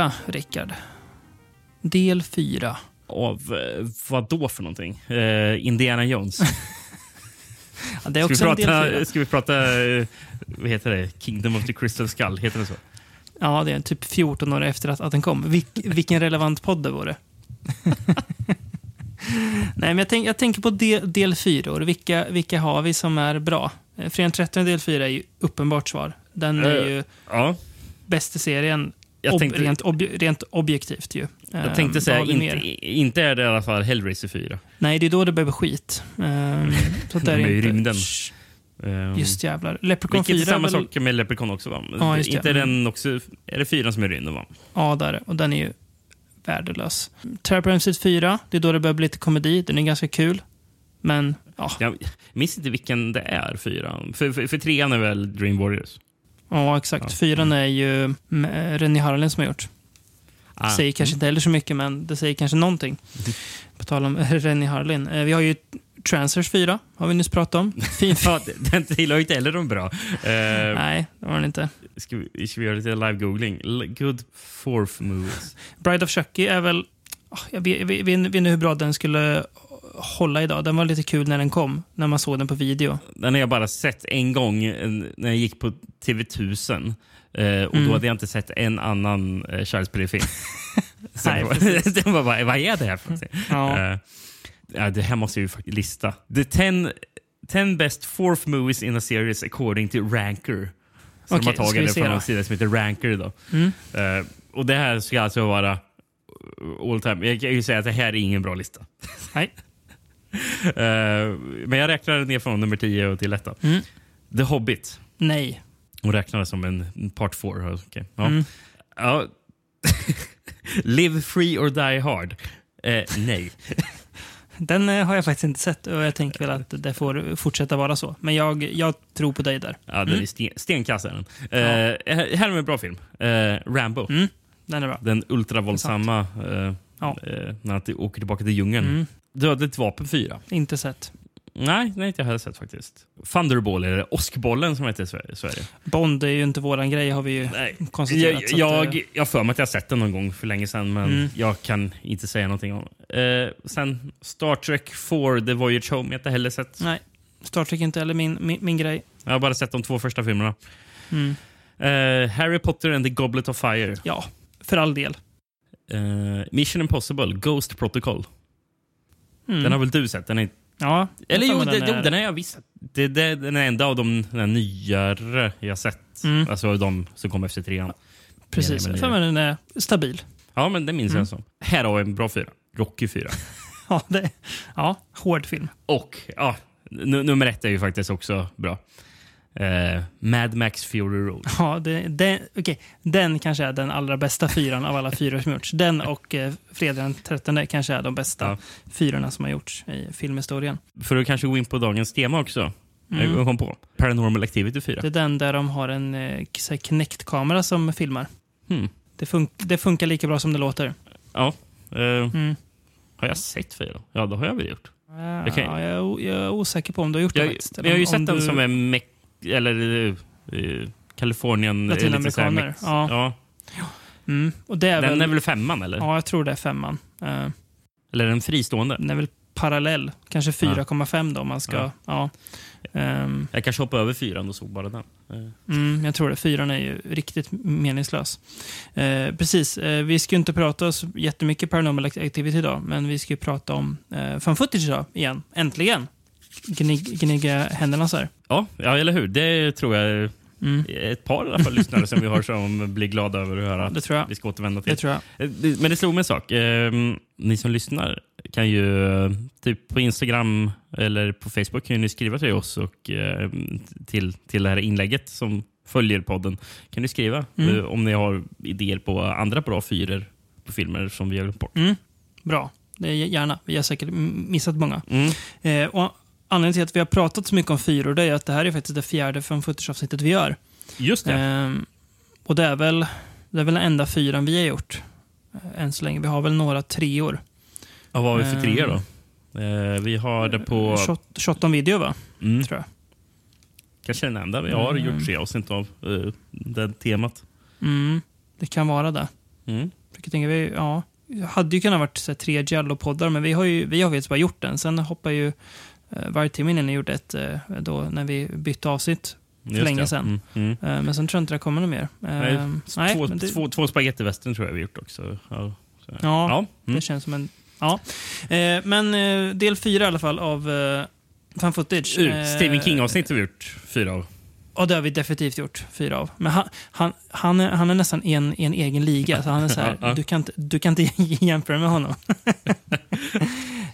Del 4, Rickard. Del 4. Av eh, vad då för någonting? Eh, Indiana Jones. Ja, det är Ska vi också en del prata, 4. ska vi prata vad heter det? Kingdom of the Crystal Skull? Heter det så? Ja, det är typ 14 år efter att, att den kom. Vilk, vilken relevant podd det vore. Nej, men jag, tänk, jag tänker på del, del 4. Vilka, vilka har vi som är bra? Eh, Fredag den 13 del 4 är ju uppenbart svar. Den är Eh, ju Ja. bästa serien Jag ob, tänkte- rent, ob, rent objektivt. ju. Jag tänkte säga, inte, inte, är det i alla fall Hellraiser 4. Nej, det är då det börjar bli skit. Um, så att det är i rymden. Just jävlar. Leprechaun vilket 4 är samma väl... sak med Leprechaun också va? Ja, just det. inte är Mm. den också... Är det fyran som är rymden va? Ja, där är det. Och den är ju värdelös. Terror på Elm 4, det är då det börjar bli lite komedi. Den är ganska kul. Men, ja. Jag minns inte vilken det är, fyran. För, för, för trean är väl Dream Warriors? Ja, exakt. Fyran är ju mm, Rennie Harlin som har gjort. Ah. Säger kanske inte heller så mycket, men det säger kanske någonting. På tal om Rennie Harlin. Eh, Vi har ju Transers 4, har vi nyss pratat om. Fin Ja, den tillhör ju inte heller de bra. Uh, Nej, det var den inte. ska, vi, ska vi göra lite live-googling? Good fourth movies. Bride of Chucky är väl... ah, Jag vet, jag vet, jag vet inte hur bra den skulle hålla idag. Den var lite kul när den kom, när man såg den på video. Den har jag bara sett en gång eh, när jag gick på TV1000. Eh, och Mm. Då hade jag inte sett en annan uh, Charles Perry-film. Nej, det var bara, vad är det här för någonting? Ja. Ja, det här måste jag ju faktiskt lista. The 10, 10 best fourth movies in a series according to Ranker. Okej, de har tagit det från en sida som heter Ranker. Då. Mm. Eh, och det här ska alltså vara all time. Jag kan ju säga att det här är ingen bra lista. Nej. Eh, men jag räknar ner från nummer 10 och till ettan. Mm. The Hobbit. Nej. Hon räknar det som en part four. Okay. Ja. Mm. Ja. Live free or die hard. Eh, nej. Den eh, har jag faktiskt inte sett och jag tänker väl att det får fortsätta vara så. Men jag, jag tror på dig där. Ja, den är sten, stenkass. är den. Eh, här är en bra film. Eh, Rambo. Mm. Den är bra. Den ultravåldsamma eh, Ja. när han åker tillbaka till djungeln. Mm. Dödligt vapen 4. Inte sett. Nej, nej, inte jag heller sett faktiskt. Thunderball, eller Åskbollen som heter i Sverige. Bond är ju inte våran grej har vi ju Nej. konstaterat. Jag, jag, eh, jag för mig att jag har sett den någon gång för länge sedan, men Mm. jag kan inte säga någonting om. Eh, sen Star Trek 4, The Voyage Home, jag har inte heller sett. Nej, Star Trek är inte heller min, min, min grej. Jag har bara sett de två första filmerna. Mm. Eh, Harry Potter and the Goblet of Fire. Ja, för all del. Eh, Mission Impossible, Ghost Protocol. Mm. Den har väl du sett? Den är, Ja, eller jag jo, den, jo, den har jag visst. Det, det är den enda av de nyare jag sett. Mm. Alltså de som kom efter trean. Precis. Eller För mig den är stabil. Ja, men det minns Mm. jag som. Här har vi en bra fyra. Rocky 4. Ja, det, ja hård film. Och ja, nu- nummer ett är ju faktiskt också bra. Eh, Mad Max Fury Road. Ja, det, det, okej. Den kanske är den allra bästa fyran av alla fyra som gjorts. Den och eh, Fredag den 13 kanske är de bästa Ja. fyrorna som har gjorts i filmhistorien. För att kanske gå in på dagens tema också. Mm. Jag kom på. Paranormal Activity 4. Det är den där de har en eh, Kinect-kamera som filmar. Hmm. Det, fun det funkar lika bra som det låter. Ja. Eh, Mm. Har jag sett fyra? Ja, det har jag väl gjort. Ja, jag, jag är osäker på om du har gjort det Jag, jag har ju Om- sett den du- som är. Eller... Uh, Kalifornien... eh, lite så här Latinamerikaner, ja. ja. Mm. Och det är Den väl, är väl femman, eller? Ja, jag tror det är femman. Eh, Eller är den fristående? den är väl parallell. Kanske 4,5 då om man ska... Ja. Ja. Ehm, Jag kanske hoppade över fyran och såg bara den. Eh, Mm, jag tror det. Fyran är ju riktigt meningslös. Eh, precis. Eh, vi ska ju inte prata så jättemycket Paranormal Activity idag, men vi ska ju prata om eh, fan footage idag igen. Äntligen! Gnig, gnigga händerna så här. Ja, ja, eller hur? Det tror jag Mm, ett par i alla fall lyssnare som vi har som blir glada över att höra. det tror jag. Vi ska återvända till. Det tror jag. Eh, Men det slog mig en sak. Eh, ni som lyssnar kan ju typ på Instagram eller på Facebook kan ni skriva till oss och eh, till, till det här inlägget som följer podden. Kan ni skriva Mm. eh, om ni har idéer på andra bra fyror på filmer som vi har glömt bort. Mm, bra. Det är gärna. Vi har säkert missat många. Mm. Eh, och anledningen till att vi har pratat så mycket om fyror det är att det här är faktiskt det fjärde från footage-avsnittet vi gör. Just det. Ehm, och det är, väl, det är väl den enda fyran vi har gjort. eh, Än så länge. Vi har väl några treor. Ja, vad har vi för tre ehm, då? Eh, vi har det på... Shot, shot on video va? Mm, Tror jag. kanske den enda vi har Mm. gjort tre avsnitt av eh, det temat. Mm. det kan vara det. Mm. Jag tänka, vi, ja, hade ju kunnat varit så här, tre Jello-poddar, men vi har ju vi har faktiskt bara gjort den. Sen hoppar ju eh, Vargtimmen in och gjorde ett eh, då när vi bytte avsnitt för Just länge sedan. Mm. Mm. Eh, men sen tror jag inte det kommer något mer. Nej, nej, två, det, två, två spagettivästern tror jag vi gjort också. Ja. Ja, ja. Mm. det känns som en... Ja. Men del fyra i alla fall av fan footage. Uh, Stephen King-avsnitt har vi gjort fyra av. Ja, det har vi definitivt gjort fyra av. Men han, han, han, är, han är nästan i en, en egen liga. Så han är så här. Du, kan inte, du kan inte jämföra med honom.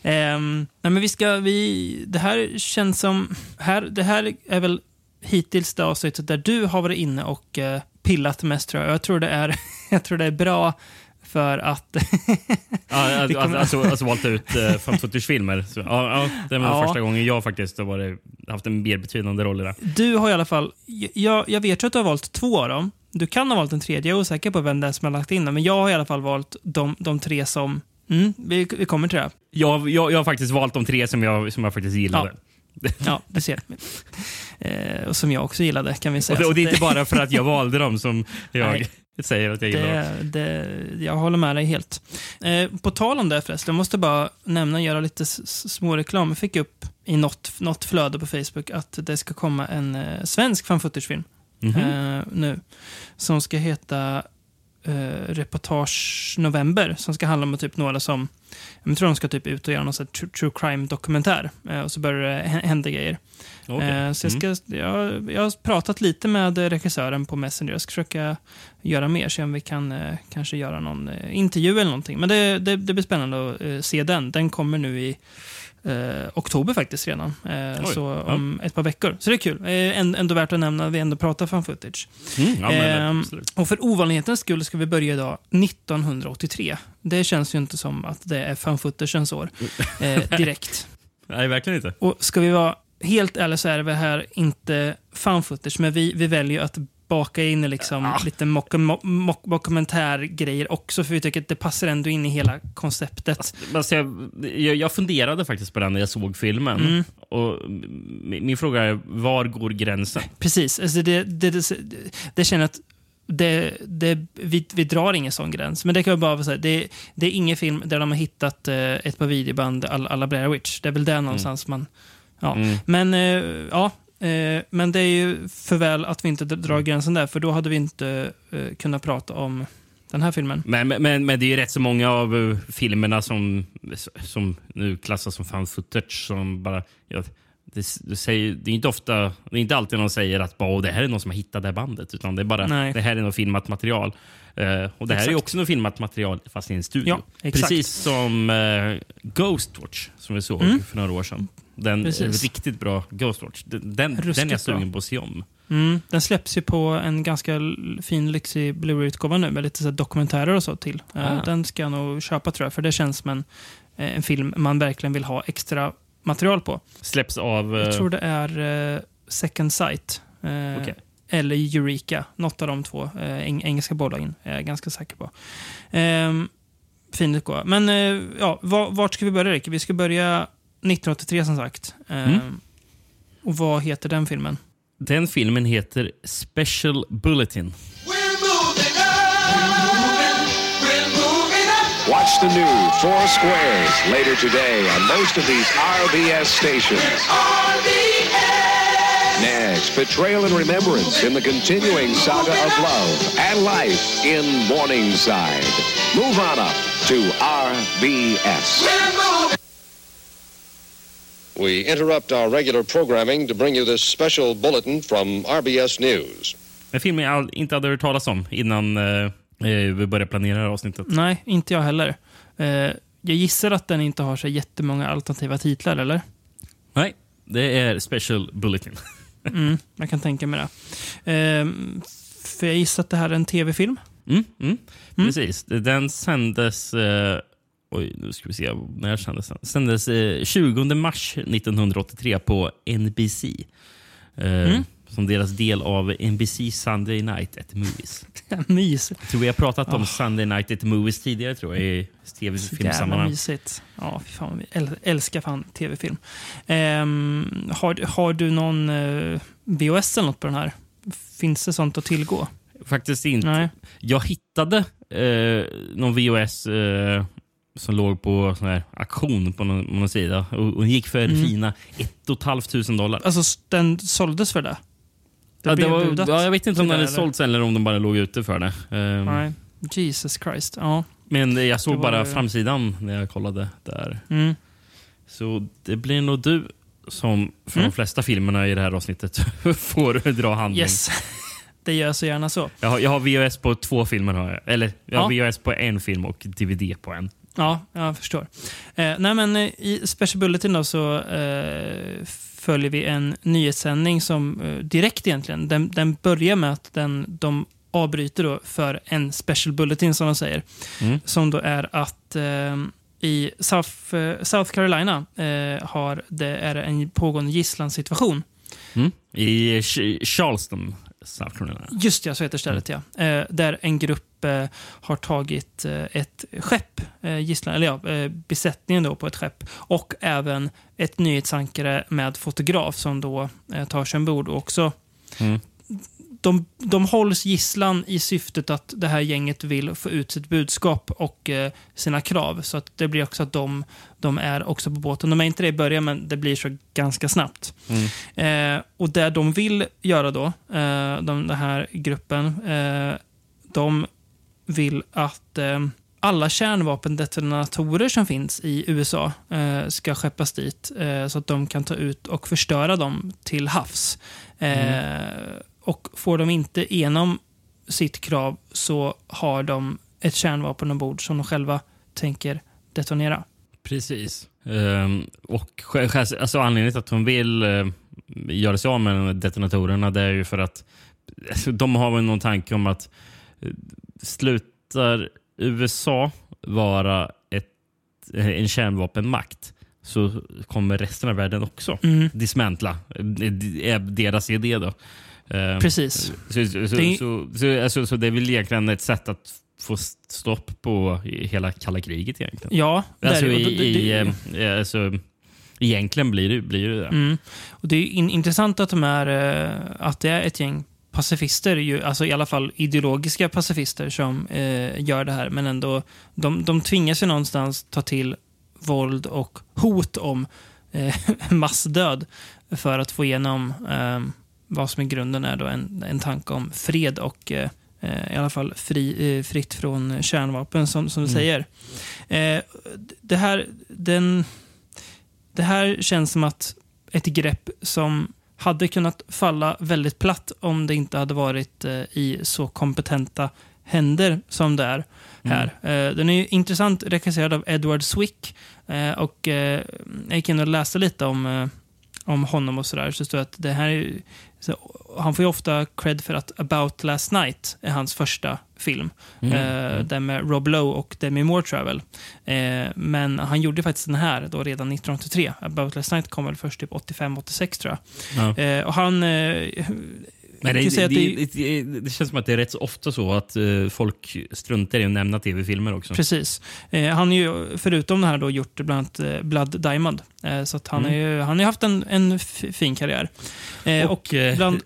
Ehm, nej, men vi ska, vi, det här känns som... Här, det här är väl hittills det avsnittet där du har varit inne och eh, pillat mest tror jag. Jag tror det är, jag tror det är bra för att... Ja, alltså, kommer- alltså, alltså valt ut uh, footage-filmer. Så, ja, ja, det var Ja. första gången jag faktiskt har varit, haft en mer betydande roll i det. Du har i alla fall... Jag, jag vet ju att du har valt två av dem. Du kan ha valt en tredje, jag är osäker på vem det är som har lagt in den. Men jag har i alla fall valt de, de tre som... Mm, vi, vi kommer till det. Jag, jag, jag har faktiskt valt de tre som jag, som jag faktiskt gillade. Ja, du ser. Eh, och som jag också gillade, kan vi Och, säga. det, och det är inte bara för att jag valde dem som jag Nej. säger att jag gillar det, det, Jag håller med dig helt. Eh, på tal om det förresten, jag måste bara nämna, göra lite s- s- små reklam. Jag fick upp i något, något flöde på Facebook att det ska komma en eh, svensk fan footage-film. Mhm. eh, nu. Som ska heta eh, Reportage November. Som ska handla om typ några som, jag tror de ska typ ut och göra någon sån true, true crime-dokumentär. Eh, och så börjar det hä- hända grejer. Okej. Eh, så jag, Mm. ska, jag, jag har pratat lite med regissören på Messenger. Jag ska försöka göra mer, se om vi kan eh, kanske göra någon eh, intervju eller någonting. Men det, det, det blir spännande att eh, se den. Den kommer nu i eh, oktober faktiskt redan. Eh, Oj, så om ett par veckor. Så det är kul. Eh, änd- ändå värt att nämna att vi ändå pratar fan footage. Mm, ja, men, Ehm. Och för ovanlighetens skull ska vi börja idag 1983. Det känns ju inte som att det är fan footagens år eh, direkt. Nej, verkligen inte. Och ska vi vara helt ärliga så är det här inte fan footage, men vi, vi väljer att baka in liksom Ah. lite mock, mock, mock, dokumentärgrejer också, för vi tycker att det passar ändå in i hela konceptet. Alltså, jag, jag, jag funderade faktiskt på den när jag såg filmen. Mm. Och min, min fråga är, var går gränsen? Precis, alltså det, det, det, det känner att det, det, vi, vi drar ingen sån gräns. Men det kan jag bara säga, det, det är ingen film där de har hittat eh, ett par videoband alla, Blair Witch. Det är väl där någonstans man... Ja. Mm. Men eh, ja, eh, men det är ju för väl att vi inte drar gränsen där, för då hade vi inte eh, kunnat prata om den här filmen. Men, men, men det är ju rätt så många av eh, filmerna som, som nu klassas som fan footage som bara... Ja, det, det, säger, det är inte ofta, det är inte alltid någon säger att bara, "Åh, det här är någon som har hittat det här bandet. Utan det är bara, Nej. det här är något filmat material. Eh, och det här är också något filmat material fast i en studio. Ja. Precis som uh, Ghostwatch som vi såg Mm. för några år sedan. Den Precis. riktigt bra Ghostwatch. Den, den, den är jag sugen på att se om. Mm, den släpps ju på en ganska fin, lyxig Blu-ray-utgåva nu med lite så dokumentärer och så till. Eh, Ah. Den ska jag nog köpa tror jag, för det känns som en, eh, en film man verkligen vill ha extra material på. Släpps av... Jag eh, tror det är eh, Second Sight. eh, Okej. Eller Eureka. Något av de två eh, eng engelska bolagen är jag ganska säker på. Ehm, fin utgåva. Men eh, ja, va- vart ska vi börja, Rick? Vi ska börja 1983 som sagt. Ehm, Mm. Och vad heter den filmen? Den filmen heter Special Bulletin. We're moving up. We're moving up. Watch the new Four Squares later today on most of these RBS stations. RBS. Next, betrayal and remembrance in the continuing saga of love and life in Morningside. Move on up to RBS. We interrupt our regular programming to bring you this special bulletin from RBS News. En film jag all- inte hade hört talas om innan eh, eh, vi började planera det här avsnittet. Nej, inte jag heller. Eh, jag gissar att den inte har så jättemånga alternativa titlar, eller? Nej, det är Special Bulletin. Mm, jag kan tänka mig det. Eh, för jag gissar att det här är en tv-film. Mm, mm. Precis. Den sändes... Eh, oj, nu ska vi se. När sändes den? Sändes eh, 20 mars 1983 på NBC. Eh, Som deras del av NBC Sunday Night at Movies. Mys. Jag tror vi har pratat om Sunday Night at Movies tidigare tror jag, i tv-filmsammanhang. mysigt. Ja, fy fan. Vi äl- älskar fan tv-film. Ehm, har, har du någon eh, VHS eller något på den här? Finns det sånt att tillgå? faktiskt inte. Nej. Jag hittade eh, någon VHS eh, som låg på sån här auktion på någon, på någon sida och, och gick för Mm. fina 1 500 dollar. Alltså, den såldes för det? Det Ja, det var, ja, jag vet inte om den hade eller? sålts eller om de bara låg ute för det. Eh, Nej. Jesus Christ. Ja. Men jag såg bara ju- framsidan när jag kollade där. Mm. Så det blir nog du som för Mm. de flesta filmerna i det här avsnittet får dra handling. Yes. Det gör jag så gärna så. Jag, har, jag har VHS på två filmer. Har jag. Eller jag har Ja. VHS på en film och DVD på en. Ja, jag förstår. Eh, nej, men eh, I Special Bulletin då så eh, följer vi en nyhetssändning som eh, direkt egentligen, den, den börjar med att den, de avbryter då för en Special Bulletin som de säger. Mm. Som då är att eh, i South, eh, South Carolina eh, har det är en pågående gisslansituation. Mm. I Ch- Charleston, South Carolina. Just det, så heter stället ja. Eh, där en grupp har tagit eh, ett skepp, eh, gisslan, eller ja, eh, besättningen då på ett skepp och även ett nyhetsankare med fotograf som då eh, tar sig ombord och också Mm. de, de hålls gisslan i syftet att det här gänget vill få ut sitt budskap och eh, sina krav. Så att det blir också att de, de är också på båten. De är inte det i början, men det blir så ganska snabbt. Eh, och det de vill göra då, eh, de, den här gruppen, eh, de vill att eh, alla kärnvapendetonatorer som finns i USA eh, ska skeppas dit eh, så att de kan ta ut och förstöra dem till havs. Eh, Och får de inte igenom sitt krav så har de ett kärnvapen ombord som de själva tänker detonera. Precis. Ehm, och alltså anledningen till att hon vill uh, göra sig av med detonatorerna det är ju för att alltså, de har väl någon tanke om att eh, slutar USA vara ett, eh, en kärnvapenmakt så kommer resten av världen också Mm. dismantla. Det är deras idé då. Precis. Så, så, så, Det- så, så, alltså, så det är väl egentligen ett sätt att få stopp på hela kalla kriget egentligen. Ja, Alltså, i, i, eh, alltså, egentligen blir det, blir det. Mm. Och det är in, intressant att, de är, eh, att det är ett gäng pacifister, ju, alltså i alla fall ideologiska pacifister som eh, gör det här. Men ändå, de, de tvingas ju någonstans ta till våld och hot om eh, massdöd för att få igenom eh, vad som i grunden är då en, en tanke om fred och eh, eh, i alla fall fri, eh, fritt från kärnvapen, som, som du säger. Eh, det, här, den, det här känns som att ett grepp som hade kunnat falla väldigt platt om det inte hade varit eh, i så kompetenta händer som det är här. Eh, den är ju intressant regisserad av Edward Swick eh, och eh, jag gick in och läste lite om, eh, om honom och sådär. Så står att det här är, så, han får ju ofta cred för att About Last Night är hans första film. Eh, Den med Rob Lowe och Demi Moore Travel. Eh, men han gjorde faktiskt den här då redan 1983. About Last Night kom väl först typ 85-86 tror jag. Ja. Eh, och han... Men det, det, det, det, det, känns som att det är rätt så ofta så att eh, folk struntar i att nämna tv-filmer också. Precis. Eh, han har ju förutom det här då gjort bland annat eh, Blood Diamond. Eh, så att han har ju han har ju haft en, en fin karriär. Eh, och Och eh, bland,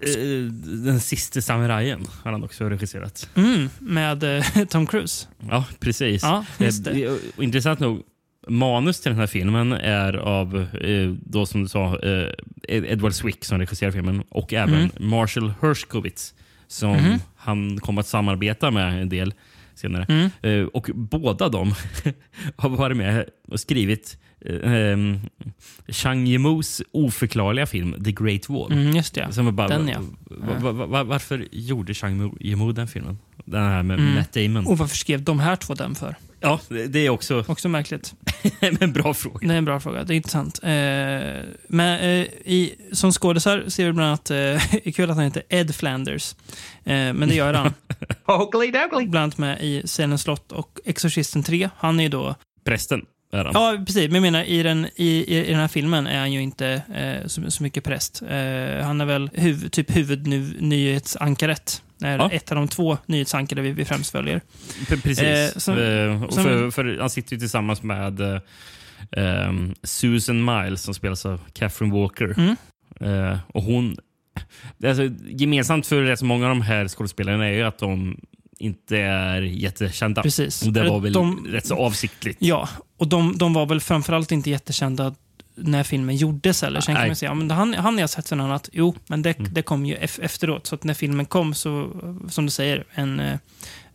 Den sista samurajen har han också regisserat. mm, med Tom Cruise. Ja, precis. Ja, Intressant nog, manus till den här filmen är av, eh, då som du sa, eh, Edward Swick som regisserar filmen och även Mm. Marshall Hershkovitz som Mhm. han kom att samarbeta med en del senare. Mm. Eh, och båda de har varit med och skrivit eh, um, Chang Yimous oförklarliga film The Great Wall. Mm, just det. Som bara, Den, ja. va, va, va, va, varför gjorde Chang Yimou den filmen? Den här med Mm. Matt Damon. Och varför skrev de här två den för? Ja, det är också Också märkligt. en bra fråga. Det är en bra fråga. Det är intressant. Eh, men eh, i, som skådisar ser vi bland annat, eh, det är kul att han heter Ed Flanders. Eh, men det gör han. Bland annat med i Sälen's slott och Exorcisten 3. Han är ju då Prästen är han. Ja, precis. Men jag menar, i den, i, i, i den här filmen är han ju inte eh, så, så mycket präst. Eh, han är väl huv, typ huvudnyhetsankaret. Är Ja. Ett av de två nyhetsankare vi, vi främst följer. Precis. Eh, som- Eh, som- för, för han sitter ju tillsammans med eh, ehm, Susan Miles som spelas av Catherine Walker. Mm. Eh, och hon alltså, gemensamt för rätt så många av de här skådespelarna är ju att de inte är jättekända. Precis. Och det var väl de- rätt så avsiktligt. Ja, och de, de var väl framförallt inte jättekända när filmen gjordes heller. Sen kan Nej. man säga, ja, men han, han har jag sett sen annat. Jo, men det, Mm. det kom ju ef- efteråt. Så att när filmen kom så, som du säger, en, eh,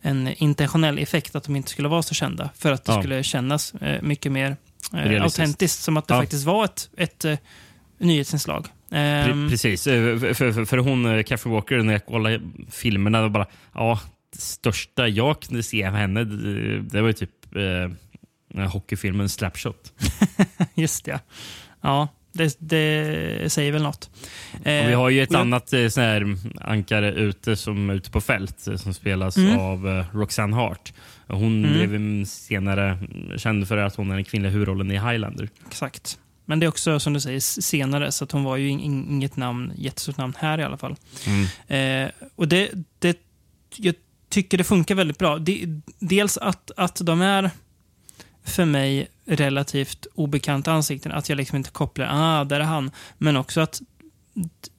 en intentionell effekt att de inte skulle vara så kända. För att det Ja. skulle kännas eh, mycket mer eh, autentiskt. Som att det Ja. faktiskt var ett, ett eh, nyhetsinslag. Pre- Ehm, Precis. Eh, För, för, för hon, eh, Catherine Walker, när jag kollade filmerna, bara, ja, det största jag kunde se av henne, det, var ju typ hockeyfilmen Slapshot. just det. Ja, det, det säger väl något. Och Eh, vi har ju ett jag- annat eh, sån här ankare ute som ute på fält eh, som spelas Mm. av eh, Roxanne Hart. Hon Mm. blev senare känd för att hon är den kvinnliga huvudrollen i Highlander. Exakt. Men det är också som du säger senare, så att hon var ju in- in- inget namn, jättestort namn här i alla fall. Mm. Eh, och det, det, jag tycker det funkar väldigt bra. De, dels att, att de är för mig relativt obekanta ansikten, att jag liksom inte kopplar, ah, där är han. Men också att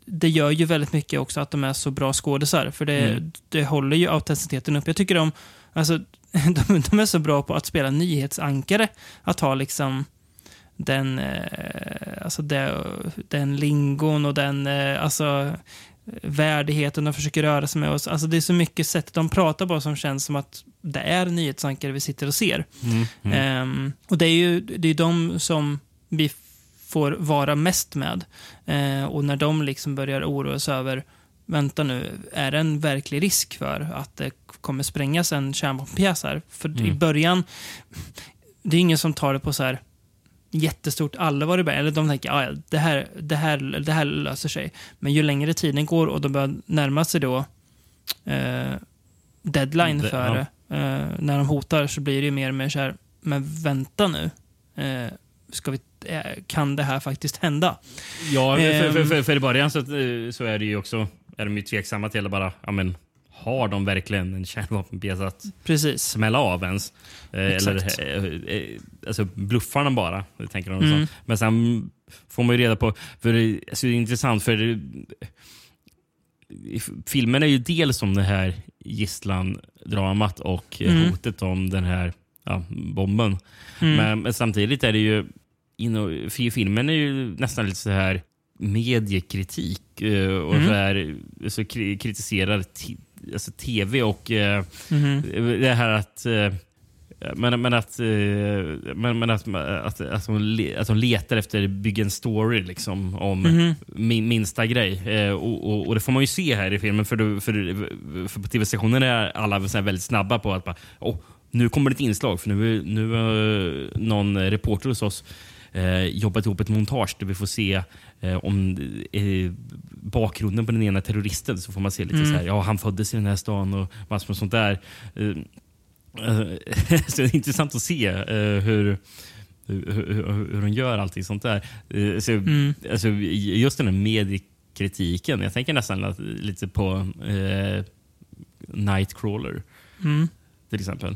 det gör ju väldigt mycket också att de är så bra skådisar, för det, Mm. det håller ju autenticiteten upp. Jag tycker de, alltså, de, de är så bra på att spela nyhetsankare, att ha liksom den, eh, alltså det, den lingon och den eh, alltså, värdigheten de försöker röra sig med. oss. Alltså det är så mycket sätt de pratar på som känns som att det är nyhetsankare vi sitter och ser. Mm. Mm. Ehm, och det är ju det är de som vi får vara mest med. Eh, och när de liksom börjar oroa sig över Vänta nu, är det en verklig risk för att det kommer sprängas en kärnvapenpjäs här? För i Mm. början, det är ingen som tar det på så här jättestort allvar i början. Eller de tänker, "Ah, ja, det här, det, här, det här löser sig. Men ju längre tiden går och de börjar närma sig då eh, deadline Det- för eh, när de hotar så blir det ju mer och mer så här, men vänta nu. Eh, ska vi, eh, kan det här faktiskt hända? Ja, för, för, Ehm. för, för i början så, eh, så är det ju också är de ju tveksamma till att bara, ja men har de verkligen en kärnvapenpjäs att Precis. smälla av ens? Eh, Exakt. eller eh, eh, alltså bluffar de bara? Tänker de Mm. så. Men sen får man ju reda på, för det, alltså, det är intressant för det, filmen är ju dels om det här gisslandramat och eh, Mm. hotet om den här ja, bomben. Mm. Men, men samtidigt är det ju, inom, fi- filmen är ju nästan lite så här mediekritik eh, och Mm. så här, så kri- kritiserar alltså tv och eh, Mhm. det här att eh, men, men, att, eh, men, men att, att, att, de, att de letar efter bygga en story liksom, om Mhm. min, minsta grej. Eh, och, och, och Det får man ju se här i filmen. För, du- för, för på tv-stationen är alla väldigt snabba på att bara, oh, nu kommer det ett inslag. För nu, nu har någon reporter hos oss eh, jobbat ihop ett montage där vi får se eh, om eh, bakgrunden på den ena terroristen. Så får man se lite Mm. så här, ja han föddes i den här stan och massor med sånt där. Eh, så det är intressant att se eh, hur, hur, hur, hur de gör allting sånt där. Eh, så, Mm. alltså, just den här mediekritiken. Jag tänker nästan att- lite på eh, Nightcrawler Mm. till exempel.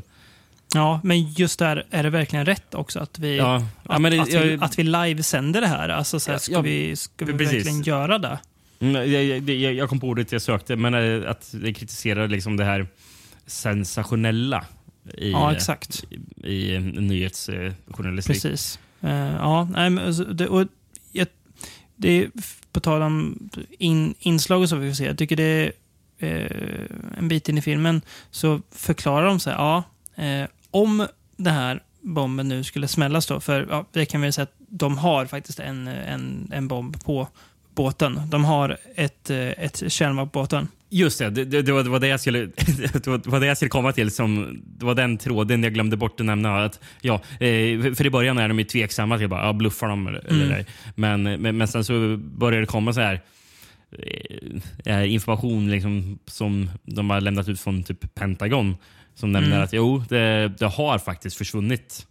Ja, men just där är det verkligen rätt också att vi, Ja, att, ja, men det- att, vi, jag- att vi livesänder det här. Alltså, så här, ska ja, vi, ska vi precis. verkligen göra det? Mm, jag, jag, jag kom på ordet jag sökte, men att det kritiserar liksom det här sensationella i, Ja, exakt. i, i nyhetsjournalistik. Precis. Eh, ja, nej, men, alltså, det, och, jag, det på tal om in, inslag och så, vi får se. Jag tycker det är eh, en bit in i filmen så förklarar de sig, ja, eh, om den här bomben nu skulle smällas då, för ja, det kan vi säga att de har faktiskt en, en, en bomb på båten. De har ett, ett kärnvapen på båten. Just det, det, det, var, det, var det, jag skulle, det, var, det var jag skulle komma till. Som, det var den tråden jag glömde bort att nämna. Att, ja, eh, för i början är de ju tveksamma till bara, ja, bluffar de eller, eller Mm. ej. Men, men, men sen så börjar det komma så här eh, information liksom, som de har lämnat ut från typ Pentagon. Som nämner Mm. att jo, det, det har faktiskt försvunnit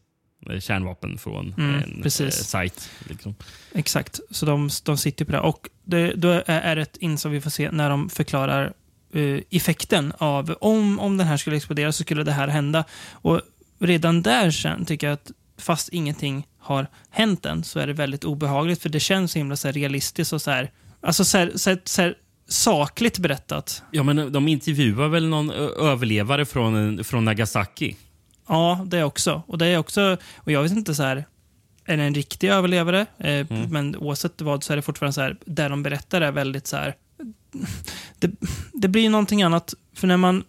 eh, kärnvapen från Mm, en precis. sajt. Liksom. Exakt, så de, de sitter på det. Och det, då är, det ett inslag vi får se när de förklarar eh, effekten av om, om den här skulle explodera så skulle det här hända. Och redan där sen tycker jag att fast ingenting har hänt än så är det väldigt obehagligt för det känns så himla så här realistiskt och så här, alltså så här, så här, så här sakligt berättat. Ja, men de intervjuar väl någon överlevare från, från Nagasaki? Ja, det också. Och det är också, och jag vet inte så här, är en riktig överlevare? Eh, Men oavsett vad så är det fortfarande så här, det de berättar är väldigt så här, det, det blir någonting annat, för när man,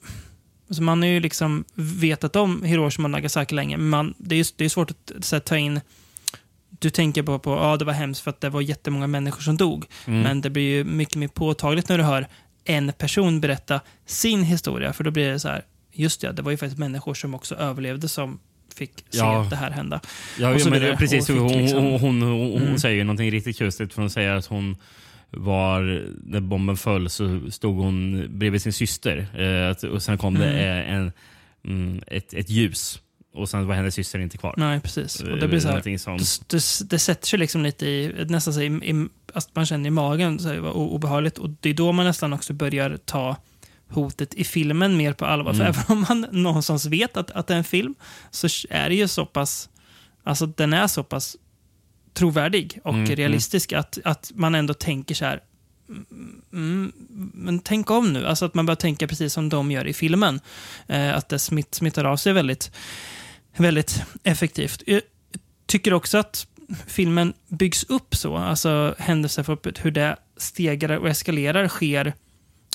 alltså man har ju liksom vetat om Hiroshima och Nagasaki länge, men man, det är ju det är svårt att så här, ta in du tänker på, på ja, det var hemskt för att det var jättemånga människor som dog. Men det blir ju mycket mer påtagligt när du hör en person berätta sin historia. För då blir det så här, just det, det var ju faktiskt människor som också överlevde som fick se Ja. det här hända. Ja, ja men precis. Hon, liksom- hon, hon, hon, Mm. säger ju någonting riktigt kusligt. För hon säger att hon var, när bomben föll så stod hon bredvid sin syster. Eh, och sen kom det eh, en, mm, ett, ett ljus. Och sen var hennes syster inte kvar. Nej, precis. Och det blir så här, som, det, det, det sätter sig liksom lite i, nästan så i, i, att man känner i magen, så här, obehagligt. Och det är då man nästan också börjar ta hotet i filmen mer på allvar. För även om man någonstans vet att, att det är en film, så är det ju så pass, alltså den är så pass trovärdig och Mm, realistisk att, att man ändå tänker så här, Mm, men tänk om nu. Alltså att man börjar tänka precis som de gör i filmen. Eh, att det smitt, smittar av sig väldigt, väldigt effektivt. Jag tycker också att filmen byggs upp så. Alltså händelseförloppet, hur det stegrar och eskalerar sker.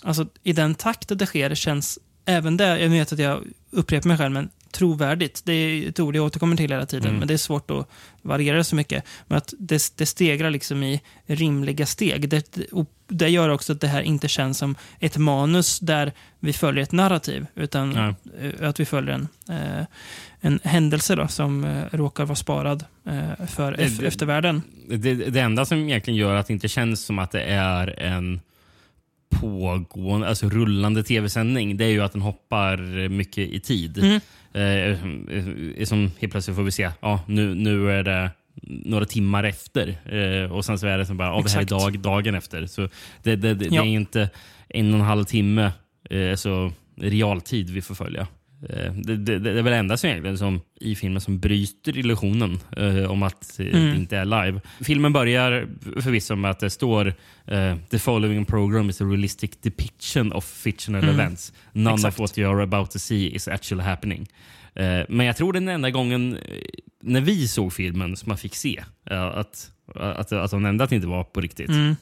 Alltså i den takt det sker känns även det, jag vet att jag upprepar mig själv, men trovärdigt. Det är ett ord jag återkommer till hela tiden, Mm. men det är svårt att variera så mycket. Men att det, det stegrar liksom i rimliga steg. Det, och det gör också att det här inte känns som ett manus där vi följer ett narrativ, utan Nej. eh, att vi följer en, eh, en händelse då, som eh, råkar vara sparad för det- eftervärlden. det, det enda som egentligen gör att det inte känns som att det är en pågående, alltså rullande tv-sändning, det är ju att den hoppar mycket i tid. Mm. Eh, eh, som helt plötsligt får vi se, ja, nu, nu är det några timmar efter. Eh, och sen så är det som bara, ja, det här är dag, dagen efter. Så det, det, det, Ja. det är inte en och en halv timme eh, så realtid vi får följa. Eh, Det, det, det är väl det enda som egentligen som i filmen som bryter illusionen eh, om att eh, Mm. det inte är live. Filmen börjar förvisso med att det står eh, “The following program is a realistic depiction of fictional Mm. events. None Exakt. of what you are about to see is actually happening”. Eh, men jag tror den enda gången eh, när vi såg filmen som man fick se att, att, att de nämnde att det inte var på riktigt. Mm.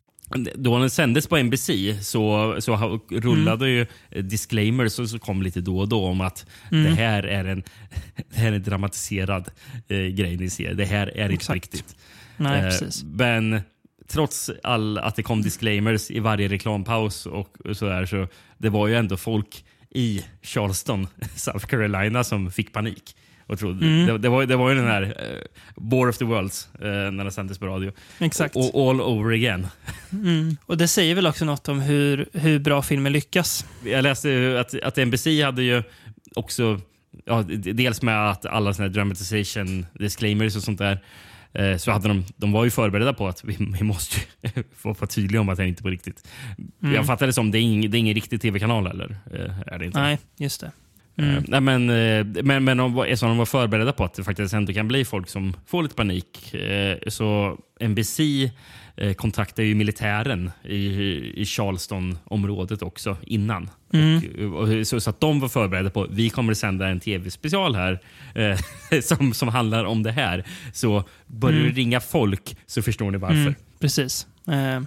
Då den sändes på NBC så, så rullade ju eh, disclaimers som kom lite då och då om att Mm. det här är en, det här är en dramatiserad eh, grej ni ser. Det här är inte riktigt. Nej, Eh. Men trots all, att det kom disclaimers i varje reklampaus och så där, så det var ju ändå folk i Charleston, South Carolina som fick panik. Och trodde, Mm. det, det, var, det var ju den här uh, War of the Worlds eh, när den sändes på radio. Exakt. Och, all over again. Mm. Och det säger väl också något om hur, hur bra filmen lyckas. Jag läste ju att, att NBC hade ju också, ja, dels med att alla såna här dramatization disclaimers och sånt där, eh, så hade de, de var ju förberedda på att vi, vi måste vara tydliga om att det är inte på riktigt. Mm. Jag fattar det som, det är ing, det är ingen riktig tv-kanal eller? eh, Är det inte? Nej, just det. Eh, Mm. Nej, men, eh, men, men var, eftersom de var förberedda på att det faktiskt ändå kan bli folk som får lite panik. eh, Så NBC eh, kontaktar ju militären i, i Charleston-området också innan. Mm. Och, och, så, så att de var förberedda på vi kommer att sända en tv-special här eh, som, som handlar om det här. Så börjar Mm. det ringa folk så förstår ni varför. Mm, precis. Eh,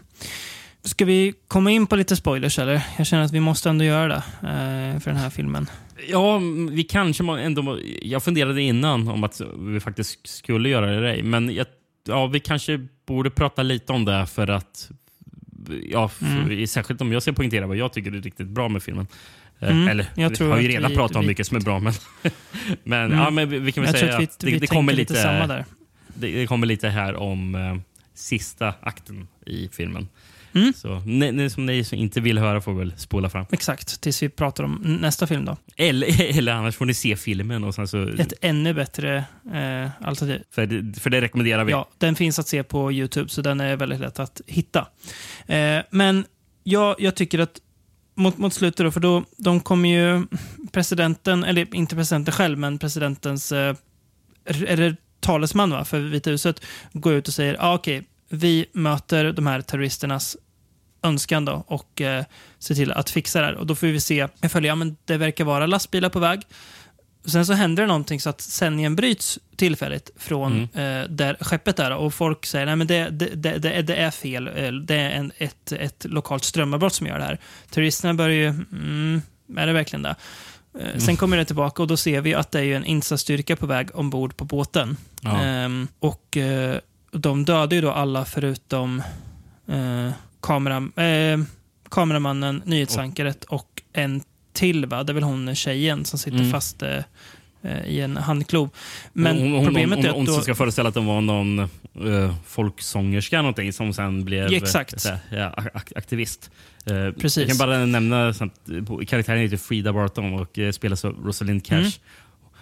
ska vi komma in på lite spoilers eller? Jag känner att vi måste ändå göra det eh, för den här filmen. Ja, vi kanske ändå... Jag funderade innan om att vi faktiskt skulle göra det eller ej. Men jag, ja, vi kanske borde prata lite om det för att... Ja, för, Mm. Särskilt om jag ska poängtera vad jag tycker är riktigt bra med filmen. Eh, Mm, Eller, jag vi har ju redan vi- pratat om vi- mycket som är bra. Men, men, Mm. ja, men vi, kan väl Jag säga att det, det, kommer lite lite, samma där. det, det kommer lite här om eh, sista akten i filmen. Mm. Så ni, ni som ni som inte vill höra får väl spola fram. Exakt, tills vi pratar om nästa film då. Eller, eller annars får ni se filmen och sen så... Ett ännu bättre eh, alternativ. För det, för det rekommenderar vi. Ja, den finns att se på YouTube, så den är väldigt lätt att hitta. Eh, men jag, jag tycker att mot, mot slutet då, för då de kommer ju presidenten, eller inte presidenten själv, men presidentens eh, eller talesman va, för Vita huset går ut och säger ah, okej, vi möter de här terroristernas önskan då, och eh, se till att fixa det här. Och då får vi se, jag följer, ja, men det verkar vara lastbilar på väg. Sen så händer det någonting så att sändningen bryts tillfälligt från eh, där skeppet är. Och folk säger nej men det, det, det, det, är- det är fel. Eh, Det är en, ett, ett lokalt strömavbrott som gör det här. Terroristerna börjar ju, mm, är det verkligen det? Eh, Sen kommer det tillbaka och då ser vi att det är en insatsstyrka på väg ombord på båten. Ja. Ehm, och eh, de dödar ju då alla förutom eh, kamera, eh, kameramannen, nyhetsankaret och en till, va? Det är väl hon tjejen som sitter Mm. fast eh, eh, i en handklubb. Men hon, hon, problemet hon, är att hon då... ska föreställa att de var någon uh, folksångerska någonting som sen blev Exakt. eh, ja, ak- aktivist. Eh, Precis. Jag kan bara nämna att, eh, karaktären heter Frida Barton och eh, spelas av Rosalind Cash. Mm.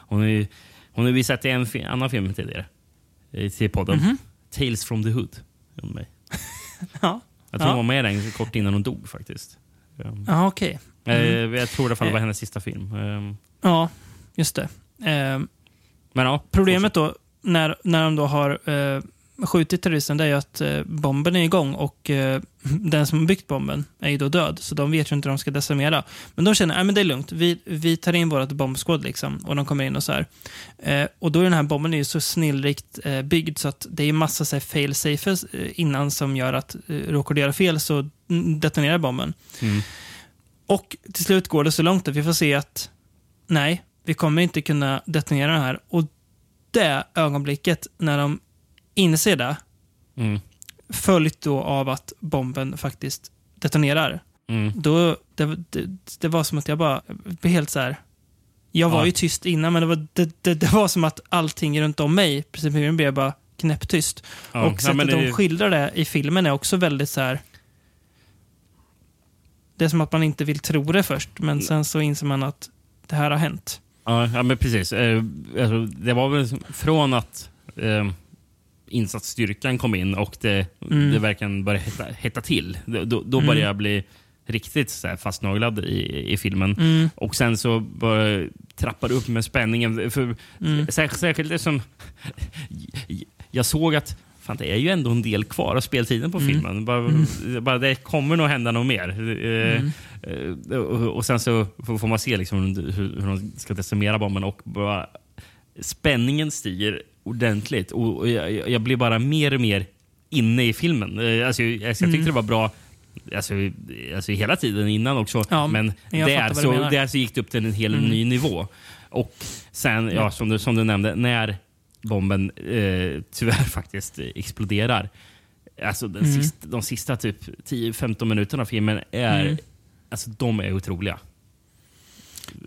Hon har ju- hon har visat i en annan film tidigare. I podden. Mhm. Tales from the Hood. om mig. Ja, Jag tror Ja. hon var med den kort innan hon dog faktiskt. Um, ja okej. eh, Jag tror i alla fall det var Eh. hennes sista film. Um, Ja, just det. Ehm, Men ja, Problemet då, när, när de då har eh, skjutit terroristen, det är ju att eh, bomben är igång och eh, den som har byggt bomben är ju då död. Så de vet ju inte hur de ska decimera. Men de känner, att det är lugnt. Vi, vi tar in vårt bombskåd liksom. Och de kommer in och så här. Eh, och då är den här bomben ju så snillrikt eh, byggd så att det är massa så här, fail safes eh, innan som gör att eh, råkar du göra fel så detonerar bomben. Mm. Och till slut går det så långt att vi får se att nej, vi kommer inte kunna detonera den här. Och det ögonblicket när de inser det, Mm. följt då av att bomben faktiskt detonerar, Mm. då, det, det, det var som att jag bara blev helt så här. Jag var Ja. ju tyst innan, men det var, det, det, var som att allting runt om mig, precis som blev bara knäpptyst. Ja, och sättet det- de skildrar det i filmen är också väldigt så här. Det är som att man inte vill tro det först, men sen så inser man att det här har hänt. Ja, ja men precis. Eh, alltså, det var väl från att eh, insatsstyrkan kom in och det, Mm. det verkligen började hetta, hetta till. Då, då då Mm. började jag bli riktigt så fastnaglad i, i filmen. Mm, Och sen så bara trappar det upp med spänningen. För, mm, särskilt, särskilt det som... Jag såg att fan, det är ju ändå en del kvar av speltiden på Mm. filmen. Bara, bara, det kommer nog hända något mer. Mm. Eh, och, och sen så får får man se liksom hur, hur de ska decimera bomben och bara, spänningen stiger ordentligt. Och, och jag, jag blir bara mer och mer inne i filmen. Eh, Alltså, jag, jag tyckte det var bra alltså, alltså, hela tiden innan också. Ja, men där så, där så gick det upp till en hel Mm. ny nivå. Och sen, Ja. som, du, som du nämnde, när bomben eh, tyvärr faktiskt exploderar. Alltså den Mm. sista, de sista typ 10-15 minuterna av filmen är, Mm. alltså, de är otroliga.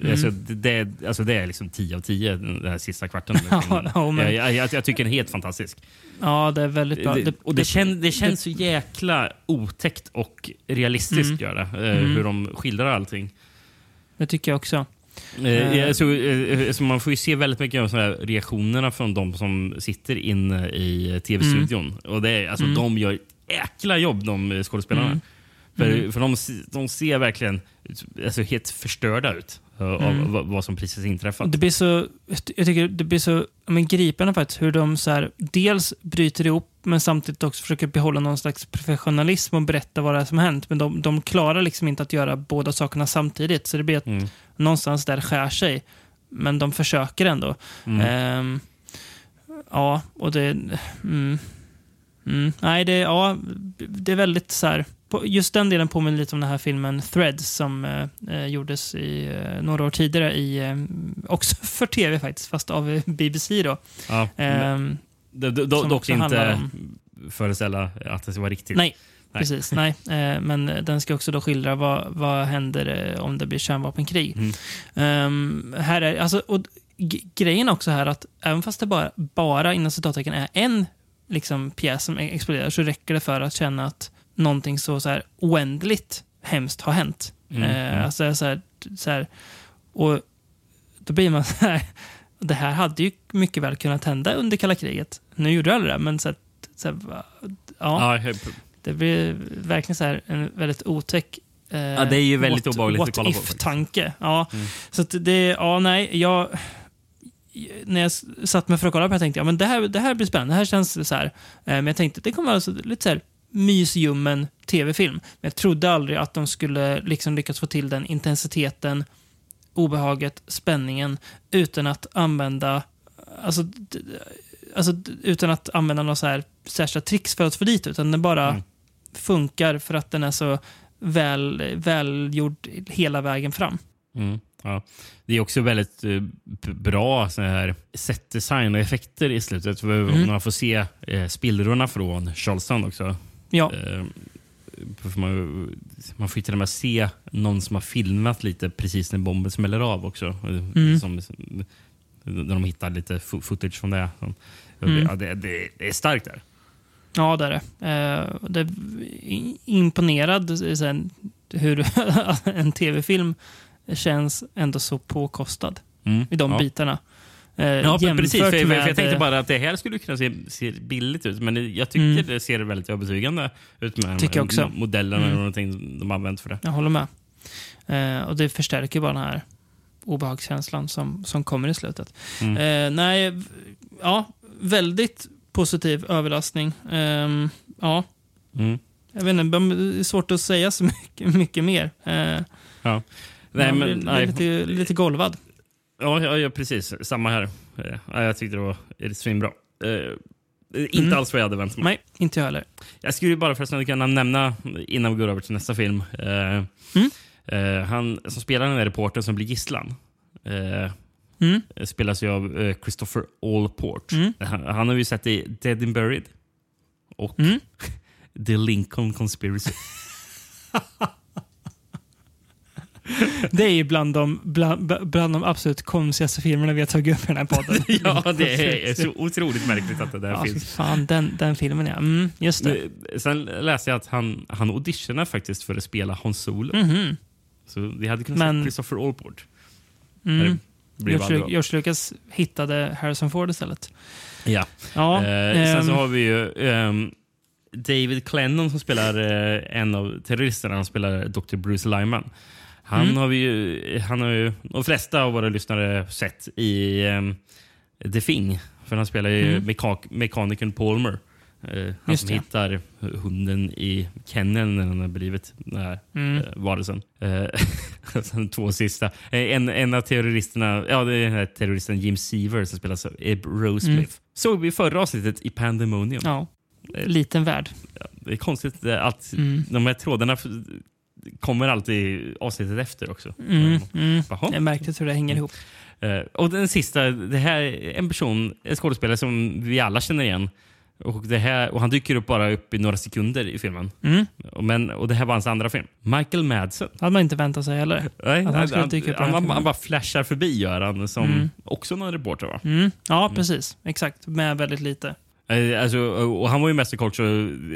Mm. Alltså, det, alltså, det är liksom 10 av 10 den här sista kvarten. Ja, men- jag, jag, jag tycker den är helt fantastisk. Ja, det är väldigt bra. Det, och det, kän, det känns så jäkla otäckt och realistiskt Mm. gör det. Eh, Mm. Hur de skildrar allting. det tycker jag också. Eh, alltså, eh, så man får ju se väldigt mycket av såna här reaktionerna från de som sitter inne i tv-studion. Och det är, alltså, Mm. De gör jäkla jobb, de skådespelarna. För, Mm. för de, de ser verkligen alltså, helt förstörda ut eh, av Mm. vad, som precis inträffat. Det blir så, jag tycker det blir så men, gripande faktiskt hur de så här, dels bryter ihop men samtidigt också försöker behålla någon slags professionalism och berätta vad det är som har hänt. Men de, de klarar liksom inte att göra båda sakerna samtidigt. Så det blir att Mm. någonstans där skär sig. Men de försöker ändå. Mm. Ehm, ja, och det... Mm, mm, nej, det, ja, det är väldigt så här... Just den delen påminner lite om den här filmen Threads som eh, eh, gjordes i, eh, några år tidigare, i, eh, också för tv faktiskt, fast av BBC. Då. Ja, Ehm, do, do, dock inte om- föreställa att det vara riktigt. nej, Nej. precis. Nej. Eh, men den ska också då skildra vad, vad händer om det blir kärnvapenkrig. Mm. Ehm, här är, alltså, och grejen också här att även fast det bara, bara inom citattecken är en liksom, pjäs som exploderar så räcker det för att känna att någonting så, så här, oändligt hemskt har hänt. Mm, Eh, mm. Alltså, så här, så här, och då blir man så här, det här hade ju mycket väl kunnat hända under kalla kriget. Nu gjorde det aldrig det, men så, här, så ja, det blir verkligen så här en väldigt otäck eh, Ja, det är ju väldigt what, obehagligt what att kolla på if faktiskt. tanke. Ja, Mm. så att det, ja nej, jag när jag satt mig för att kolla på det här tänkte jag men det här, det här blir spännande. Det här känns så här. Eh, men jag tänkte det kommer vara så, lite så här mysljummen tv-film. Men jag trodde aldrig att de skulle liksom lyckas få till den intensiteten, obehaget, spänningen utan att använda alltså, alltså, utan att använda några så här särskilda tricks för att få dit utan den bara Mm. funkar för att den är så väl, välgjord hela vägen fram. Mm, ja. Det är också väldigt eh, bra så här setdesign och effekter i slutet. Mm. Man får se eh, spillrorna från Charleston också. Ja, Eh, man, man får ju till och med se någon som har filmat lite precis när bomben smäller av också. Eh, Mm. Som, när de hittar lite fo- footage från det. Mm. ja, det, det, det är starkt där. ja det är det. Eh, det är imponerad eh, sen, hur en tv-film känns ändå så påkostad Mm. i de ja. bitarna. Eh, Ja, precis. För, med, jag tänkte eh, bara att det här skulle kunna se, se billigt ut, men jag tycker Mm. det ser väldigt övertygande ut med Tycker också. modellerna Mm. och någonting de använt för det. Jag håller med. Eh, och det förstärker bara den här obehagskänslan som, som kommer i slutet. Mm. Eh, nej, ja, väldigt positiv överraskning. Ehm, ja, Mm. jag vet inte, det är svårt att säga så mycket, mycket mer. Eh, Ja. Nej, men, nej. Lite, lite golvad. Ja, ja, ja, precis. Samma här. Eh, ja, jag tyckte det var eh, svinbra. Eh, inte Mm. alls vad jag hade väntat mig. Nej, inte jag heller. Jag skulle bara förresten kunna nämna, innan vi går över till nästa film, eh, Mm. eh, han som spelar den där reportern som blir gisslan. Eh, Mm. spelas ju av eh, Christopher Allport. Mm. Han, han har vi sett i Dead and Buried och Mm. The Lincoln Conspiracy. Det är ju bland de, bland, bland de absolut konstigaste filmerna vi har tagit upp i den här podden. ja, det är så otroligt märkligt att det där Ja, finns. fan, den, den filmen ja. Mm, just det. Sen läste jag att han, han auditionade faktiskt för att spela Han Solo. Mhm. Så vi hade kunnat Men- se Christopher Allport. Mm. George, Lucas hittade Harrison Ford istället. Ja. Ja, Eh, sen så ehm, har vi ju ehm, David Clennon som spelar eh, en av terroristerna. Han spelar Dr. Bruce Lyman. Han Mm. har vi ju, han har ju de flesta av våra lyssnare sett i um, The Thing. För han spelar ju Mm. meka- mekanikern Palmer. Eh, han Just som det. hittar hunden i kenneln när den har blivit den här Mm. eh, varelsen. Sen två sista. En, en av terroristerna, ja det är den här terroristen Jim Seaver som spelas av Eb Rosecliffe. Mm. Såg vi förra avsnittet i Pandemonium. ja, liten värld. Det är konstigt att Mm. de här trådarna kommer alltid avsnittet efter också. Mm, mm. Det är märkligt hur det hänger ihop. Eh, och den sista, det här är en person, en skådespelare som vi alla känner igen. Och, det här, och Han dyker upp bara upp i några sekunder i filmen. Mm. Men, och Det här var hans andra film. Michael Madsen. hade man inte väntat sig heller. Nej, han skulle han, dyka upp i han, han, han bara flashar förbi gör han, som Mm. också någon reporter va? Mm. Ja, precis. Exakt. Med väldigt lite. Eh, Alltså, och han var ju mest kort så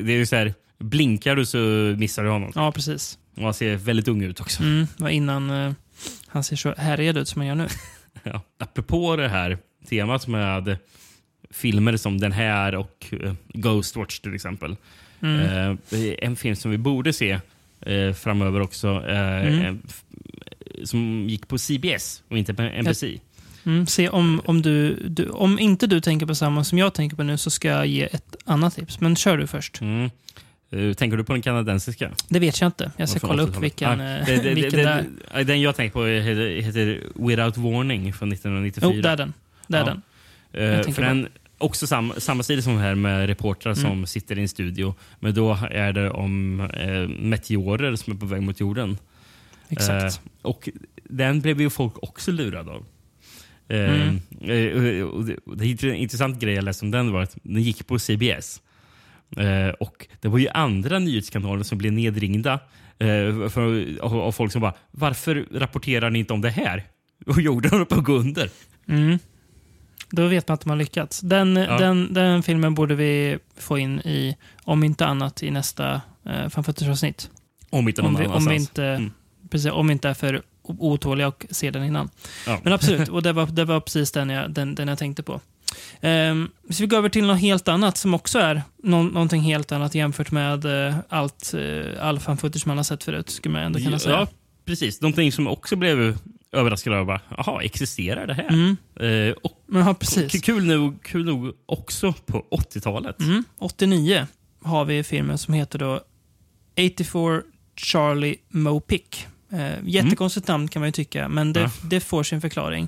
det är ju så här, blinkar du så missar du honom. Ja, precis. Och han ser väldigt ung ut också. Mm. Var innan eh, han ser så härjad ut som han gör nu. Ja. Apropå det här temat med filmer som den här och uh, Ghostwatch till exempel. Mm. Eh, en film som vi borde se eh, framöver också, eh, Mm. som gick på CBS och inte på NBC. Mm. Se om, om, du, du, om inte du tänker på samma som jag tänker på nu så ska jag ge ett annat tips. Men kör du först. Mm. Eh, tänker du på den kanadensiska? Det vet jag inte. Jag ska kolla upp 80-talet? vilken, eh, det- det- vilken det- det det- Den jag tänker på heter, heter Without Warning från 1994. Jo, det är den. Det är Ja. den. Eh, tänker för den, också samma, samma stil som här med reportrar Mm. som sitter i en studio. Men då är det om eh, meteorer som är på väg mot jorden. Exakt. Eh, och den blev ju folk också lurade av. Eh, Mm. eh, och det, och det är en intressant grej jag läste om den var att den gick på CBS. Eh, och det var ju andra nyhetskanaler som blev nedringda eh, för, av, av folk som bara “Varför rapporterar ni inte om det här?” Och jorden håller på att gå under. Mm. Då vet man att de har lyckats. Den, Ja. den, den filmen borde vi få in i, om inte annat, i nästa eh, fanfootage-avsnitt. Om inte någon Om vi, om, vi inte, Mm. precis, om vi inte är för otåliga och ser den innan. Ja. Men absolut, och det var, det var precis den jag, den, den jag tänkte på. Um, så vi går över till något helt annat som också är nå- någonting helt annat jämfört med eh, allt, uh, all fanfootage man har sett förut, skulle man ändå kunna säga. Ja, precis. Någonting som också blev överraskad över. Jaha, existerar det här? Mm. Eh, och ja, precis. kul, nog, kul nog också på 80-talet. Mm, 89 har vi filmen som heter då 84 Charlie Mopic. Eh, jättekonstigt namn kan man ju tycka, men det, Ja. det får sin förklaring.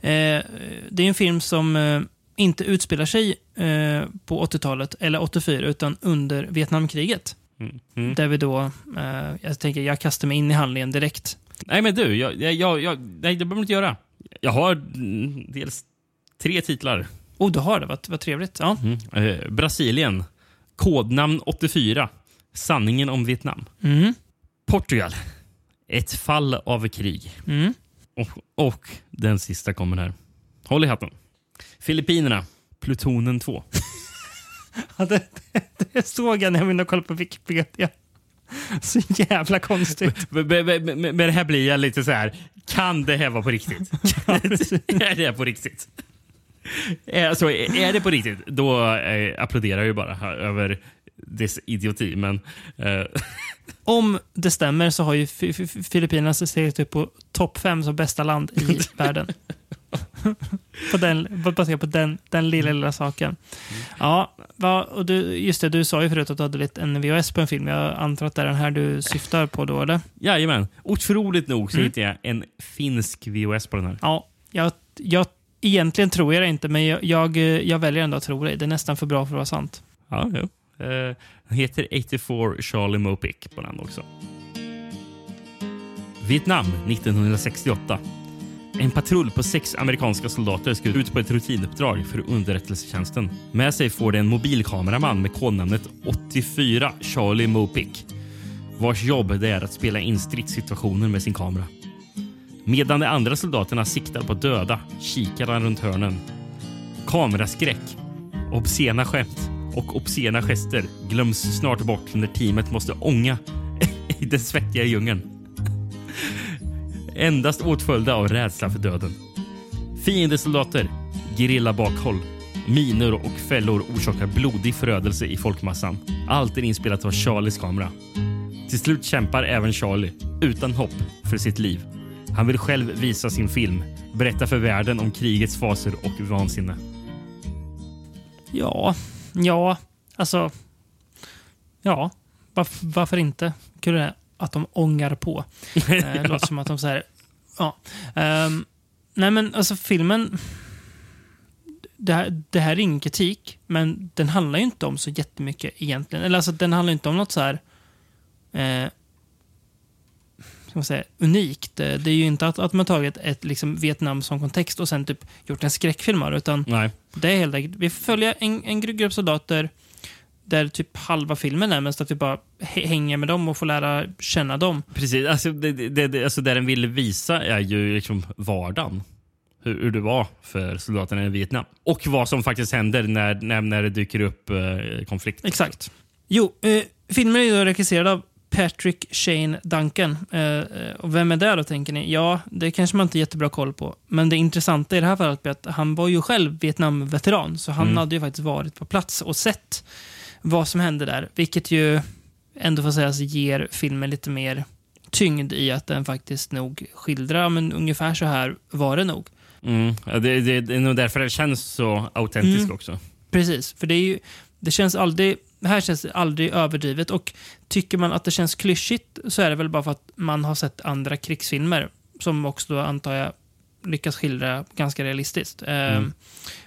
Eh, det är en film som eh, inte utspelar sig eh, på 80-talet eller 84, utan under Vietnamkriget. Mm. Mm. Där vi då, jag tänker, jag kastar mig in i handlingen direkt. Nej, men du, jag, jag, jag, nej, det behöver du inte göra. Jag har mm, dels tre titlar. Oh, du har det, vad, vad trevligt. Ja. Eh, Brasilien. Kodnamn 84. Sanningen om Vietnam. Mm. Portugal. Ett fall av krig. Mm. Och, och den sista kommer här. Håll i hatten. Filippinerna. Plutonen 2. Ja, det, det, det såg jag när jag var inne och kollade på Wikipedia. Så jävla konstigt. Men, men, men, men det här blir jag lite så här. Kan det här vara på riktigt? är det på riktigt? Alltså, är det på riktigt, då eh, applåderar jag ju bara här dess idioti. Men eh, Om det stämmer så har ju Fi- Fi- Filippinerna stegit upp på topp fem som bästa land i världen. på den, baserat på den, den lilla, lilla saken. Ja, va, och du, just det, du sa ju förut att du hade lite en VHS på en film. Jag antar att det är den här du syftar på då, eller? jajamän, otroligt nog så hittade jag en finsk VHS på den här. Ja, jag, jag, egentligen tror jag det inte, men jag, jag, jag väljer ändå att tro det. Det är nästan för bra för att vara sant. Ja, jo. Eh, den heter 84 Charlie Mopic på den också. Vietnam 1968. En patrull på sex amerikanska soldater ska ut på ett rutinuppdrag för underrättelsetjänsten. Med sig får de en mobilkameraman med kodnamnet 84 Charlie Mopic vars jobb det är att spela in stridssituationer med sin kamera. Medan de andra soldaterna siktar på döda kikar han runt hörnen. Kameraskräck, obscena skämt och obscena gester glöms snart bort när teamet måste ånga i den svettiga djungeln. Endast åtföljda av rädsla för döden. Fiendesoldater, bakhåll, minor och fällor orsakar blodig förödelse i folkmassan. Allt är inspelat av Charlies kamera. Till slut kämpar även Charlie, utan hopp, för sitt liv. Han vill själv visa sin film, berätta för världen om krigets faser och vansinne. Ja, ja, alltså... Ja, varf, varför inte? Kul det att de ångar på. Eh, Det låter som att de säger... Ja. Ehm, nej, men alltså filmen... Det här, det här är ingen kritik, men den handlar ju inte om så jättemycket egentligen. Eller alltså, den handlar inte om något så här... Eh, ska man säga, unikt. Eh, Det är ju inte att, att man tagit ett liksom, Vietnam som kontext och sen typ gjort en skräckfilm utan Nej. Det är helt enkelt, vi följa en, en grupp soldater där typ halva filmen är mest att vi bara hä- hänger med dem och får lära känna dem. Precis. Alltså, det, det, det, alltså det den vill visa är ju liksom vardagen. Hur, hur det var för soldaterna i Vietnam. Och vad som faktiskt händer när, när, när det dyker upp eh, konflikt. Exakt. Jo, eh, filmen är regisserad av Patrick Shane Duncan. Eh, och vem är det då, tänker ni? Ja, det kanske man inte har jättebra koll på. Men det intressanta i det här fallet är att han var ju själv Vietnam-veteran, så han Mm. hade ju faktiskt varit på plats och sett vad som hände där. Vilket ju ändå får sägas ger filmen lite mer tyngd i att den faktiskt nog skildrar, men ungefär så här var det nog. Mm. Ja, det, det, det är nog därför det känns så autentiskt Mm. också. Precis, för det är ju, det känns aldrig, det här känns aldrig överdrivet och tycker man att det känns klyschigt så är det väl bara för att man har sett andra krigsfilmer som också då antar jag lyckas skildra ganska realistiskt. Ehm,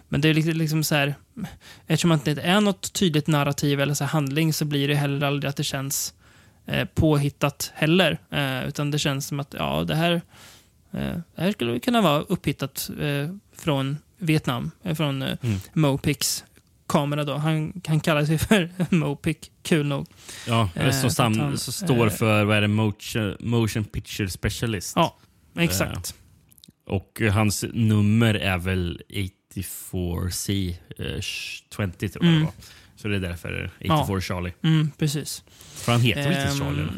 Men det är liksom, så här, eftersom det inte är något tydligt narrativ eller så handling så blir det heller aldrig att det känns eh, påhittat heller. Eh, utan det känns som att ja, det här, eh, det här skulle kunna vara upphittat från Vietnam, från Mm. Mopix kamera då. Han, han kallar sig för Mopic, kul nog. Ja, Eh, som, sam, han, står eh, för vad är det, motion, motion picture specialist. Ja, exakt. Och eh, hans nummer är väl 84C eh, 20 tror jag Mm. det var. Så det är därför 84 Charlie. Mm, precis. För han heter väl inte Ehm, Charlie? eller?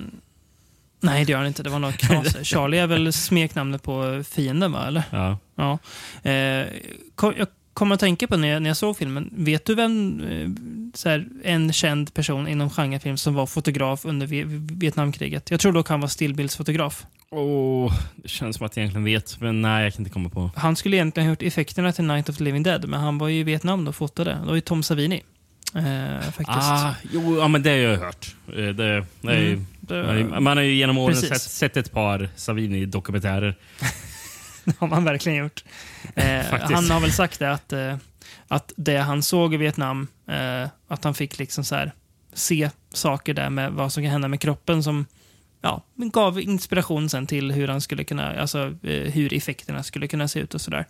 Nej, det gör han inte. Det var något knas. Charlie är väl smeknamnet på fienden, va? Eller? Ja. Ja. Eh, jag kommer att tänka på när jag, när jag såg filmen. Vet du vem eh, så här, en känd person inom genrefilm som var fotograf under Vi- Vietnamkriget? Jag tror dock han var stillbildsfotograf. Åh, det känns som att jag egentligen vet, men nej, jag kan inte komma på. Han skulle egentligen ha gjort effekterna till Night of the Living Dead, men han var ju i Vietnam och fotade. Det var ju Tom Savini. Eh, faktiskt. Ah, jo, ja, men det har jag hört. Eh, Det, ju- Mm, det- man har ju genom åren sett, sett ett par Savini-dokumentärer. Det har man verkligen gjort. Eh, han har väl sagt det att, eh, att det han såg i Vietnam, eh, att han fick liksom så här, se saker där med vad som kan hända med kroppen som ja, gav inspiration sen till hur han skulle kunna, alltså eh, hur effekterna skulle kunna se ut och sådär.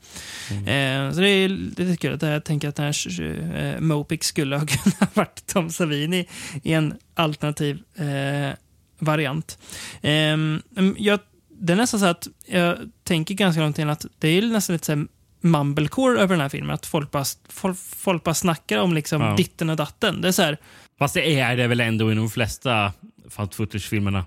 Eh, så det är lite kul att jag tänker att den här eh, Mopic skulle ha kunnat varit Tom Savini i en alternativ eh, variant. Ehm, jag, det är nästan så att jag tänker ganska långt in att det är nästan lite så mumblecore över den här filmen. Att folk bara, folk, folk bara snackar om liksom Ja. ditten och datten. Det är så här, Fast det är det väl ändå i de flesta found footage-filmerna.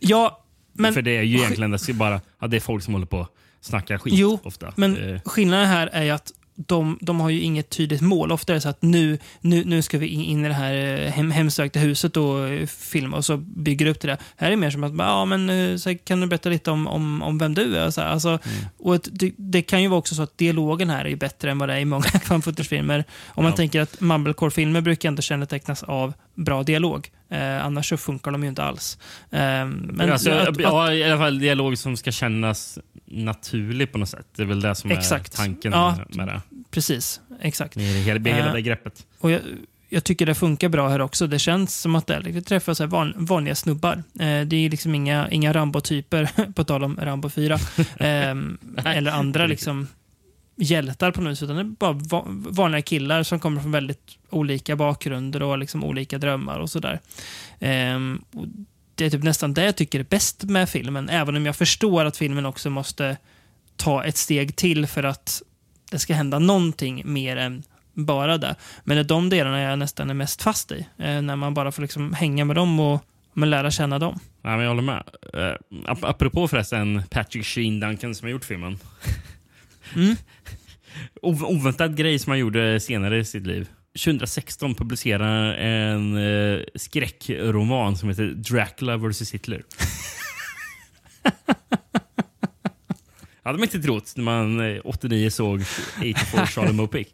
Ja, men... För det är ju egentligen bara ja, det är folk som håller på och snackar skit Jo, ofta. Men skillnaden här är ju att de, de har ju inget tydligt mål. Ofta är det så att nu, nu, nu ska vi in, i det här eh, hem, hemsökta huset och eh, filma och så bygger upp till det. Här är det mer som att, ja men eh, så kan du berätta lite om, om, om vem du är? Så här, alltså, Mm. och ett, det, det kan ju vara också så att dialogen här är bättre än vad det är i många footage-filmer. Om man Ja. tänker att mumblecore-filmer brukar inte kännetecknas av bra dialog. Eh, annars så funkar de ju inte alls. Eh, men alltså, att, att, ja, I alla fall dialog som ska kännas naturlig på något sätt. Det är väl det som Exakt. är tanken Ja. med det. precis, exakt. Med hela, med hela Eh, det greppet. Och jag, jag tycker det funkar bra här också. Det känns som att det är, vi träffar så van, vanliga snubbar. Eh, det är liksom inga, inga Rambo-typer, på tal om Rambo 4. Ehm, eller andra liksom hjältar på något vis. Utan det är bara va, vanliga killar som kommer från väldigt olika bakgrunder och liksom olika drömmar och sådär. Ehm, det är typ nästan det jag tycker är bäst med filmen. Även om jag förstår att filmen också måste ta ett steg till för att det ska hända någonting mer än bara det. Men det är de delarna jag nästan är mest fast i. Eh, när man bara får liksom hänga med dem och men lära känna dem. Ja, men jag håller med. Uh, ap apropå förresten Patrick Sheen Duncan som har gjort filmen. Mm. Ov- oväntad grej som han gjorde senare i sitt liv. 2016 publicerar en uh, skräckroman som heter Dracula vs Hitler. hade man inte trott när man eh, 89 såg 84 Charlie Mopic.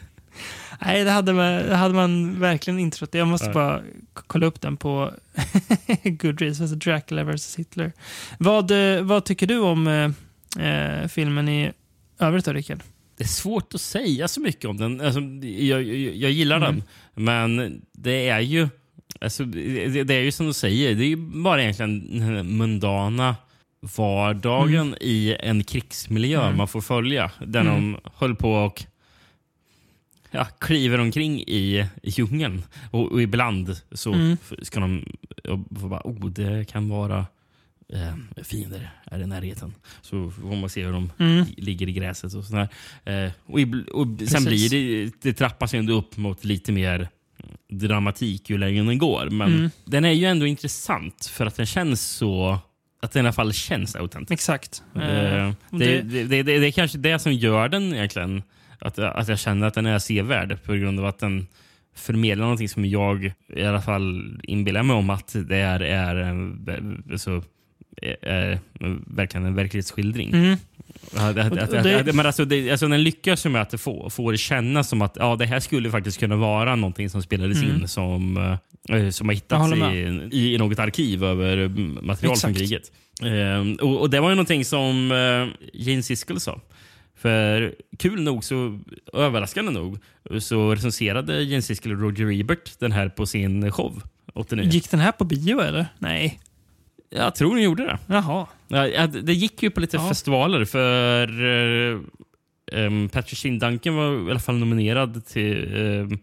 Nej, det hade man, det hade man verkligen inte trott. Jag måste Nej. bara kolla upp den på Goodreads. Alltså Dracula vs Hitler. Vad, eh, vad tycker du om eh, eh, filmen i övrigt då, Rickard? Det är svårt att säga så mycket om den. Alltså, jag, jag, jag gillar Mm. den, men det är ju... Alltså, det, det är ju som du säger, det är ju bara egentligen den mundana vardagen i en krigsmiljö Mm. man får följa. Där Mm. de höll på och ja, kliver omkring i djungeln. Och, och ibland så Mm. ska de och bara, oh, det kan vara eh, fiender här i närheten. Så får man se hur de Mm. ligger i gräset och sådär. Eh, och, och sen blir det, det trappas ju ändå upp mot lite mer dramatik ju längre den går. Men Mm. den är ju ändå intressant för att den känns så... Att den i alla fall känns autentisk. Exakt. Eh, Eh, det, det- det, det, är kanske det som gör den egentligen. Att, att jag känner att den är sevärd på grund av att den förmedlar någonting som jag i alla fall inbillar mig om att det är, är, en- alltså, är, är verkligen en verklighetsskildring. Mm. Att, men alltså, det, alltså den lyckas ju med att det får, får det kännas som att ja, det här skulle faktiskt kunna vara någonting som spelades Mm. in som, eh, som har hittats i, i något arkiv över mm, material från Exakt. kriget. Eh, och, och Det var ju någonting som eh, Gene Siskel sa. För kul nog, så överraskande nog, så recenserade Gene Siskel och Roger Ebert den här på sin show 89. Gick den här på bio eller? Nej. Jag tror ni gjorde det. Jaha. Ja, det gick ju på lite Ja. festivaler för uh, um, Patrick Sheen Duncan var i alla fall nominerad till, ehm,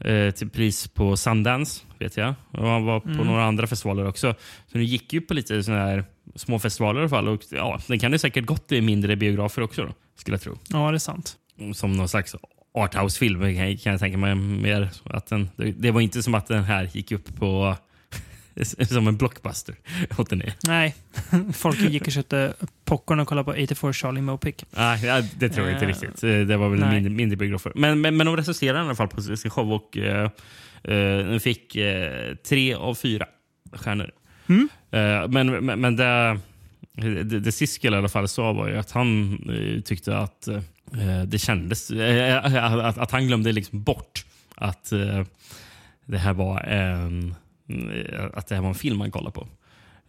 eh, till pris på Sundance, vet jag. Och han var på Mm. några andra festivaler också. Så det gick ju på lite såna här små festivaler i alla fall. Och, ja, den kan det säkert gått i mindre biografer också, då, skulle jag tro. Ja, det är sant. Som någon slags arthouse-film kan, jag- tänka mig mer. Att den, det var inte som att den här gick upp på som en blockbuster 89. Nej. Folk gick och köpte popcorn och kollade på 84 Charlie Mopic. Nej, det tror jag inte Eh, riktigt. Eh, Det var väl nej. mindre, mindre biografer. Men, men, men de recenserade i alla fall på sin show och eh, den fick eh, tre av fyra stjärnor. Mm. Men, men, men det, det, det Siskel i alla fall sa var ju att han tyckte att det kändes... Att, att han glömde liksom bort att det här var en Eh, att det här var en film man kollar på.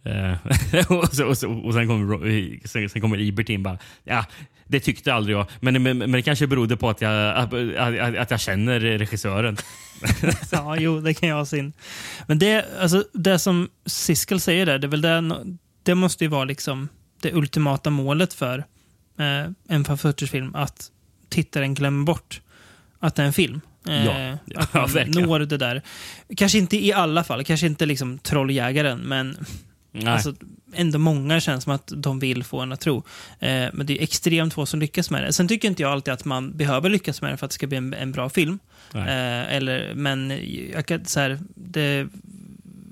Eh, och, så, och, så, och sen kommer, sen, sen kommer Ibert in bara, ja, det tyckte aldrig jag. Men, men, men det kanske berodde på att jag, att, att, att jag känner regissören. Ja, jo, det kan jag ha sin. Men det, alltså, det som Siskel säger där, det, är väl det, det måste ju vara liksom det ultimata målet för eh, en fan film att tittaren glömmer bort att det är en film. Eh, Ja, ja, att man verkligen. når det där. Kanske inte i alla fall, kanske inte liksom trolljägaren, men. Alltså, ändå många känns som att de vill få en att tro. Eh, men det är extremt få som lyckas med det. Sen tycker inte jag alltid att man behöver lyckas med det för att det ska bli en, en bra film. Nej. Eh, eller, men jag kan, så här, det,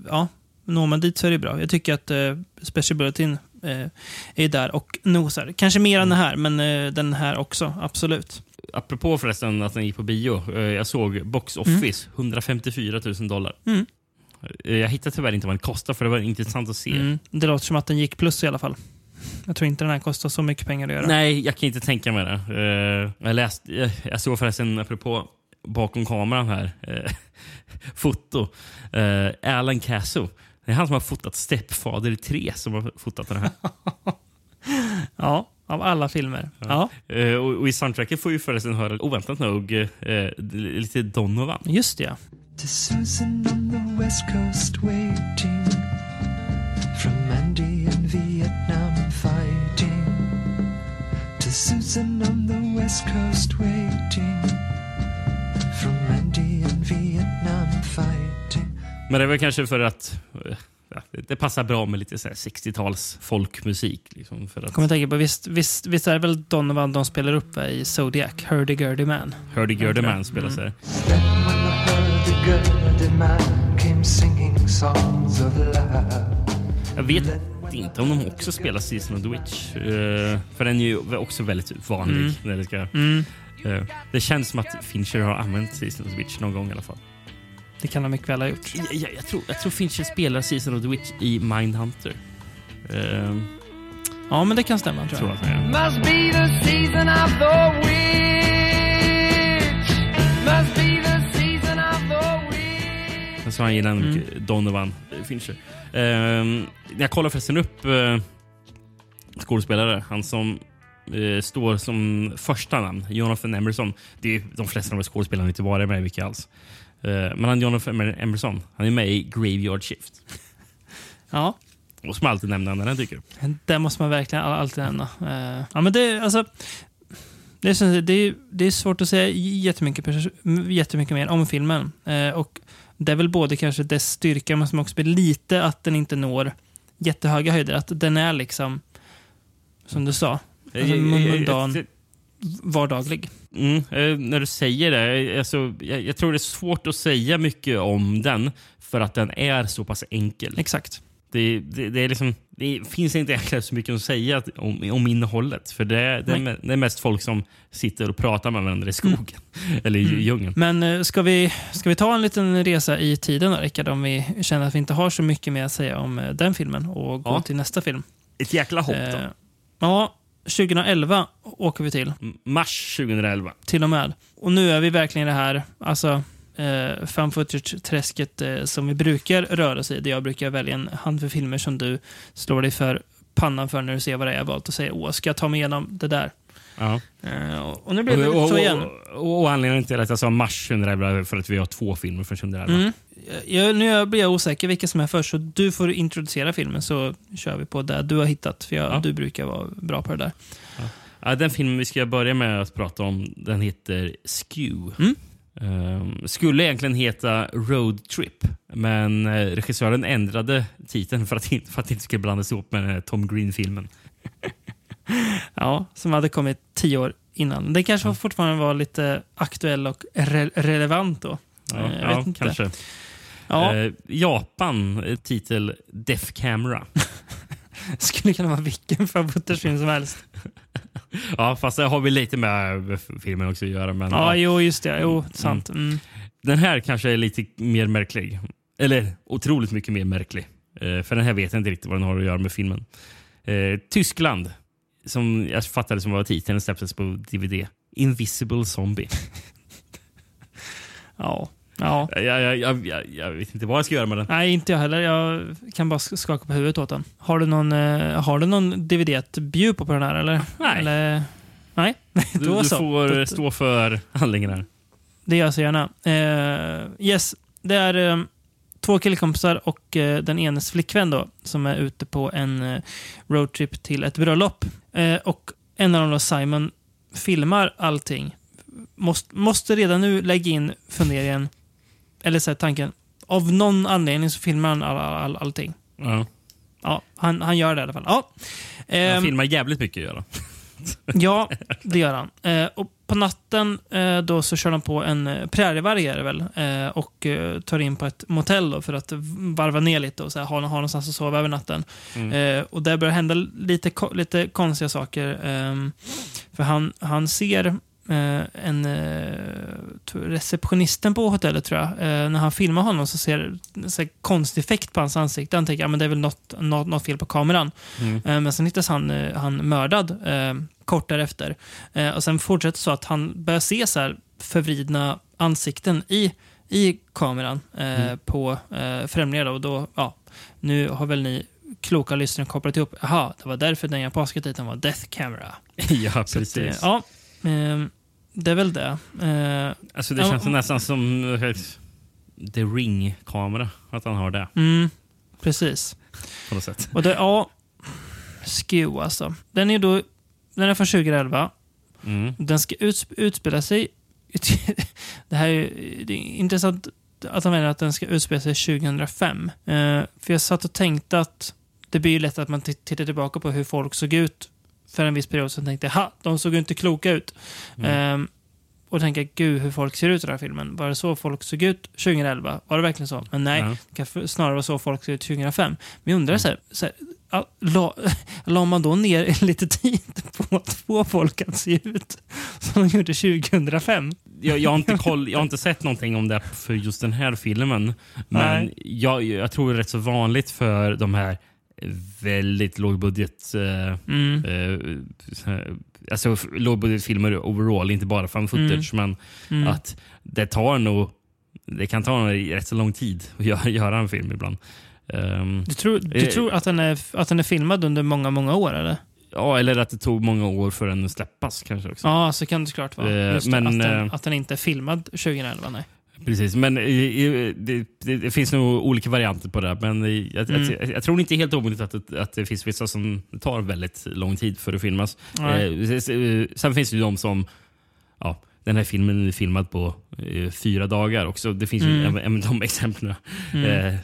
ja, når man dit så är det bra. Jag tycker att eh, Special Bulletin eh, är där och nosar. Kanske mer än den här, men eh, den här också, absolut. Apropå förresten att den gick på bio. eh, Jag såg Box Office, 154 000 dollar. Mm. Eh, Jag hittade tyvärr inte vad den kostar för det var intressant att se. Mm. Det låter som att den gick plus i alla fall. Jag tror inte den här kostar så mycket pengar att göra. Nej, jag kan inte tänka mig det. Eh, Jag, läste, jag- såg förresten, apropå bakom kameran här, foto. Alan Casso. Det är han som har fotat Stepfather 3 som har fotat den här. Ja, av alla filmer. Ja, Eh, och, och I soundtracket får vi förresten höra, oväntat nog, eh, lite Donovan. just det. ja. To Susan on the west coast waiting From Andy in Vietnam fighting To Susan on the west coast waiting From Andy in Vietnam fighting Men det väl kanske för att eh, ja, det passar bra med lite så här 60-tals folkmusik. Liksom, för att Kommer tänka på, visst, visst, visst är det väl Donovan de spelar upp va, i Zodiac? Hurdy-gurdy man. Hurdy-Gurdy Man spelas songs of love Jag vet inte om de också spelar Season of the Witch. eh, för den är ju också väldigt vanlig. När det, ska, eh, det känns som att Fincher har använt Season of the Witch någon gång i alla fall. Det kan de mycket väl ha gjort. Jag, jag, jag, tror, jag tror Fincher spelar Season of the Witch i Mindhunter. Uh, Ja, men det kan stämma tror tror jag. jag att det är. Must be the season of the witch. Must be the season of the witch. Men så han gillar mycket Donovan Fincher. Ehm, jag kollar förresten upp uh, skådespelare. Han som eh, står som första namn, Jonathan Emerson. Det är ju de flesta av de skådespelarna inte vara med mycket alls. Eh, men han Jonathan Emerson, han är med i Graveyard Shift. Ja, Och som alltid nämner när den dyker upp. det måste man verkligen all- alltid nämna. Eh, ja, men det, alltså, det, är, det, är, det är svårt att säga jättemycket, jättemycket mer om filmen. Eh, och det är väl både kanske dess styrka, men som också blir lite att den inte når jättehöga höjder. Att den är liksom, som du sa, alltså, mundan, vardaglig. Mm, eh, när du säger det, eh, alltså, jag, jag tror det är svårt att säga mycket om den för att den är så pass enkel. Exakt. Det, det, det, liksom, det finns inte egentligen så mycket att säga om, om innehållet. För det, är- mest folk som sitter och pratar med varandra i skogen. Eller i djungeln. Men eh, ska vi, ska vi ta en liten resa i tiden då, Rickard? Om vi känner att vi inte har så mycket mer att säga om den filmen och gå Ja. till nästa film. Ett jäkla hopp då. Eh, ja, 2011 åker vi till, Mars 2011. till och med. Och nu är vi verkligen i det här, alltså eh, fan footage-träsket eh, som vi brukar röra oss i. Där jag brukar välja en handfull filmer som du slår dig för pannan för när du ser vad det är jag valt och säger åh, ska jag ta mig igenom det där? Ja. Eh, och och nu blev det Och, och, så igen. och, och anledningen till att jag sa mars 2011 är för att vi har två filmer från 2011. Mm. Jag, nu blir jag osäker vilka som är först, så du får introducera filmen så kör vi på det du har hittat. För jag, Ja. du brukar vara bra på det där. Ja, den filmen vi ska börja med att prata om den heter Skew. Mm. Ehm, skulle egentligen heta Road Trip, men eh, regissören ändrade titeln för att, för att det inte skulle blandas ihop med Tom Green-filmen. Ja, som hade kommit tio år innan. Den kanske fortfarande var lite aktuell och re relevant då. Ja, Eh, jag ja vet inte. kanske. Ja, Eh, Japan, eh, titel Deaf Camera. skulle kunna vara vilken favoritfilm som helst. ja, fast det har vi lite med filmen också att göra. Men, Ja, ja. jo, just det. Jo, sant. Mm. Den här kanske är lite mer märklig. Eller otroligt mycket mer märklig. Eh, för den här vet jag inte riktigt vad den har att göra med filmen. Eh, Tyskland, som jag fattade som var titeln, släpptes på DVD. Invisible Zombie. Ja. ja. Jag, jag, jag, jag, vet inte vad jag ska göra med den. Nej, inte jag heller. Jag kan bara skaka på huvudet åt den. Har du någon, eh, har du någon DVD att bjuda på på den här? Eller? Nej. Eller? Nej, Du, då du så. får Då- stå för handlingen här. Det gör jag så gärna. Eh, yes, det är eh, två killkompisar och eh, den enes flickvän då, som är ute på en eh, roadtrip till ett bröllop. Eh, och en av dem, då, Simon, filmar allting. Måste, måste redan nu lägga in funderingen, eller så här, tanken, av någon anledning så filmar han all, all, all, allting. Ja. Ja, han, han gör det i alla fall. Ja. Han Ehm, filmar jävligt mycket. Gör han. Ja, det gör han. Eh, och på natten eh, då så kör han på en eh, prärievarg är det väl eh, och eh, tar in på ett motell då för att varva ner lite och så här, ha, ha någonstans att sova över natten. Eh, och där börjar hända lite, lite konstiga saker. ehm, för han, han ser en eh, receptionisten på hotellet tror jag. Eh, när han filmar honom så ser så här konstig effekt på hans ansikte. Han tänker att men det är väl något, något, något fel på kameran. Eh, men sen hittas han, eh, han mördad eh, kort därefter. Eh, och sen fortsätter så att han börjar se så här förvridna ansikten i, i kameran eh, på eh, främlingar. Då, och då, ja, nu har väl ni kloka lyssnare kopplat ihop. Jaha, det var därför den japanska titeln var Death Camera. ja, att, precis. eh, ja, eh, det är väl det. Eh, Alltså, det känns om- nästan som eh, The Ring-kamera. Att han har det mm, precis. på något sätt. Och det, ja, Skew alltså. Den är då den är från 2011. Mm. Den ska uts utspela sig... det här är, det är intressant att han menar att den ska utspela sig 2005. Eh, för jag satt och tänkte att det blir ju lätt att man tittar tillbaka på hur folk såg ut för en viss period. Så tänkte jag, ha, de såg ju inte kloka ut. Mm. Eh, och tänka, gud hur folk ser ut i den här filmen. Var det så folk såg ut 2011? Var det verkligen så? Men nej, Ja. det kan snarare vara så folk såg ut 2005. Men jag undrar Mm. så här, så här la, la man då ner lite tid på att få folk att se ut som de gjorde 2005? jag, jag, har inte koll, jag har inte sett någonting om det för just den här filmen. Men jag, jag tror det är rätt så vanligt för de här väldigt lågbudget... Eh, Mm. eh, alltså lågbudgetfilmer overall, inte bara fan footage. Men Mm. att det tar nog... Det kan ta rätt så lång tid att göra, göra en film ibland. Ehm, Du tror, du Eh. tror att, den är, att den är filmad under många, många år? Eller? ja, eller att det tog många år för den att släppas kanske också. Ja, så kan det såklart vara. Eh, men, att, den, eh, att den inte är filmad 2011. Nej. Precis, men eh, det, det, finns nog olika varianter på det. Men eh, jag, Mm. jag, jag tror inte helt omöjligt att, att det finns vissa som tar väldigt lång tid för att filmas. Eh, eh, sen finns det ju de som... Ja, den här filmen är filmad på eh, fyra dagar också. Det finns ju Mm. även, även de exemplen. Eh,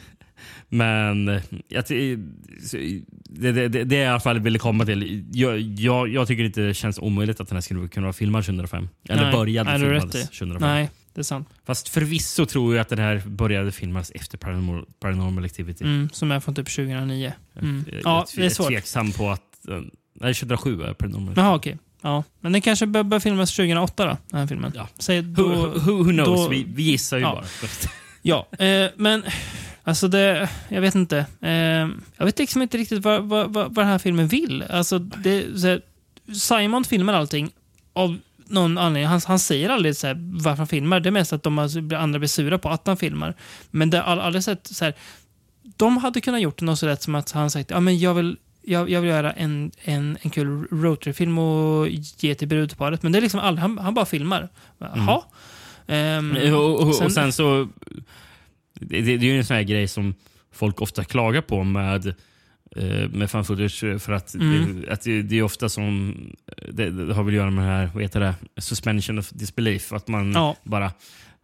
men jag, det, det, det, det är i alla fall ville komma till. Jag, jag, jag tycker inte det känns omöjligt att den här skulle kunna vara filmad 2005. Eller Nej. började Nej, filmas i. 2005. Nej, det är sant. Fast förvisso tror jag att den här började filmas efter Paranormal, Paranormal Activity. Mm, som är från typ 2009. Mm. Jag, Ja, jag, det är svårt. tveksam på att... eh, Nej, 2007 är Paranormal Jaha, okej. Ja. Men den kanske bör, bör filmas 2008 då, den här filmen. Ja. Säg, Who, då, who, who knows? då- vi, vi gissar ju Ja. bara. Ja, eh, men alltså det, jag vet inte. Eh, jag vet liksom inte riktigt vad, vad, vad, vad den här filmen vill. Alltså det, här, Simon filmar allting av någon anledning. Han, han säger aldrig så här, varför han filmar. Det är mest att de andra blir sura på att han filmar. Men det har aldrig sett så här. De hade kunnat gjort något så rätt som att han sagt ja, men jag vill jag, jag vill göra en, en, en kul roadtrip-film och ge till brudparet. Men det är liksom aldrig, han, han bara filmar. Jaha. Ehm, och, och, sen- och sen så... Det, det, är ju en sån här grej som folk ofta klagar på med med fan footage för att, Mm. det, att det, det är ofta som det, det har väl att göra med det här, vad heter det, suspension of disbelief. Att man Ja. bara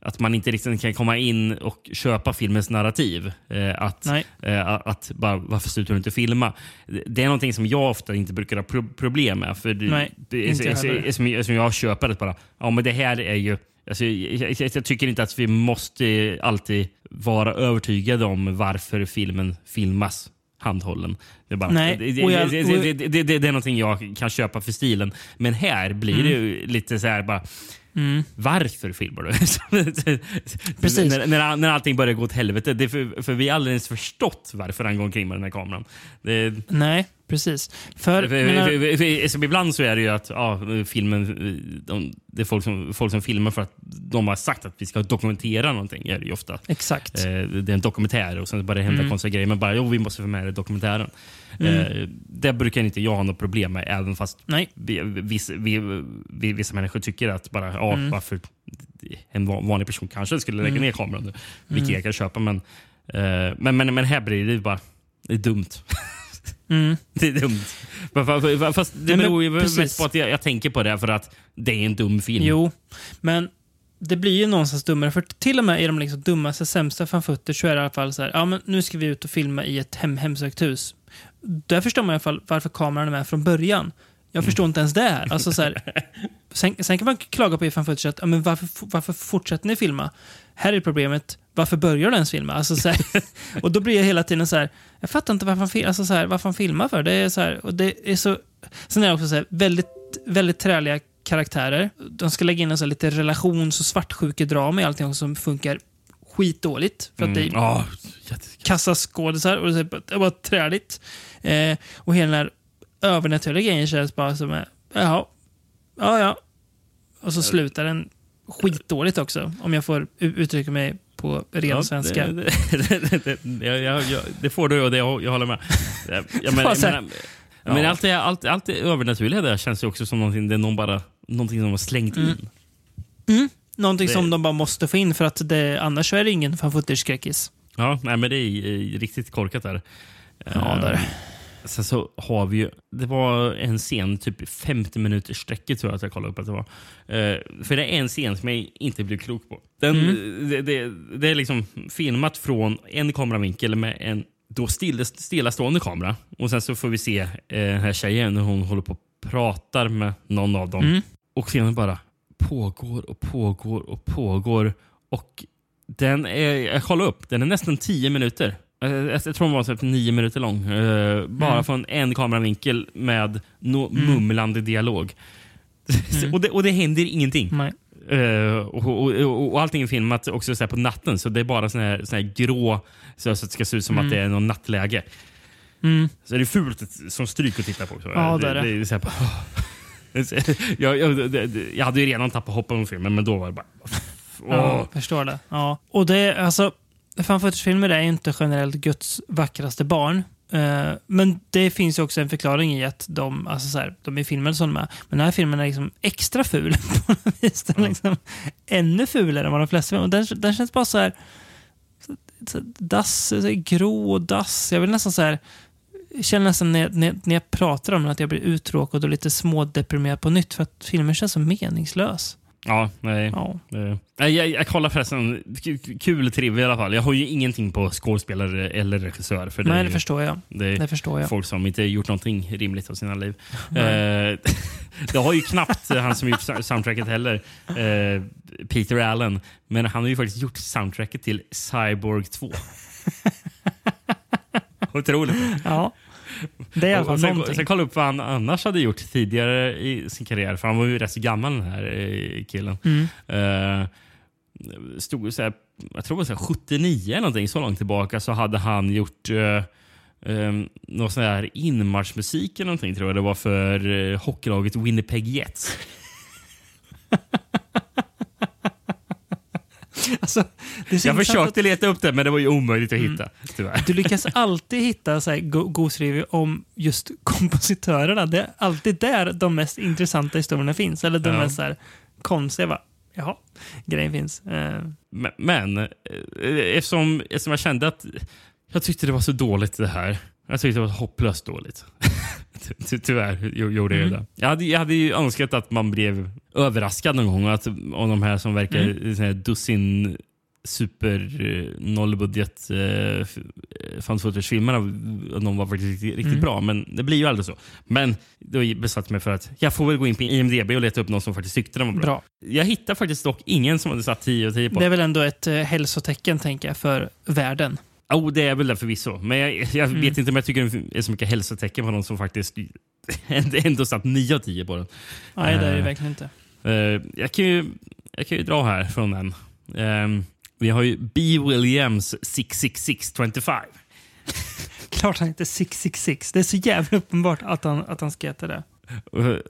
att man inte riktigt kan komma in och köpa filmens narrativ. Eh, att, eh, att bara, varför slutar du inte filma? Det är någonting som jag ofta inte brukar ha pro problem med. För det, Nej, det, inte är, som, jag- som jag köper det bara. Ja, men det här är ju... Alltså, jag, jag, jag tycker inte att vi måste alltid vara övertygade om varför filmen filmas handhållen. Det är, bara, Nej, det, det, det, det, det, det, det, det är någonting jag kan köpa för stilen. Men här blir det ju lite så här bara... Mm. Varför filmar du? Precis. när, när, när allting börjar gå åt helvete. Det för, för vi har aldrig ens förstått varför han går omkring med den här kameran. Det, Nej, Precis. För, För, för, för, ibland så är det ju att ja, filmen, de, det är folk som, folk som filmar för att de har sagt att vi ska dokumentera någonting. Är det ju ofta. exakt. Eh, det är en dokumentär och sen bara det händer Mm. konstiga grejer. Men bara jo, vi måste få med det i dokumentären. Eh, det brukar inte jag ha något problem med, även fast Nej. vi, vissa, vi, vi, vissa människor tycker att bara, ja, Mm. varför en van- vanlig person kanske skulle lägga ner kameran. Vilket Mm. jag kan köpa. Men, eh, men, men, men här blir det bara det är dumt. Mm. Det är dumt. Fast det beror ju mest på att jag, jag tänker på det för att det är en dum film. Jo, men det blir ju någonstans dummare. För till och med i de liksom dummaste, sämsta fan footage så är det i alla fall så här, ja men nu ska vi ut och filma i ett hem, hemsökt hus. Där förstår man i alla fall varför kameran är med från början. Jag förstår inte ens det här. Alltså, så här sen, sen kan man klaga på i fan footage att, ja, men varför, varför fortsätter ni filma? Här är problemet, varför börjar du ens filma? Alltså, så här, och då blir jag hela tiden så här, jag fattar inte varför han, fil- alltså, så här, varför han filmar för. Det är så här, och det är så, sen är det också så här, väldigt, väldigt träliga karaktärer. De ska lägga in en så lite relations och svartsjukedrama i allting som funkar skitdåligt. För att det Mm. Ja, jätte- kassaskådisar och det är bara, det är bara träligt. Eh, och hela den här övernaturliga grejen känns bara som, eh, jaha, ja ja. Och så slutar den skitdåligt också, om jag får uttrycka mig på ren Ja, svenska. Det, det, det, jag, jag, det får du och det, jag, jag håller med. Jag, jag, men, Ja, men, men allt, det, allt, allt det övernaturliga där känns ju också som någonting, det är någon bara, någonting som de har slängt in. Mm. Någonting Det- som de bara måste få in för att det, annars är det ingen fan footage-skräckis. Ja, nej, men det är eh, riktigt korkat där. Ja, där. Sen så har vi ju, det var en scen, typ 50 minuters sträcket tror jag att jag kollade upp att det var. Eh, för det är en scen som jag inte blev klok på. Den, Mm. det, det, det är liksom filmat från en kameravinkel med en då still, stillastående kamera. Och sen så får vi se eh, den här tjejen när hon håller på och pratar med någon av dem. Mm. Och scenen bara pågår och pågår och pågår. Och den är, jag kollade upp, den är nästan 10 minuter. Eh, Jag, tror den var typ 9 minuter lång. Eh, bara Mm. från en kameravinkel med no, Mm. mumlande dialog. och, det, och det händer ingenting. Nej. Eh, och, och, och, och allting är filmat också så på natten, så det är bara sån här, sån här grå, så, så att det ska se ut som att det är någon nattläge. Mm. Så det är fult som stryk att titta på. Så. Ja, det är det. det är bara, jag, jag, det- det- jag hade ju redan tappat hoppet om filmen, men då var det bara... Åh. Ja, förstår det. Ja. Och det är alltså, fan footage-filmer är inte generellt Guds vackraste barn. Eh, men det finns ju också en förklaring i att de, alltså så här, de är filmade som de är. Men den här filmen är liksom extra ful på något vis. Den är liksom ännu fulare än vad de flesta filmer. Den, den känns bara så här, så, dass, så här, grå och dass. Jag vill nästan så här, jag känner nästan när, när, när jag pratar om den att jag blir uttråkad och lite smådeprimerad på nytt. För att filmen känns så meningslös. Ja, nej. Ja. Eh, nej, jag, jag kollar förresten. Kul trivia i alla fall. Jag har ju ingenting på skådespelare eller regissör. För det, Nej, det ju- förstår jag. det är Det förstår jag. folk som inte gjort någonting rimligt av sina liv. Eh, det har ju knappt han som gjort sou- soundtracket heller, eh, Peter Allen. Men han har ju faktiskt gjort soundtracket till Cyborg 2. Otroligt. Ja. Det är i alla fall sen, någonting. sen kolla upp vad han annars hade gjort tidigare i sin karriär. För han var ju rätt så gammal den här eh, killen. Mm. Eh, stod så här, jag tror det var så här 79 eller någonting, så långt tillbaka så hade han gjort uh, um, någon sån här inmarschmusik eller någonting tror jag det var för uh, hockeylaget Winnipeg Jets. Alltså, Jag försökte leta upp det men det var ju omöjligt att hitta. Tyvärr. att Du lyckas alltid hitta så här go- gosedrivor om just kompositörerna. Det är alltid där de mest intressanta historierna finns. Eller de Ja. mest så här konstiga. Bara, Jaha, grejen finns. Eh, Men, men eh, eftersom, eftersom jag kände att jag tyckte det var så dåligt det här. Jag tyckte det var hopplöst dåligt. Ty- Tyvärr jo- gjorde jag Mm. det. Jag hade, jag hade ju önskat att man blev överraskad någon gång. Att, av de här som verkar Mm. dussin super eh, nollbudget eh, f- eh, footage-filmerna. De var faktiskt riktigt, Mm. bra. Men det blir ju aldrig så. Men då besatte jag mig för att jag får väl gå in på IMDB och leta upp någon som faktiskt tyckte den var bra. bra. Jag hittar faktiskt dock ingen som hade satt 10 och 10 på. Det är väl ändå ett eh, hälsotecken, tänker jag, för världen. Oh, det är väl det förvisso. Men jag, jag Mm. vet inte om jag tycker det är så mycket hälsotecken på någon som faktiskt ändå satt 9 av 10 på den. Nej, det är det Eh. verkligen inte. Eh, jag, kan ju, jag kan ju dra här från den. Ehm, vi har ju B. Williams 66625. klart han heter 666. Det är så jävla uppenbart att han, att han ska heta det.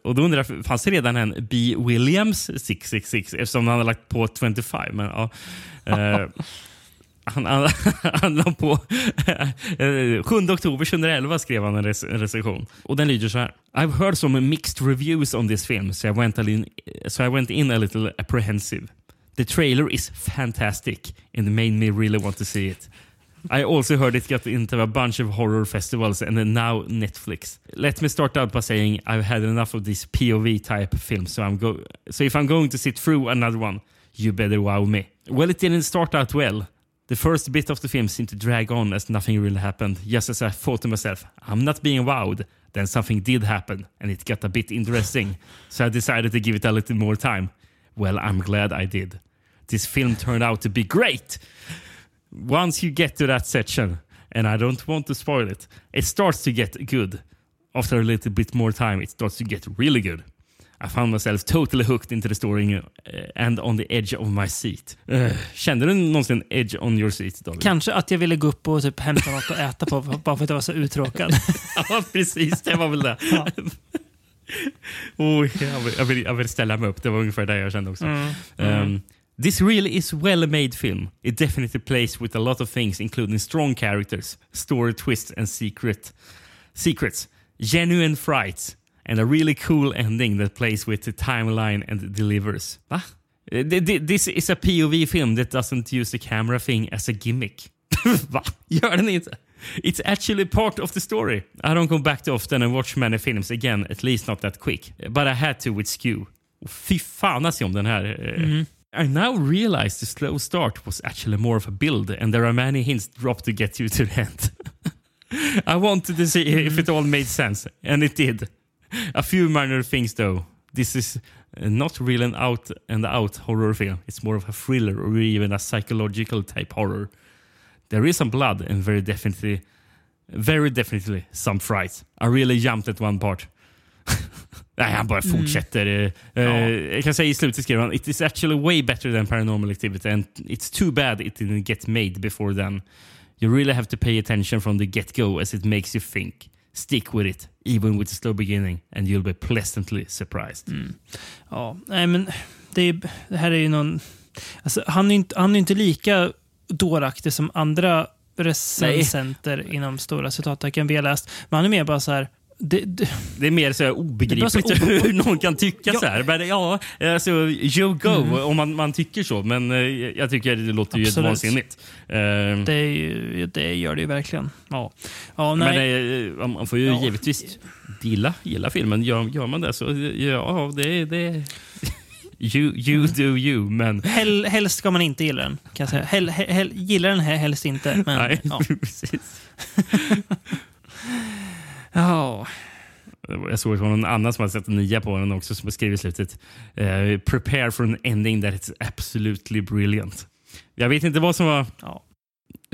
Och, då undrar jag, fanns det redan en B. Williams 666 eftersom han har lagt på 25? Men, ja, eh, han, han, han la på... Eh, 7 oktober 2011 skrev han en, en recension. Och den lyder så här. I've heard some mixed reviews on this film so I went, a in, so I went in a little apprehensive. The trailer is fantastic and made me really want to see it. I also heard it got into a bunch of horror festivals and then now Netflix. Let me start out by saying I've had enough of these POV type films, so I'm go so if I'm going to sit through another one, you better wow me. Well, it didn't start out well. The first bit of the film seemed to drag on as nothing really happened, just as I thought to myself, I'm not being wowed. Then something did happen, and it got a bit interesting, so I decided to give it a little more time. Well, I'm glad I did. This film turned out to be great! Once you get to that section, and I don't want to spoil it, it starts to get good. After a little bit more time, it starts to get really good. I found myself totally hooked into the story uh, and on the edge of my seat. Uh, kände du någonsin edge on your seat, David? Kanske att jag ville gå upp och typ hämta något att äta på bara för att jag var så uttråkad. ja, precis. Det var väl det. Ja. oh, jag, vill, jag, vill, jag vill ställa mig upp. Det var ungefär det jag kände också. Mm. Um, this really is well made film. It definitely plays with a lot of things including strong characters, story twists and secret secrets, genuine frights and a really cool ending that plays with the timeline and delivers. Va? Eh, th- th- This is a POV film that doesn't use the camera thing as a gimmick. Va? Gör den inte? It's actually part of the story. I don't go back too often and watch many films again, at least not that quick. But I had to with Skew. Och fy fan alltså om den här. eh, I now realize the slow start was actually more of a build and there are many hints dropped to get you to the end. I wanted to see if it all made sense, and it did. A few minor things though. This is uh, not really an out and out horror film. It's more of a thriller or even a psychological type horror. There is some blood and very definitely, very definitely some fright. I really jumped at one part. Nej, han bara fortsätter. eh, eh, Jag kan säga i slutet skriver han It is actually way better than paranormal activity and it's too bad it didn't get made before then. You really have to pay attention from the get-go as it makes you think. Stick with it, even with a slow beginning, and you'll be pleasantly surprised. Ja, nej men det, är, det här är ju någon... Alltså, han, är inte, han är inte lika dåraktig som andra recensenter inom stora citattecken vi har läst. Men han är mer bara så här... Det, det, Det är mer så här obegripligt Det är så o- hur någon kan tycka Ja. så här. Men ja, alltså, you go om man, man tycker så. Men eh, jag tycker det låter ju Absolut. vansinnigt. Eh, det, är ju, det gör det ju verkligen. Ja, ja Men nej. eh, man får ju Ja. givetvis gilla, gilla filmen. Gör, gör man det så ja, det det You, you do you, men... Hel, helst ska man inte gilla den. Kan jag säga. Hel, hel, gillar den he- helst inte. Men, Nej, ja. precis. Ja. Jag såg att det var någon annan som hade sett nia på den också som beskrev i slutet. Eh, prepare for an ending that is absolutely brilliant. Jag vet inte vad som var Ja.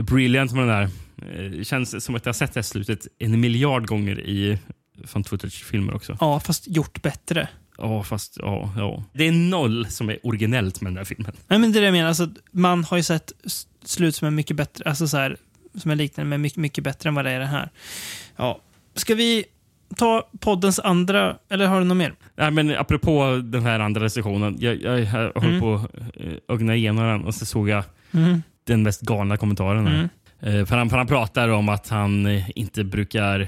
brilliant med den där. Eh, Det känns som att jag har sett det här slutet en miljard gånger i fan footage-filmer också. ja, fast gjort bättre. Ja, fast ja, ja. Det är noll som är originellt med den här filmen. Nej, men det är det jag menar. Alltså, man har ju sett slut som är mycket bättre. Alltså så här, som är liknande, men mycket, mycket bättre än vad det är det här. Ja. Ska vi ta poddens andra, eller har du något mer? Nej, men apropå den här andra recensionen. Jag, jag, jag håller Mm. på att eh, ögna igenom den och så såg jag Mm. den mest galna kommentaren. Mm. Eh, För han, för han pratar om att han eh, inte brukar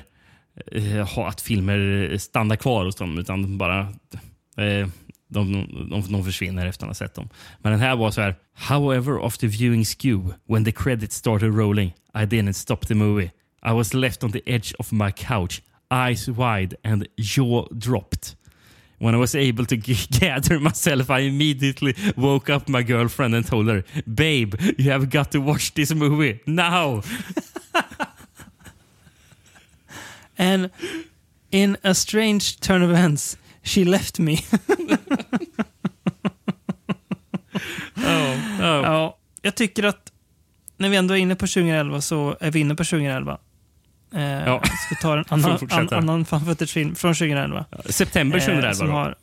eh, ha att filmer stannar kvar hos dem utan bara eh, de, de, de försvinner efter att ha sett dem. Men den här var så här. However, after viewing Skew, when the credits started rolling, I didn't stop the movie. I was left on the edge of my couch, eyes wide and jaw dropped. When I was able to gather myself, I immediately woke up my girlfriend and told her, Babe, you have got to watch this movie now. And in a strange turn of events, she left me. Oh, ja, jag tycker att när vi ändå är inne på 2011 så är vi inne på 2011. Eh, Ja. Ska vi ta en annan, an, annan fan footage-film från 2011. September Eh, 2011 som då. har,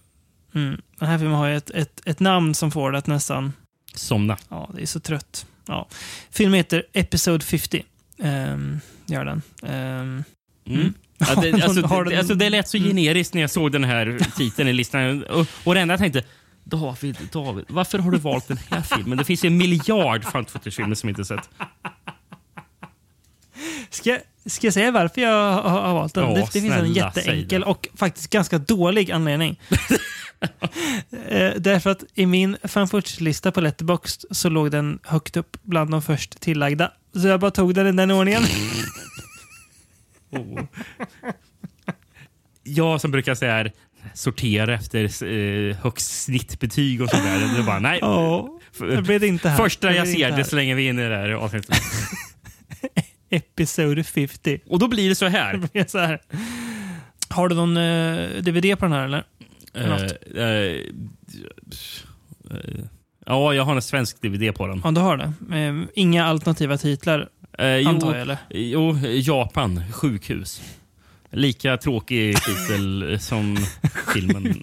mm, Den här filmen har ju ett, ett, ett namn som får det att nästan... Somna. Ja, det är så trött. Ja. Filmen heter Episode 50. Ehm, gör den. Ehm, Mm. Ja, det, alltså, det, alltså, det lät så generiskt när jag såg den här titeln i listan. Och, och det enda jag tänkte, David, David, varför har du valt den här filmen? Det finns ju en miljard found footage-filmer som inte sett. Ska, ska jag säga varför jag har, har valt den? Ja, det, det finns en jätteenkel och faktiskt ganska dålig anledning. eh, därför att i min fanfootage-lista på Letterboxd så låg den högt upp bland de först tillagda. Så jag bara tog den i den ordningen. Oh. Jag som brukar säga här, sortera efter eh, högst snittbetyg och sådär. Det bara, nej. Ja, det det inte här. Första jag ser, det slänger vi in i det här avsnittet. Episode 50. Och då blir det så här. Det blir så här. Har du någon eh, DVD på den här eller? Eh, eh, eh, ja, jag har en svensk DVD på den. Ja, du har det. Eh, inga alternativa titlar Eh, antar jag jo, eller? jo, Japan, sjukhus. Lika tråkig titel som filmen.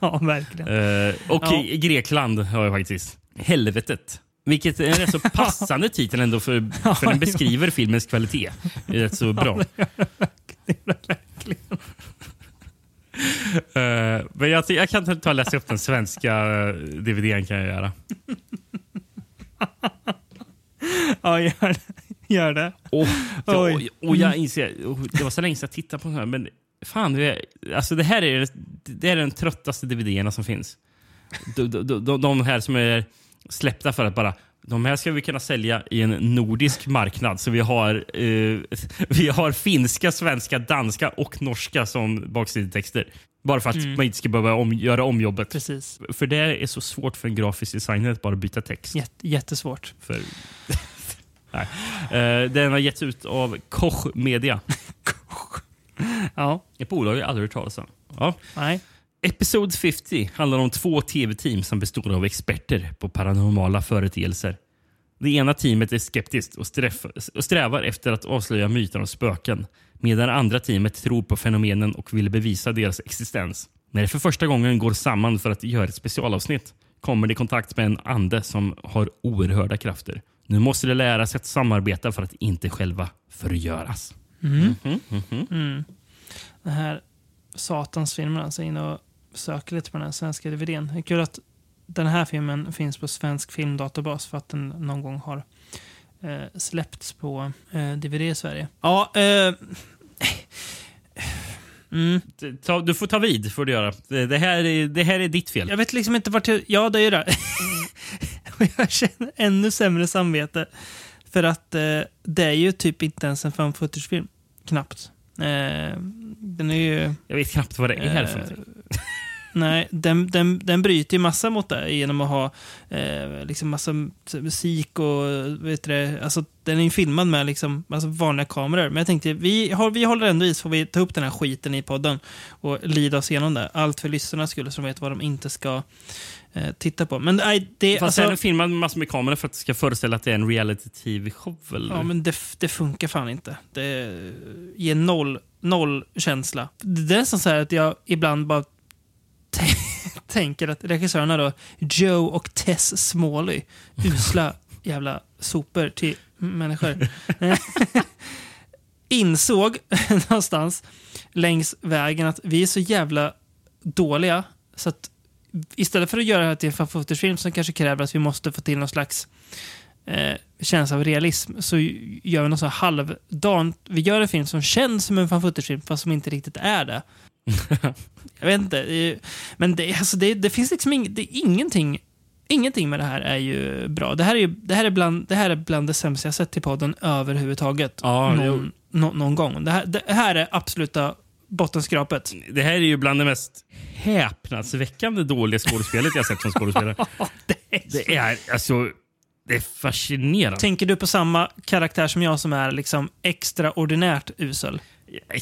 Ja, verkligen. Eh, och Ja. Grekland har jag faktiskt. Helvetet. Vilket är en rätt så passande titel ändå för, för den beskriver filmens kvalitet. Det är rätt så bra. Eh, men jag, jag kan ta och läsa upp den svenska eh, DVDn kan jag göra. Ja, gör det. Gör det. Och, och, Oj. och jag inser, och det var så länge sedan jag tittade på den här, men fan, det, alltså det här är, det är den tröttaste DVDerna som finns. De, de, de, de här som är släppta för att bara de här ska vi kunna sälja i en nordisk marknad. Så vi har, eh, vi har finska, svenska, danska och norska som baksidetexter. Bara för att man inte ska behöva om, göra om jobbet. Precis. För det är så svårt för en grafisk designer att bara byta text. Jätte, jättesvårt. För... Nej. Eh, den har getts ut av Koch Media. Ja, Ett bolag jag aldrig hört talas om. Ja. nej. Episode 50 handlar om två tv-team som består av experter på paranormala företeelser. Det ena teamet är skeptiskt och, och strävar efter att avslöja myter om spöken medan det andra teamet tror på fenomenen och vill bevisa deras existens. När det för första gången går samman för att göra ett specialavsnitt kommer det i kontakt med en ande som har oerhörda krafter. Nu måste de lära sig att samarbeta för att inte själva förgöras. Mhm, mhm. Mm. Den här satansfilmen, alltså in och söker lite på den svenska DVDn. Det är kul att den här filmen finns på svensk filmdatabas för att den någon gång har eh, släppts på eh, DVD i Sverige. Ja, eh, mm. Ta, du får ta vid. Får du göra. Det, det, här är, det här är ditt fel. Jag vet liksom inte vart jag... Ja, det är ju det. Jag känner ännu sämre samvete. För att eh, det är ju typ inte ens en fan footage-film. Knappt. Eh, den är ju... Jag vet knappt vad det är för Eh, någonting. Nej, den, den, den bryter ju massa mot det genom att ha eh, liksom massa musik och vet du det, alltså den är ju filmad med liksom, alltså vanliga kameror. Men jag tänkte, vi, har, vi håller ändå i så får vi ta upp den här skiten i podden och lida oss igenom det. Allt för lyssnarnas skull så de vet vad de inte ska eh, titta på. Men nej, det, Fast alltså, är den filmad med massor med kameror för att det ska föreställa att det är en reality-tv-show? Ja, men det, det funkar fan inte. Det ger noll, noll känsla. Det är nästan så här att jag ibland bara tänker att regissörerna då, Joe och Tess Smalley, usla jävla sopor till människor, insåg någonstans längs vägen att vi är så jävla dåliga så att istället för att göra det här till en fan som kanske kräver att vi måste få till någon slags eh, känsla av realism så gör vi något så halvdant. Vi gör en film som känns som en fan fast som inte riktigt är det. Jag vet inte. Men det, alltså det, det finns liksom ing, det är ingenting Ingenting med det här är ju bra. Det här är, ju, det här är, bland, det här är bland det sämsta jag sett i podden överhuvudtaget. Ja, någon, nå- någon gång. Det här, det här är absoluta bottenskrapet. Det här är ju bland det mest häpnadsväckande dåliga skådespelet jag sett som skådespelare. det är alltså... Det är fascinerande. Tänker du på samma karaktär som jag som är liksom extraordinärt usel?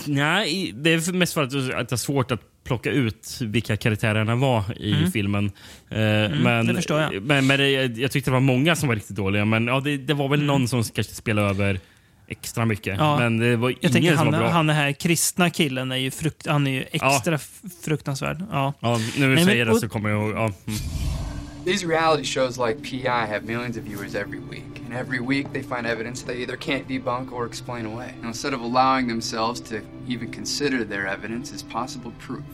Nej, det är mest för att det är svårt att plocka ut vilka karaktärerna var i filmen. Eh, men, Mm. det förstår jag. Men, men det, jag tyckte det var många som var riktigt dåliga. Men ja, det, det var väl någon som kanske spelade över extra mycket. Mm. Ja. Men det var Jag ingen som han, var bra. han den här kristna killen är ju, frukt, han är ju extra Ja. fruktansvärd. Ja. Ja, nu när du Nej, men- säger det och- så kommer jag ihåg. Ja. mm. These reality shows like PI have millions of viewers every week, Every week they find evidence they either can't debunk or explain away. Now, instead of allowing themselves to even consider their evidence as possible proof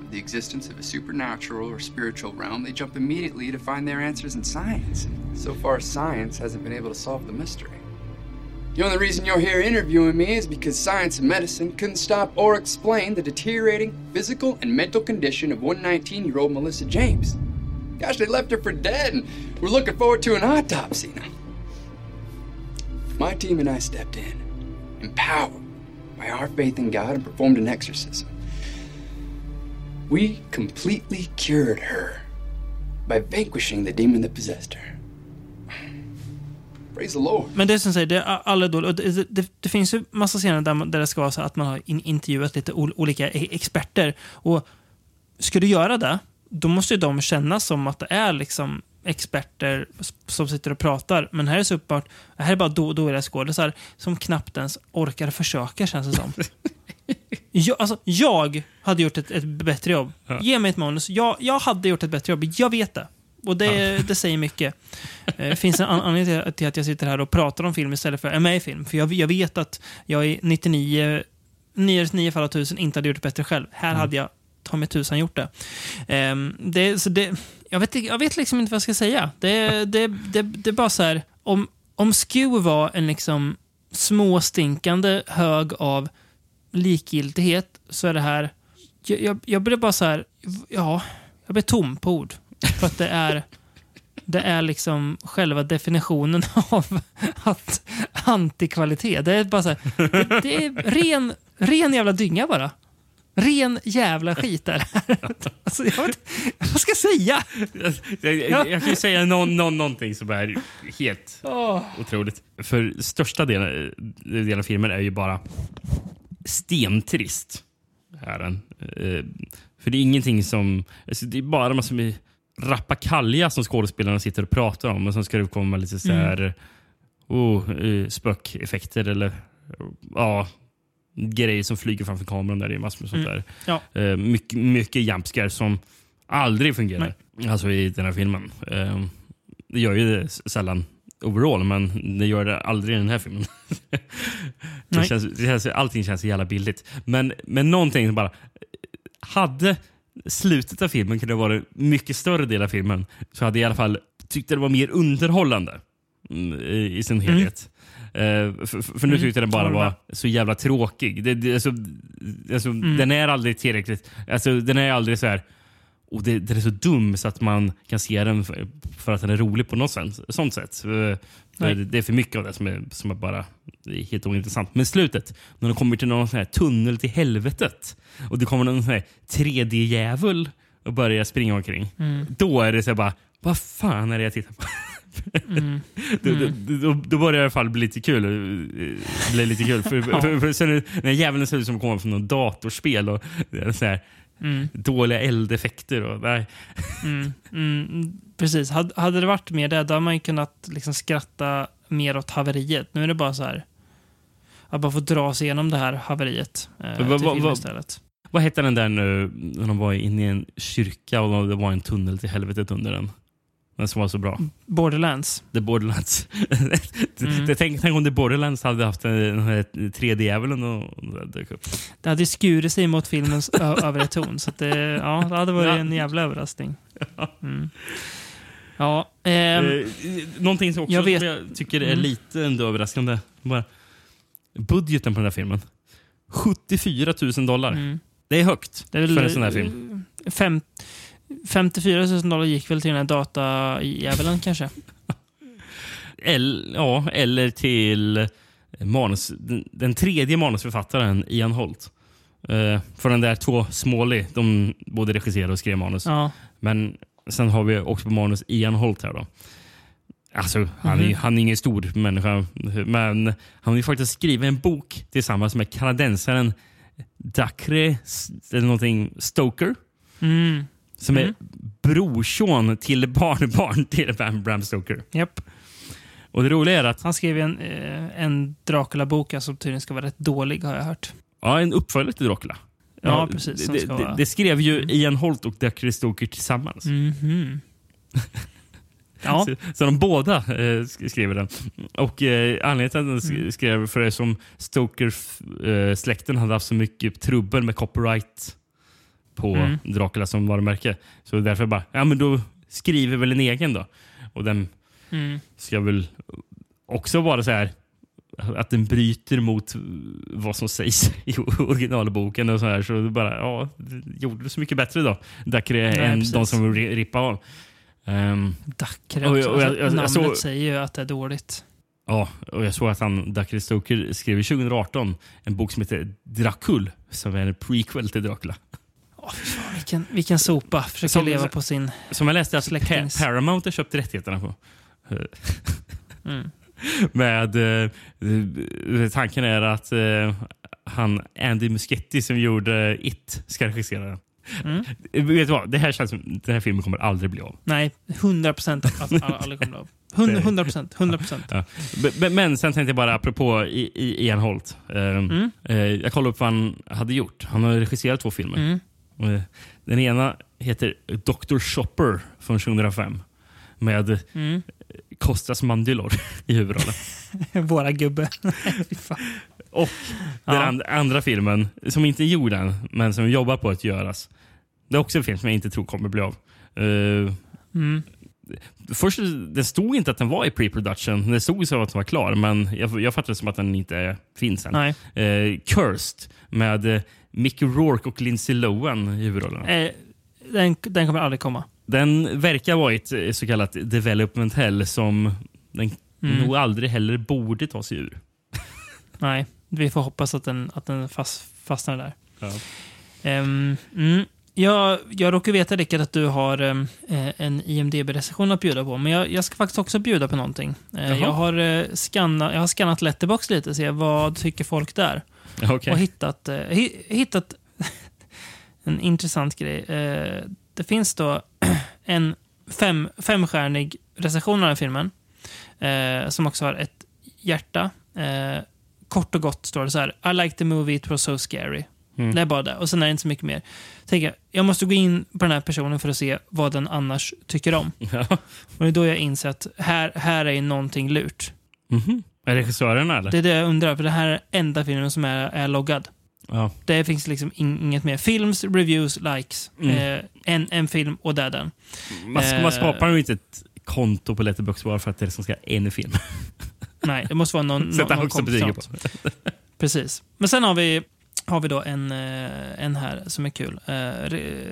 of the existence of a supernatural or spiritual realm, they jump immediately to find their answers in science. So far, science hasn't been able to solve the mystery. The only reason you're here interviewing me is because science and medicine couldn't stop or explain the deteriorating physical and mental condition of 119 year old Melissa James. Gosh, they left her for dead and we're looking forward to an autopsy now. My team and I stepped in, empowered by our faith in God, and performed an exorcism. We completely cured her by vanquishing the demon that possessed her. Praise the Lord. Men det som säger, det är alla dåliga. Det, det, det finns ju massa scener där, man- där det ska vara så att man har in, intervjuat lite ol, olika e- experter. Och ska du göra det, då måste ju de känna som att det är liksom experter som sitter och pratar. Men här är så uppenbart, här är bara då, dåliga skådisar som knappt ens orkar försöka känns det som. jag, alltså, jag hade gjort ett, ett bättre jobb. Ge mig ett manus. Jag, jag hade gjort ett bättre jobb. Jag vet det. Och det, det säger mycket. Eh, Det finns en an- anledning till- att jag sitter här och pratar om film istället för att är med i film. För jag, jag vet att jag i 99, 9, 9 fall av 1000 inte hade gjort det bättre själv. Här hade jag ta mig tusan gjort det. Ehm, det, så det jag, vet, jag vet liksom inte vad jag ska säga. Det, det, det, det är bara så här, om, om Skew var en liksom småstinkande hög av likgiltighet så är det här... Jag, jag, jag blir bara så här, ja, jag blir tom på ord. För att det är... Det är liksom själva definitionen av att antikvalitet. Det är bara så här, det, det är ren, ren jävla dynga bara. Ren jävla skit där. Alltså, jag vet, vad ska jag säga? Jag, jag, jag kan ju säga någon, någon, någonting som är helt Åh. otroligt. För största delen, delen av filmen är ju bara stentrist. Är den. Eh, För det är ingenting som... Alltså det är bara massor med rappakalja som skådespelarna sitter och pratar om. Och sen ska det komma lite så här... Oh, eh, spökeffekter eller... Ja, grejer som flyger framför kameran. Där det är massor med sånt där. Ja. Eh, mycket, mycket jumpscare som aldrig fungerar. Alltså i den här filmen. Eh, det gör ju det sällan overall, men det gör det aldrig i den här filmen. det Nej. känns, det känns, allting känns så jävla billigt. Men, men någonting bara... Hade slutet av filmen kunnat vara en mycket större del av filmen så hade jag i alla fall tyckt det var mer underhållande mm, i, sin helhet. Eh, för, för för nu Mm, tyckte jag den bara var så jävla tråkig. Det, det, alltså, alltså, Mm. Den är aldrig tillräckligt... Alltså, den är aldrig så här... Och det, den är så dum så att man kan se den för, för att den är rolig på något sätt, sånt sätt. Eh, det, är för mycket av det som är, som är bara är helt ointressant. Men slutet, när de kommer till någon sån här tunnel till helvetet och det kommer någon sån här 3D-djävul och börjar springa omkring. Mm. Då är det så bara, vad fan är det jag tittar på? Mm. då, då, då, då börjar det i alla fall bli lite kul. eh, Bli lite kul. För, för, för, för sen är den ser ut som att komma från något datorspel. Och så här, Mm. Dåliga eldeffekter. Och, nej. Mm, mm, precis. Hade, hade det varit mer det, då hade man kunnat liksom skratta mer åt haveriet. Nu är det bara så här. Att bara få dra sig igenom det här haveriet eh, till vad- film vad- istället. Vad hette den där nu när de var inne i en kyrka och det var en tunnel till helvetet under den? Den som var så bra. Borderlands. The Borderlands. Mm. det, tänk, tänk om The Borderlands hade haft den här 3D-djävulen och dök upp. Det hade skurit sig mot filmens övre ton. Så det, ja, det hade varit Ja. en jävla överraskning. Mm. Ja, ehm, Eh, någonting som också jag vet- jag tycker är Mm. lite ändå överraskande. Bara, budgeten på den här filmen. 74 000 dollar. mm. Det är högt det är för en sån här film. Fem, 54 000 dollar gick väl till den här datadjävulen kanske. Eller, ja, eller till manus, den, tredje manusförfattaren Ian Holt. Uh, för den där två Smalley, de både regisserade och skrev manus. Ja. Men sen har vi också på manus Ian Holt här då. Alltså, han, är, Mhm. han är ingen stor människa, men han har ju faktiskt skrivit en bok tillsammans med kanadensaren Dacre eller någonting Stoker. Mm. Som Mm. är brorson till barnbarn till Bram, Bram Stoker. Japp. Och det roliga är att Han skrev en, eh, en Dracula-bok alltså, som tydligen ska vara rätt dålig har jag hört. Ja, en uppföljare till Dracula. Ja, precis, som Det, det, det skrev ju Ian Holt och Dacre Stoker tillsammans. Mhm. Ja. Så, så de båda eh, sk- skriver den. Och eh, anledningen till att den Mm. skrev för det som Stoker-släkten hade haft så mycket trubbel med copyright på Mm. Dracula som varumärke. Så därför bara, ja men då skriver väl en egen då. Och den Mm. ska väl också vara så här att den bryter mot vad som sägs i originalboken och så här. Så bara, ja, gjorde det så mycket bättre då. Dacre Nej, än precis. de som ri- rippar av. Ehm, Dackre Och jag- och Alltså, jag- jag namnet såg- säger ju att det är dåligt. Ja, och jag såg att han, Dacre Stoker skrev 2018 en bok som heter Dracul, som är en prequel till Dracula. Fan, vilken, vilken sopa. Försöker Som- leva på sin... Som jag läste att pa Paramount har köpt rättigheterna på. Mm. Med, eh, eh, tanken är att eh, han Andy Muschietti som gjorde It ska regissera den. Mm. Eh, Vet du vad? Det här, känns som, den här filmen kommer aldrig bli av. Nej, 100 procent aldrig kommer av. 100 procent. 100 procent. Ja. B- Men sen tänkte jag bara, apropå Ian Holt. Eh, Mm. eh, jag kollade upp vad han hade gjort. Han har regisserat två filmer. Mm. Eh, Den ena heter Dr. Shopper från 2005 med Mm. Kostas Mandylor i huvudrollen. Våra gubbe. Och den Ja. and- andra filmen, som inte är gjord än, men som jobbar på att göras. Det är också en film som jag inte tror kommer bli av. Eh, Mm. först, det stod inte att den var i pre-production. Det stod så att den var klar, men jag, jag fattar det som att den inte finns än. Eh, Cursed med eh, Mickey Rourke och Lindsay Lohan i huvudrollerna. Eh, den, den kommer aldrig komma. Den verkar vara ett eh, så kallat development hell som den Mm. nog aldrig heller borde ta sig ur. Nej, vi får hoppas att den, att den fast, fastnar där. Ja. Ehm, mm. Jag, jag råkar veta, Rickard, att du har ehm, eh, en IMDB-recension att bjuda på. Men jag, jag ska faktiskt också bjuda på någonting. Eh, jag, har, eh, skanna, jag har skannat Letterbox lite se vad tycker folk där. Okej. Och hittat, eh, hi, hittat en intressant grej. Eh, det finns då en fem, femstjärnig recension av den filmen. Eh, som också har ett hjärta. Kort och gott står det så här. I like the movie, it was so scary. Mm. Det är bara det. Och sen är det inte så mycket mer. Tänker jag, jag måste gå in på den här personen för att se vad den annars tycker om. Ja. Och det är då jag inser att här, här är någonting lurt. Mhm. Är regissören eller? Det är det jag undrar, för det här är enda filmen som är, är loggad. Ja. Det finns liksom in, inget mer. Films, reviews, likes. Mm. Eh, en, en film och det är den. Man, Eh. man skapar ju inte ett konto på Letterboxd bara för att det är som ska en film. Nej, det måste vara någon, Sätta någon högsta på. Precis. Men sen har vi, har vi då en, eh, en här som är kul. Eh,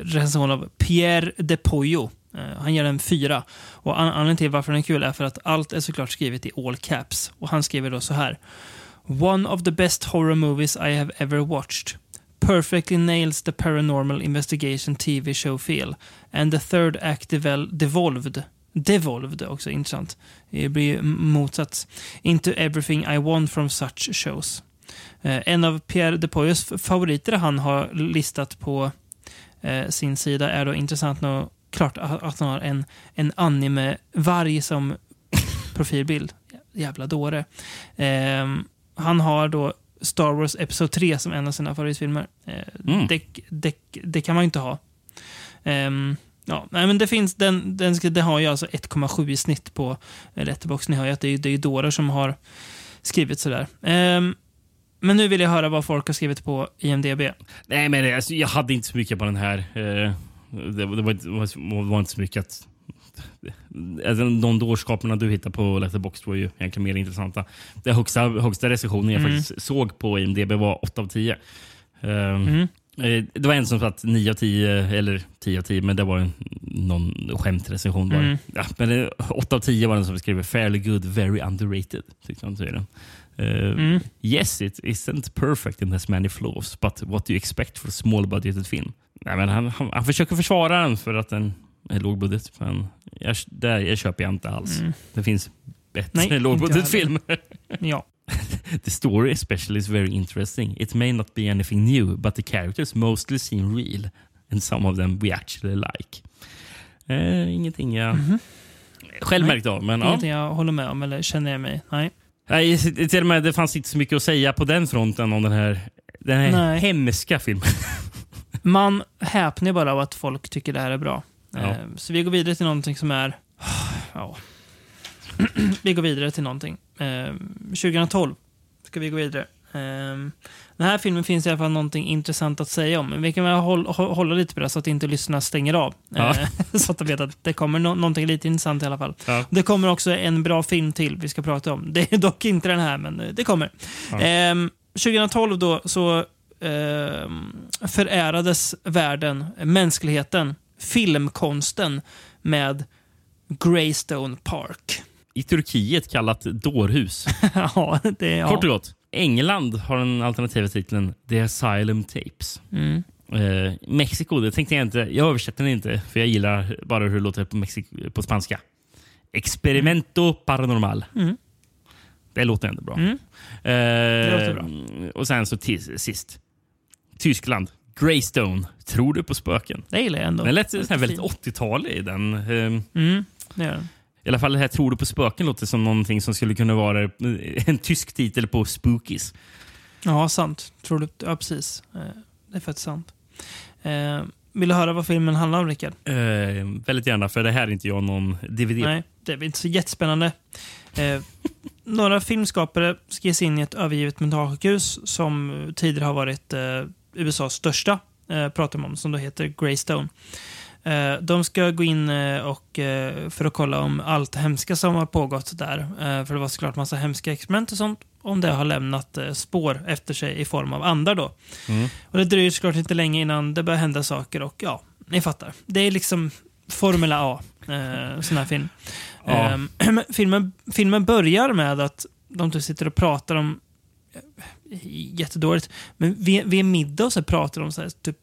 recension av Pierre de Pollo. Eh, han ger den fyra. Och an- anledningen till varför den är kul är för att allt är såklart skrivet i all caps. Och han skriver då så här. One of the best horror movies I have ever watched. Perfectly nails the paranormal investigation TV show feel. And the third act devel- devolved. Devolved också, intressant. Det blir ju motsats. Into everything I want from such shows. Eh, en av Pierre de Poyos favoriter han har listat på eh, sin sida är då intressant nog klart att, han har en, en anime-varg som profilbild. Jävla dåre. Ehm, han har då Star Wars Episod 3 som en av sina favoritfilmer. Eh, Mm. det, det, det kan man ju inte ha. Ehm, ja, nej, men det finns, den, den, det har ju alltså 1,7 i snitt på Letterboxd. Ni hör ju att det är, det är dårar som har skrivit sådär. Ehm, men nu vill jag höra vad folk har skrivit på IMDB. Nej, men alltså, jag hade inte så mycket på den här. Eh, det, var, det, var, inte- var, inte så mycket att... Alltså, de dårskaperna du hittar på Letterboxd var ju egentligen mer intressanta. Den högsta, högsta recensionen jag Mm. faktiskt såg på IMDB var 8 av 10. Um, Mm. Eh, Det var en som satt 9 av 10, eller 10 av 10, men det var en, någon skämtrecension. Bara. Mm. Ja, men det, 8 av 10 var den som skrev fairly good, very underrated. Tyckte han tydligen. Eh, Mm. Yes, it isn't perfect and has many flaws, but what do you expect for a small budgeted film? Nej, men han, han, han försöker försvara den för att den är lågbudget, men jag, där, jag köper jag inte alls. Mm. Det finns bättre lågbudgetfilmer. Ja. The story especially is very interesting. It may not be anything new, but the characters mostly seem real. And some of them we actually like. Eh, ingenting jag själv Nej, märkt av. Men ja. Ingenting jag håller med om eller känner jag mig. Nej. Nej, till och med det fanns inte så mycket att säga på den fronten om den här, den här Nej. hemska filmen. Man häpnar bara av att folk tycker det här är bra. Ja. Eh, Så vi går vidare till någonting som är... ja. vi går vidare till någonting. Eh, 2012 ska vi gå vidare. Eh, den här filmen finns i alla fall någonting intressant att säga om. Vi kan väl hålla, hå- hålla lite på det så att inte lyssnarna stänger av. Ja. Eh, så att de vet att det kommer nå- någonting lite intressant i alla fall. Ja. Det kommer också en bra film till vi ska prata om. Det är dock inte den här, men eh, det kommer. Ja. Ehm, 2012 då så ehm, förärades världen, mänskligheten, filmkonsten med Greystone Park. I Turkiet kallat dårhus. ja, det. Kort och gott. England har den alternativa titeln The Asylum Tapes. Mm. Eh, Mexiko, det tänkte jag inte. Jag översätter den inte, för jag gillar bara hur det låter på, Mexik- på spanska. Experimento paranormal. Mm. Det låter ändå bra. Mm. Eh, låter bra. Och sen så sist. Tyskland. Greystone. Tror du på spöken? Det gillar jag ändå. Den lät Lite väldigt fint. 80-talig. i Den. Eh, Mm, det gör den. I alla fall det här Tror du på spöken låter som någonting som skulle kunna vara en tysk titel på Spookies. Ja, sant. Tror du? Ja, precis. Eh, Det är faktiskt sant. Eh, vill du höra vad filmen handlar om, Rickard? Eh, väldigt gärna, för det här är inte jag någon DVD. Nej, det är inte så jättespännande. Eh, några filmskapare ska ge sig in i ett övergivet mentalsjukhus som tidigare har varit eh, USAs största, eh, pratar man om, som då heter Greystone. Eh, de ska gå in eh, och, eh, för att kolla om allt hemska som har pågått där. För det var såklart massa hemska experiment och sånt. Om det har lämnat spår efter sig i form av andar då. Mm. Och det dröjer såklart inte länge innan det börjar hända saker och ja, ni fattar. Det är liksom Formula A, eh, sån här film. Ja. Ehm, men filmen, filmen börjar med att de typ sitter och pratar om, jättedåligt, men vid, vid middag så pratar de så här, typ,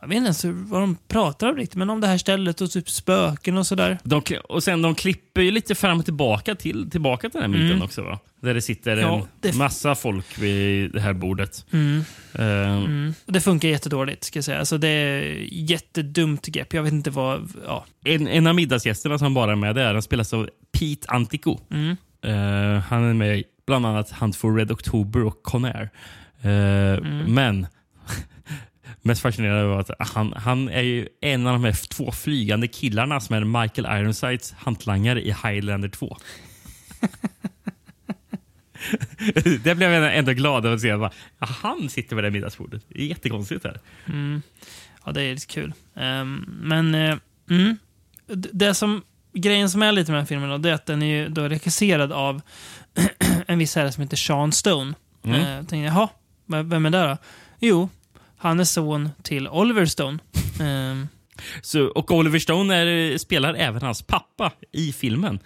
jag vet inte ens vad de pratar om riktigt, men om det här stället och typ spöken och sådär. De, och sen de klipper ju lite fram och tillbaka till, tillbaka till den här middagen Mm. också. Va? Där det sitter Ja, en det- massa folk vid det här bordet. Mm. Eh, Mm. Det funkar jättedåligt, ska jag säga. Alltså, det är jättedumt grepp. Jag vet inte vad... Ja. en, en av middagsgästerna som bara är med där, han spelas av Pete Antico. Eh, han är med bland annat Hunt for Red October och Conair. Uh. Men mest fascinerande var att han, han är ju en av de här två flygande killarna som är Michael Ironsides hantlangare i Highlander 2. det blev jag ändå glad över att se. Bara, han sitter vid det middagsbordet. Det är jättekonstigt. Här. Mm. Ja, det är lite kul. Ehm, men eh, mm. Det som, grejen som är lite med den här filmen då, det är att den är då regisserad av en viss herre som heter Sean Stone. Mm. Eh, tänkte, jaha, vem är det då? Jo, han är son till Oliver Stone. Ehm, Så, och Oliver Stone är, spelar även hans pappa i filmen.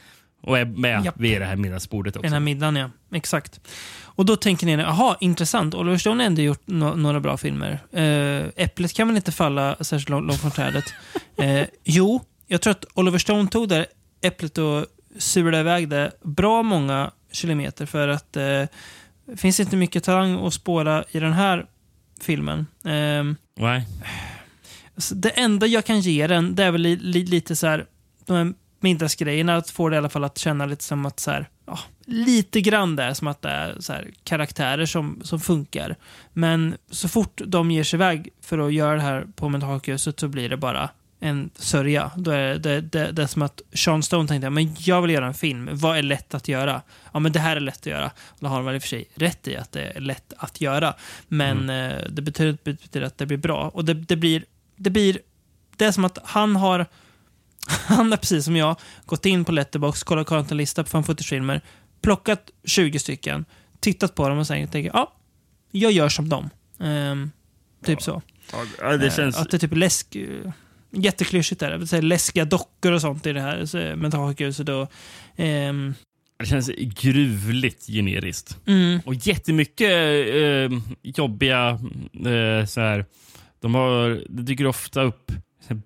Och är med Japp. vid det här middagsbordet också. den här middagen, ja. Exakt. Och då tänker ni, jaha, intressant. Oliver Stone har ändå gjort no några bra filmer. Eh, äpplet kan väl inte falla särskilt långt, långt från trädet? Eh, jo, jag tror att Oliver Stone tog det äpplet och surade iväg det bra många kilometer för att det finns inte mycket talang att spåra i den här filmen. Ehm, Nej. så det enda jag kan ge den, det är väl li, li, lite så här, de här middagsgrejerna, att få det i alla fall att känna lite som att så här, ja, lite grann där, som att det är så här, karaktärer som, som funkar. Men så fort de ger sig iväg för att göra det här på mentalsjukhuset så blir det bara en sörja. Då är det, det, det är som att Sean Stone tänkte, men jag vill göra en film. Vad är lätt att göra? Ja, men det här är lätt att göra. Då har han väl i och för sig rätt i att det är lätt att göra. Men eh, det betyder, betyder att det blir bra. Och det, det blir det blir... Det är som att han har... Han har precis som jag gått in på Letterbox, kollat en lista på fan footage-filmer, plockat 20 stycken, tittat på dem och sen tänker ja, jag gör som dem. Ehm, typ så. Ja, det Eh, känns... Att det är typ läsk... Jätteklyschigt vill säga läskiga dockor och sånt i det här så, mentalsjukhuset. Och, ehm, Det känns gruvligt generiskt. mm, Och jättemycket eh, jobbiga... Eh, så här, de har, det dyker ofta upp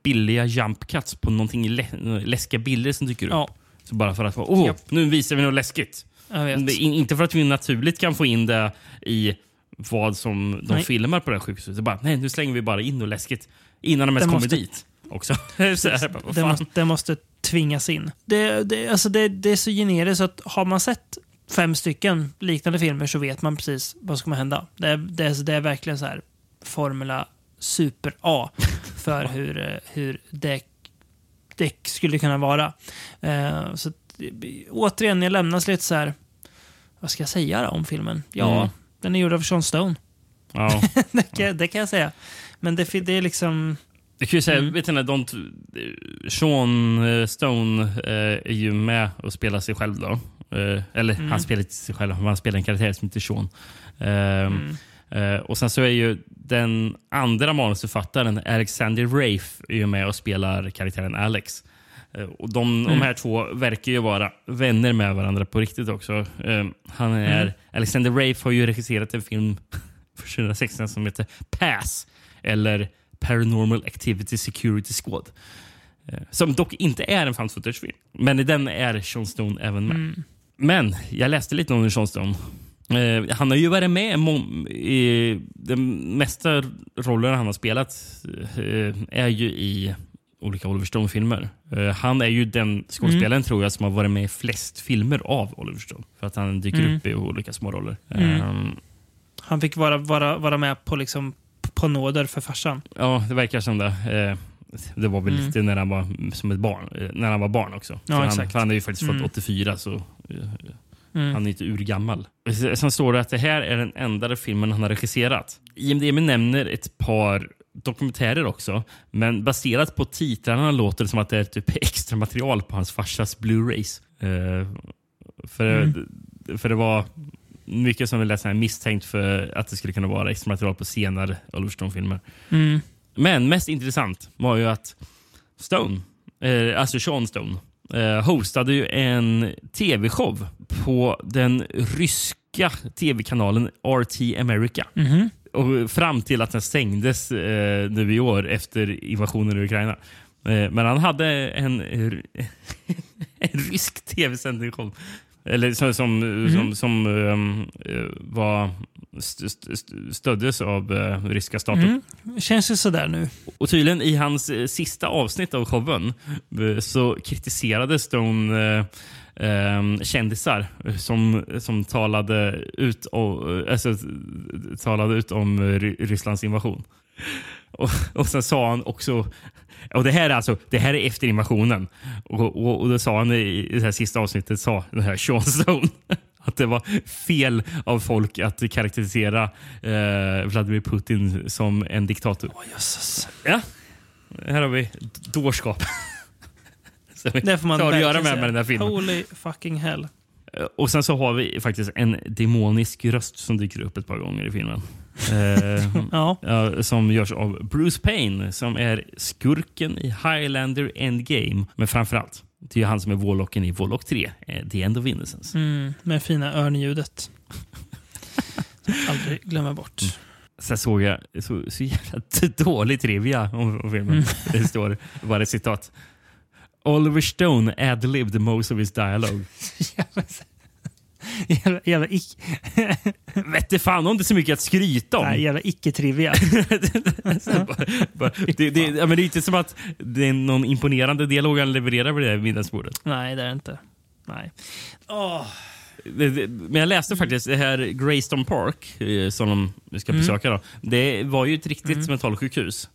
billiga jump cuts på någonting lä läskiga bilder som dyker upp. ja, Så bara för att åh, Japp. nu visar vi något läskigt. Det är in- inte för att vi naturligt kan få in det i vad som de Nej. filmar på det här sjukhuset. Det är bara, nej, nu slänger vi bara in något läskigt innan de ens Det kommer måste- dit. Också. så här, det, måste, det måste tvingas in. Det, det, alltså det, det är så generiskt så att har man sett fem stycken liknande filmer så vet man precis vad som kommer hända. Det, är- det, är- det är verkligen så här Formula Super A för hur, hur det det skulle kunna vara. Eh, så återigen, jag lämnas lite så här. Vad ska jag säga då om filmen? Ja, Mm. den är gjord av Sean Stone. Ja. det, kan, det kan jag säga. Men det, det är liksom... Jag kan ju säga, Mm. vet ni, de, Sean eh, Stone eh, är ju med och spelar sig själv. då. Eh, eller Mm. han spelar inte sig själv, han spelar en karaktär som heter Sean. Ehm, Mm. eh, och Sen så är ju den andra manusförfattaren, Alexander Rafe, är ju med och spelar karaktären Alex. Eh, och de, de Mm. här två verkar ju vara vänner med varandra på riktigt också. Eh, han är, Mm. Alexander Rafe har ju regisserat en film för 2016 som heter Pass, eller Paranormal Activity Security Squad. Eh, Som dock inte är en found footage-film. Men i den är Sean Stone även med. Mm. Men jag läste lite om Sean Stone. Eh, han har ju varit med i de mesta rollerna han har spelat eh, är ju i olika Oliver Stone-filmer. Eh, han är ju den skådespelaren tror jag som har varit med i flest filmer av Oliver Stone. För att han dyker Mm. upp i olika små roller. Mm. Eh, Han fick vara, vara, vara med på, liksom, på nåder för farsan. Ja, det verkar som det. Eh, det var väl Mm. lite när han var som ett barn. eh, När han var barn också. För han, exakt. han är ju faktiskt född Mm. 84, så eh, Mm. han är inte urgammal. Sen står det att det här är den enda filmen han har regisserat. IMDB nämner ett par dokumentärer också, men baserat på titlarna låter det som att det är typ extra material på hans farsas Blu-rays. Eh, för, Mm. för det var mycket som här misstänkt för att det skulle kunna vara extra material på senare Oliver Stone-filmer. Mm. Men mest intressant var ju att Stone, eh, alltså Sean Stone, eh, hostade ju en tv-show på den ryska tv-kanalen RT America. Mhm. Och fram till att den stängdes eh, nu i år efter invasionen i Ukraina. Eh, men han hade en, en rysk tv-sändning. Eller som, som, som, som ehm, eh, var st st st stöddes av eh, ryska staten. Mm. Känns ju sådär nu. Och tydligen i hans eh, sista avsnitt av showen eh, så kritiserade Stone eh, eh, kändisar som, som talade, ut om, alltså, talade ut om Ry- Rysslands invasion. Och, och sen sa han också, och det här är alltså det här är efter invasionen. Och, och, och då sa han i, i det här sista avsnittet, sa den här Sean Stone, att det var fel av folk att karaktärisera eh, Vladimir Putin som en diktator. Åh jösses. Ja, här har vi dårskap. Det får man har att göra med med den här filmen. Holy fucking hell. Och sen så har vi faktiskt en demonisk röst som dyker upp ett par gånger i filmen. Eh, Ja. som görs av Bruce Payne som är skurken i Highlander Endgame. Men framförallt, det är han som är Warlocken i Warlock 3, eh, The End of Innocence. Mm, med fina örnljudet. Aldrig glömma bort. Sen såg jag så, så jävla dålig trivia om, om filmen. Mm. Det står bara ett citat. Oliver Stone ad-libbed most of his dialogue. jävla, jävla, ick, Vette fan om det är så mycket att skryta om. nej, jävla icke-trivia. Det, det, ja, men det är inte som att det är någon imponerande dialog han levererar vid det här middagsbordet. nej, det är det inte. Nej. Det, men jag läste faktiskt det här Greystone Park eh, som de ska Mm. besöka. Då. Det var ju ett riktigt mentalsjukhus.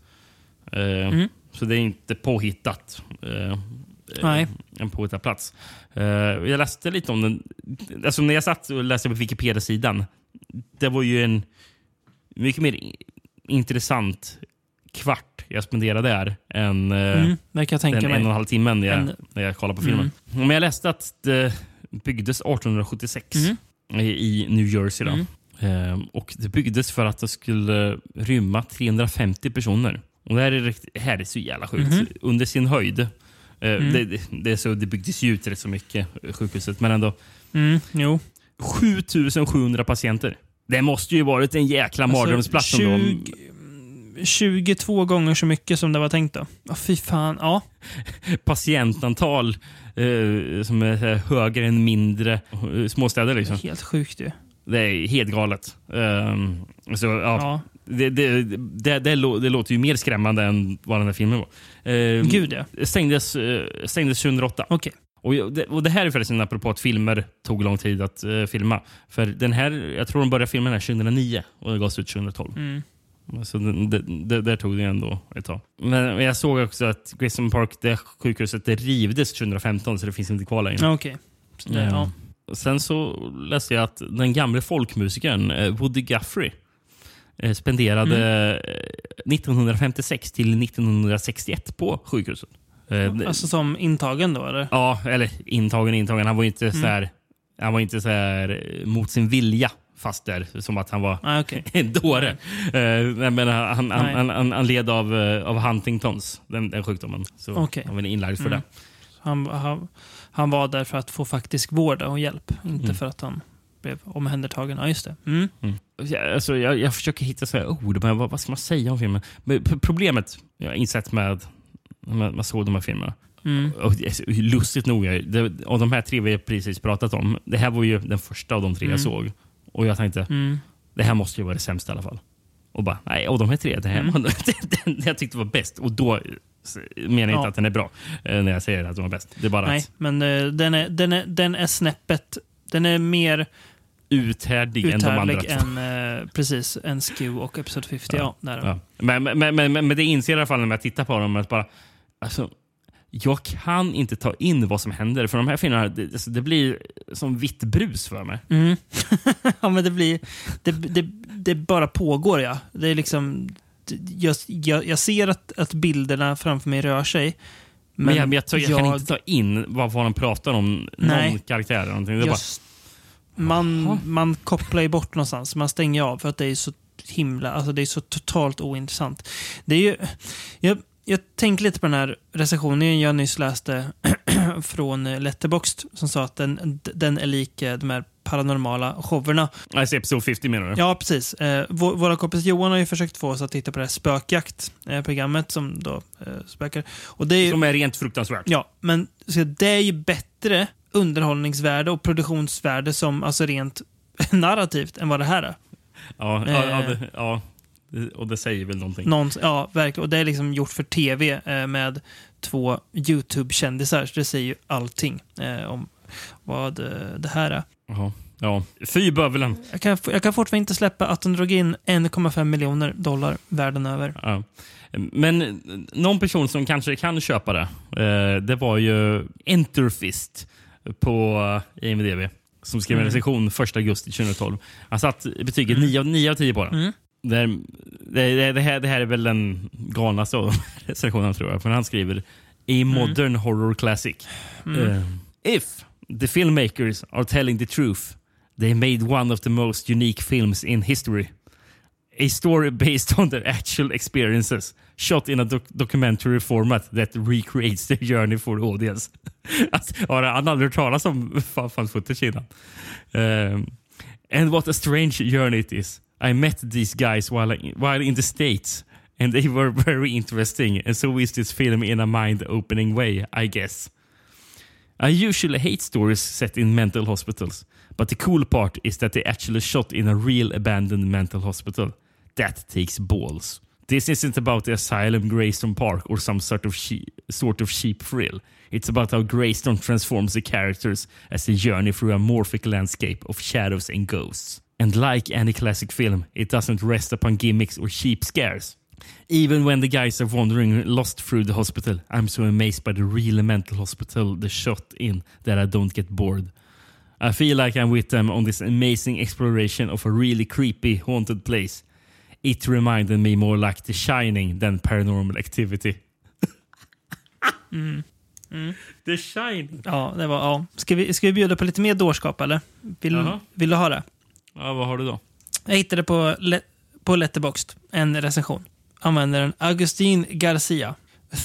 Eh, Mm. Så det är inte påhittat. Eh, Nej. En påhittad plats. Eh, jag läste lite om den. Alltså när jag satt och läste på Wikipedia-sidan. Det var ju en mycket mer intressant kvart jag spenderade där än eh, Mm, den en och en halv timmen när jag, En- när jag kollade på filmen. Men jag läste att det byggdes 1876 Mm. i, New Jersey. Då. Ehm, och Det byggdes för att det skulle rymma 350 personer. Och Det här är, här är så jävla sjukt. Mhm. Under sin höjd. Eh, Mm. Det, det, det, är så, det byggdes ju ut rätt så mycket, eh, sjukhuset. Men ändå. Mm, jo. 7700 patienter. Det måste ju varit en jäkla mardrömsplats. Alltså, ändå. 20, 22 gånger så mycket som det var tänkt då. Ja, fy fan. Ja. patientantal eh, som är eh, högre än mindre småstäder. Liksom. Helt sjukt ju. Det är helt galet. Um, så, ja, Ja. Det, det, det, det, det låter ju mer skrämmande än vad den här filmen var. Um, Gud ja. stängdes, uh, stängdes 2008. Okej. Och, och det här är förresten apropå att filmer tog lång tid att eh, filma. För den här, jag tror de började filma den här 2009 och det gavs ut 2012. Mm. Så det, det, där tog det ändå ett tag. Men jag såg också att Grayson Park, det sjukhuset, det rivdes 2015 så det finns inte kvar längre. Så det- ja. Sen så läste jag att den gamle folkmusikern eh, Woody Guthrie eh, spenderade Mm. eh, 1956 till 1961 på sjukhuset. Eh, Alltså som intagen då, eller? Ja, eller intagen intagen. Han var inte Mm. så här, han var inte så här eh, mot sin vilja fast där, som att han var Ah, okej. en dåre. Eh, nej, men han, han, han, han, led av, eh, av Huntingtons, den, den sjukdomen. Så Okej. han var inlagd för Mm. det. Han, han, han var där för att få faktisk vård och hjälp, inte Mm. för att han blev omhändertagen. Ja, just det. Mm. Jag, alltså, jag, jag försöker hitta så här ord, men vad, vad ska man säga om filmen? Men problemet jag har insett med när man såg de här filmerna, Mm. och det är så lustigt nog, det, av de här tre vi precis pratat om, det här var ju den första av de tre jag Mm. såg. Och jag tänkte, Mm. det här måste ju vara det sämsta i alla fall. Och bara, nej, av de här tre, det här Mm. var den, jag tyckte var bäst. Och då menar jag inte Ja. att den är bra, eh, när jag säger att den var bäst. Det är bara Nej, att men eh, den, är, den, är, den är snäppet... Den är mer uthärdig än de andra än eh, precis, en Skew och Episode 50. Ja, där. Ja. Men, men, men, men, det inser jag i alla fall när jag tittar på dem, att bara, alltså, jag kan inte ta in vad som händer. För de här filmerna, det, alltså, det blir som vitt brus för mig. Mm. ja, men det blir... Det, det, det bara pågår, ja. Det är liksom... Jag, jag, jag ser att, att bilderna framför mig rör sig. Men, jag, men jag, tar- jag kan inte ta in vad, vad de pratar om, Nej. någon karaktär eller någonting. Det är bara, Man, man kopplar ju bort någonstans. Man stänger av för att det är så himla, alltså det är så totalt ointressant. Det är ju, jag, jag tänker lite på den här recensionen jag nyss läste från Letterboxd som sa att den, den är lik eh, de här paranormala showerna. alltså episode 50 menar du? Ja, precis. Eh, vår, våra kompis Johan har ju försökt få oss att titta på det här spökjakt-programmet som då eh, spökar. Och det är Som är rent fruktansvärt. Ja, men så det är ju bättre underhållningsvärde och produktionsvärde som alltså rent narrativt än vad det här är. Ja, ja, ja, Eh. det, ja. Det- Och det säger väl någonting. Någon, ja, verkligen. Och det är liksom gjort för tv eh, med två YouTube-kändisar. Så det säger ju allting eh, om vad eh, det här är. Jaha. Ja. Fy bövelen. Jag kan, jag kan fortfarande inte släppa att de drog in 1,5 miljoner dollar världen över. Ja. Men eh, någon person som kanske kan köpa det, eh, det var ju Enterfist på eh, IMDB. Som skrev en Mm. recension 1 augusti 2012. Han satt betyget 9 av 9 av 10 på den. Mm. Det, här- det, det, här, det här är väl den galnaste av recensionerna tror jag. För han skriver A modern horror classic. Mm. Eh, if the filmmakers are telling the truth, they made one of the most unique films in history. A story based on their actual experiences, shot in a doc documentary format that recreates the journey for the audience. har han aldrig hört talas om footage innan? Um, and what a strange journey it is. I met these guys while, while in the States and they were very interesting and so is this film in a mind-opening way, I guess. I usually hate stories set in mental hospitals, but the cool part is that they actually shot in a real abandoned mental hospital. That takes balls. This isn't about the asylum Greystone Park or some sort of sort of cheap thrill. It's about how Greystone transforms the characters as they journey through a morphic landscape of shadows and ghosts. And like any classic film, it doesn't rest upon gimmicks or cheap scares. Even when the guys are wandering lost through the hospital, I'm so amazed by the real mental hospital they shot in that I don't get bored. I feel like I'm with them on this amazing exploration of a really creepy, haunted place. It reminded me more like The Shining than Paranormal Activity. The Shining? Ja, det var, ja. Ska, vi, ska vi bjuda på lite mer dårskap eller? Vill, Jaha. vill du ha det? Ja, vad har du då? Jag hittade på, Le- på Letterboxd en recension. Användaren Augustin Garcia.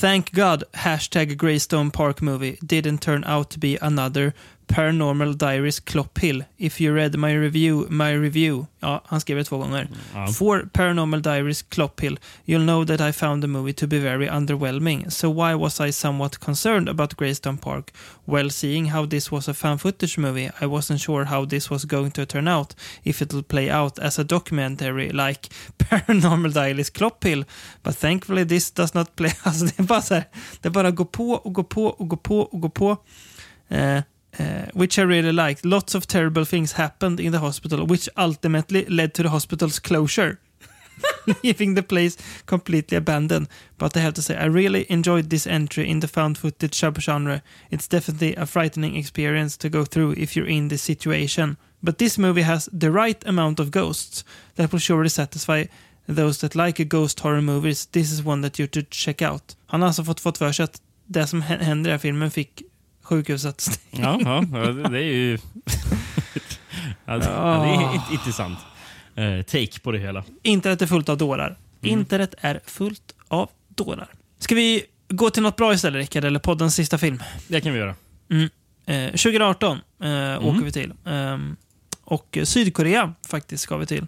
Thank God hashtag Greystone Park Movie didn't turn out to be another Paranormal Diaries Clop Hill. If you read my review, my review. Ja, han skrev det två gånger. Ja. For Paranormal Diaries Clop Hill, you'll know that I found the movie to be very underwhelming. So why was I somewhat concerned about Greystone Park? Well, seeing how this was a fan footage movie, I wasn't sure how this was going to turn out. If it'll play out as a documentary like Paranormal Diaries Clop Hill. But thankfully this does not play... Alltså det är bara så här, det bara gå på och gå på och gå på och gå på. Eh, eh, which I really liked. Lots of terrible things happened in the hospital, which ultimately led to the hospital's closure. leaving the place completely abandoned. But I have to say, I really enjoyed this entry in the found footage subgenre. It's definitely a frightening experience to go through if you're in this situation. But this movie has the right amount of ghosts that will surely satisfy those that like a ghost horror movies. This is one that you should check out. Han har alltså fått, fått för sig att det som hä- händer i den här filmen fick sjukhuset. Ja, ja, det, är ju... det, ja, det är int- intressant eh, take på det hela. Internet är fullt av dårar. Internet är fullt av dårar. Ska vi gå till något bra istället, Rickard? Eller poddens sista film? Det kan vi göra. Eh, 2018 eh, åker vi till. Ehm, och Sydkorea faktiskt ska vi till.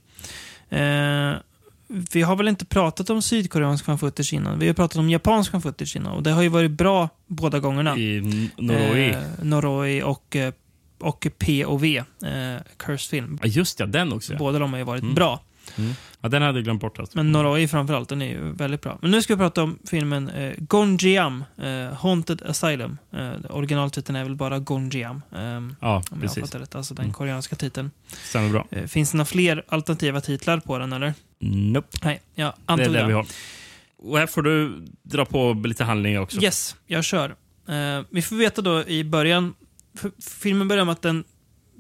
Eh, vi har väl inte pratat om sydkoreansk fan footage innan. Vi har pratat om japansk fan footage innan. Och det har ju varit bra båda gångerna. I Noroi. Eh, Noroi och, eh, och POV, eh, Cursed Film. Ja, just ja, den också. Ja. Båda de har ju varit Mm. bra. Ja, den hade jag glömt bort. Alltså. Men Noroi framförallt, den är ju väldigt bra. Men nu ska vi prata om filmen eh, Gonjiam, eh, Haunted Asylum. Eh, originaltiteln är väl bara Gonjiam. ehm, ja, om jag precis. fattar rätt. Alltså den Mm. koreanska titeln. Stämmer bra. Eh, finns det några fler alternativa titlar på den eller? Nope. Nej, jag Det är antog det vi har. Och här får du dra på lite handling också. Yes, jag kör. Eh, vi får veta då i början, filmen börjar med att den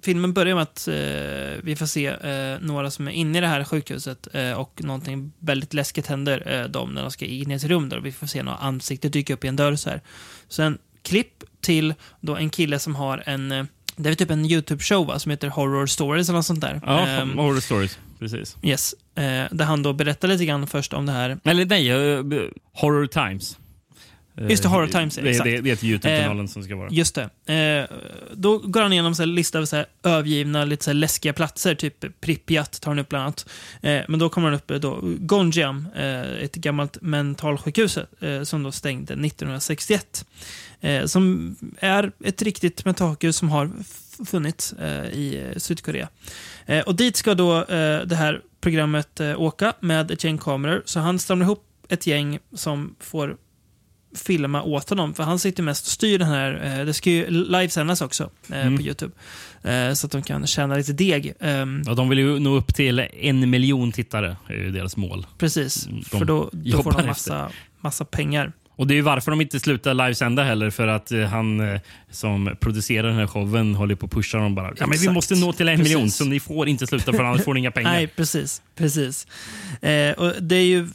Filmen börjar med att eh, vi får se eh, några som är inne i det här sjukhuset eh, och någonting väldigt läskigt händer eh, dem när de ska in i ett rum där vi får se några ansikten dyka upp i en dörr så här. Sen klipp till då en kille som har en, eh, det är typ en YouTube-show som heter Horror Stories eller något sånt där. Ja, Ehm, Horror Stories. Precis. yes, där han då berättar lite grann först om det här Eller nej, eh, Horror Times. Eh, Just det, Horror Times, det, exakt. det, det heter YouTube-kanalen som ska vara. Just det. Eh, då går han igenom en lista över så här, övergivna, lite så här läskiga platser. Typ Pripyat tar han upp bland annat. Eh, men då kommer han upp eh, då, Gonjiam, eh, ett gammalt mentalsjukhus eh, som då stängde 1961. Eh, som är ett riktigt mentalsjukhus som har funnits eh, i eh, Sydkorea. Eh, och dit ska då eh, det här programmet eh, åka med ett gäng kameror. Så han samlar ihop ett gäng som får filma åt honom. För han sitter mest och styr den här. Det ska ju livesändas också Mm. på YouTube. Så att de kan tjäna lite deg. Ehm, Ja, de vill ju nå upp till en miljon tittare, är ju deras mål. precis. de för då, då får de efter. massa, massa pengar. Och det är ju varför de inte slutar livesända heller, för att eh, han eh, som producerar den här showen håller på att pusha dem bara. Ja, men vi måste nå till en Precis. miljon, så ni får inte sluta för annars får ni inga pengar. Nej, precis. precis. Eh, och det är ju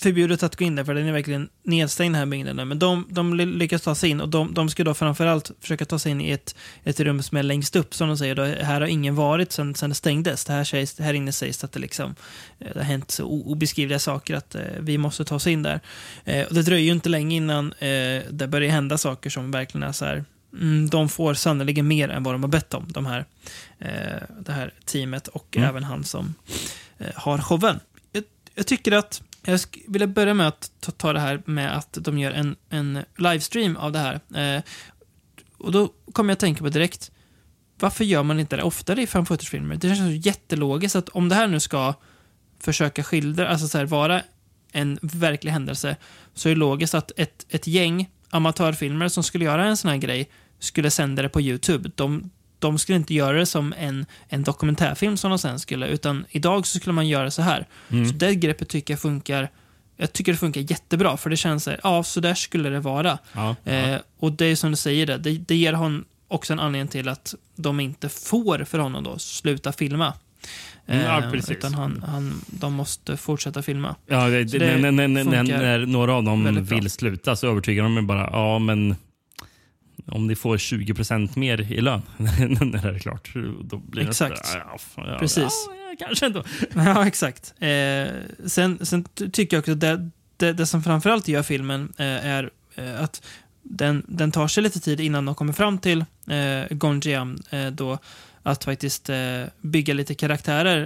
förbjudet att gå in där för den är verkligen nedstängd den här byggnaden. Men de, de ly- lyckas ta sig in och de, de ska då framförallt försöka ta sig in i ett, ett rum som är längst upp som de säger. Då, här har ingen varit sedan sen det stängdes. Det här, sägs, här inne sägs att det, liksom, eh, det har hänt så obeskrivliga saker att eh, vi måste ta oss in där. Eh, och det dröjer ju inte länge innan eh, det börjar hända saker som verkligen är så här Mm, de får sannoliken mer än vad de har bett om, de här, eh, det här teamet och Mm. även han som eh, har showen. Jag, jag tycker att jag ville börja med att ta, ta det här med att de gör en, en livestream av det här. Eh, och då kommer jag att tänka på direkt, varför gör man inte det oftare i fan filmer Det känns så jättelogiskt att om det här nu ska försöka skildra, alltså så här, vara en verklig händelse, så är det logiskt att ett, ett gäng amatörfilmer som skulle göra en sån här grej skulle sända det på YouTube. De, de skulle inte göra det som en, en dokumentärfilm som de sen skulle, utan idag så skulle man göra så här. Så det greppet tycker jag funkar jag tycker det funkar jättebra, för det känns så här, ja, så där skulle det vara. Ja, ja. Eh, och det är som du säger, det, det, det ger honom också en anledning till att de inte får för honom då sluta filma. Mm, ja, Eh, precis. utan han, han, de måste fortsätta filma. Ja, det, det, när, när, när, några av dem bra. vill sluta så övertygar de mig bara, ja men om ni får 20% mer i lön när det är klart, då blir det Exakt. sådär, ja, Precis. Ja, kanske ändå. Ja, exakt. Eh, sen, sen ty- tycker jag också att det, det, det som framförallt gör filmen eh, är eh, att den, den tar sig lite tid innan de kommer fram till eh, Gonjiam eh, då att faktiskt eh, bygga lite karaktärer.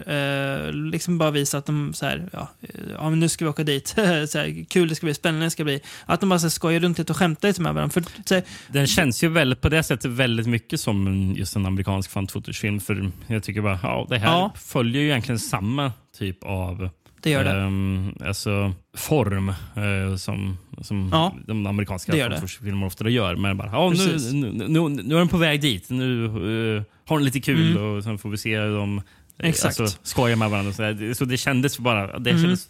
Eh, liksom bara visa att de så här, ja, eh, ja nu ska vi åka dit. så här, kul det ska bli, spännande det ska bli. Att de bara så här, skojar runt lite och skämtar lite med varandra. För, så här, Den känns ju väldigt, på det sättet väldigt mycket som en- just en amerikansk fan footage-film. För jag tycker bara, ja, det här Ja. följer ju egentligen samma typ av det gör det. ehm, alltså, form eh, som, som Ja, de amerikanska footage-filmer ofta gör. Men bara, ja, nu, nu, nu, nu är den på väg dit. Nu eh, har den lite kul Mm. och sen får vi se hur de eh, Exakt. Alltså, skojar med varandra. Så, så det kändes bara... Det Mm. kändes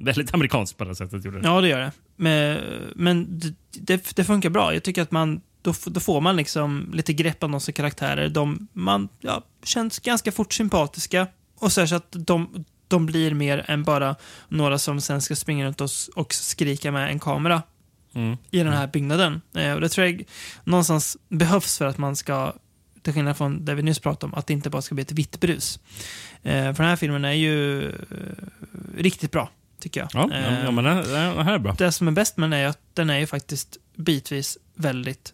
väldigt amerikanskt på det sättet. Gjorde det. Ja, det gör det. Men, men det, det, funkar bra. Jag tycker att man då, då får man liksom lite grepp om de karaktärer. De, man ja, känns ganska fort sympatiska. Och så, så att de, de blir mer än bara några som sen ska springa runt och, s- och skrika med en kamera Mm. i den här byggnaden. Eh, och det tror jag någonstans behövs för att man ska, till skillnad från det vi nyss pratade om, att det inte bara ska bli ett vitt brus. Eh, för den här filmen är ju eh, riktigt bra, tycker jag. Ja, ja, Eh, ja, men det, det här är bra. det som är bäst med den är att den är ju faktiskt bitvis väldigt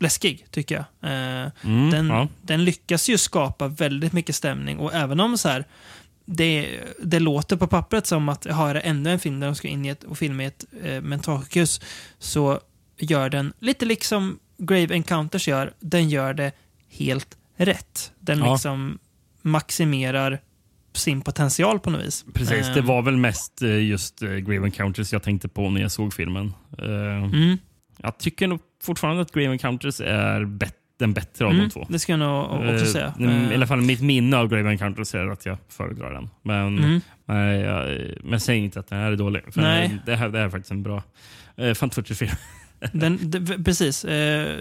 läskig, tycker jag. Eh, Mm, den, ja. den lyckas ju skapa väldigt mycket stämning och även om så här, det, det låter på pappret som att har det ännu en film där de ska in i ett, och filma i ett eh, mentalsjukhus så gör den, lite liksom Grave Encounters gör, den gör det helt rätt. Den Ja. liksom maximerar sin potential på något vis. Precis, Eh, det var väl mest eh, just eh, Grave Encounters jag tänkte på när jag såg filmen. Eh, Mm. Jag tycker nog fortfarande att Grave Encounters är bet- den bättre av Mm, de två. det ska jag nog också Eh, säga. mm, I Eh, alla fall mitt minne av Grave Encounters är att jag föredrar den. Men, Mm. nej, jag, men säg inte att den här är dålig. För Nej. Det, här, det här är faktiskt en bra eh, fan film. Den, de, precis. Eh,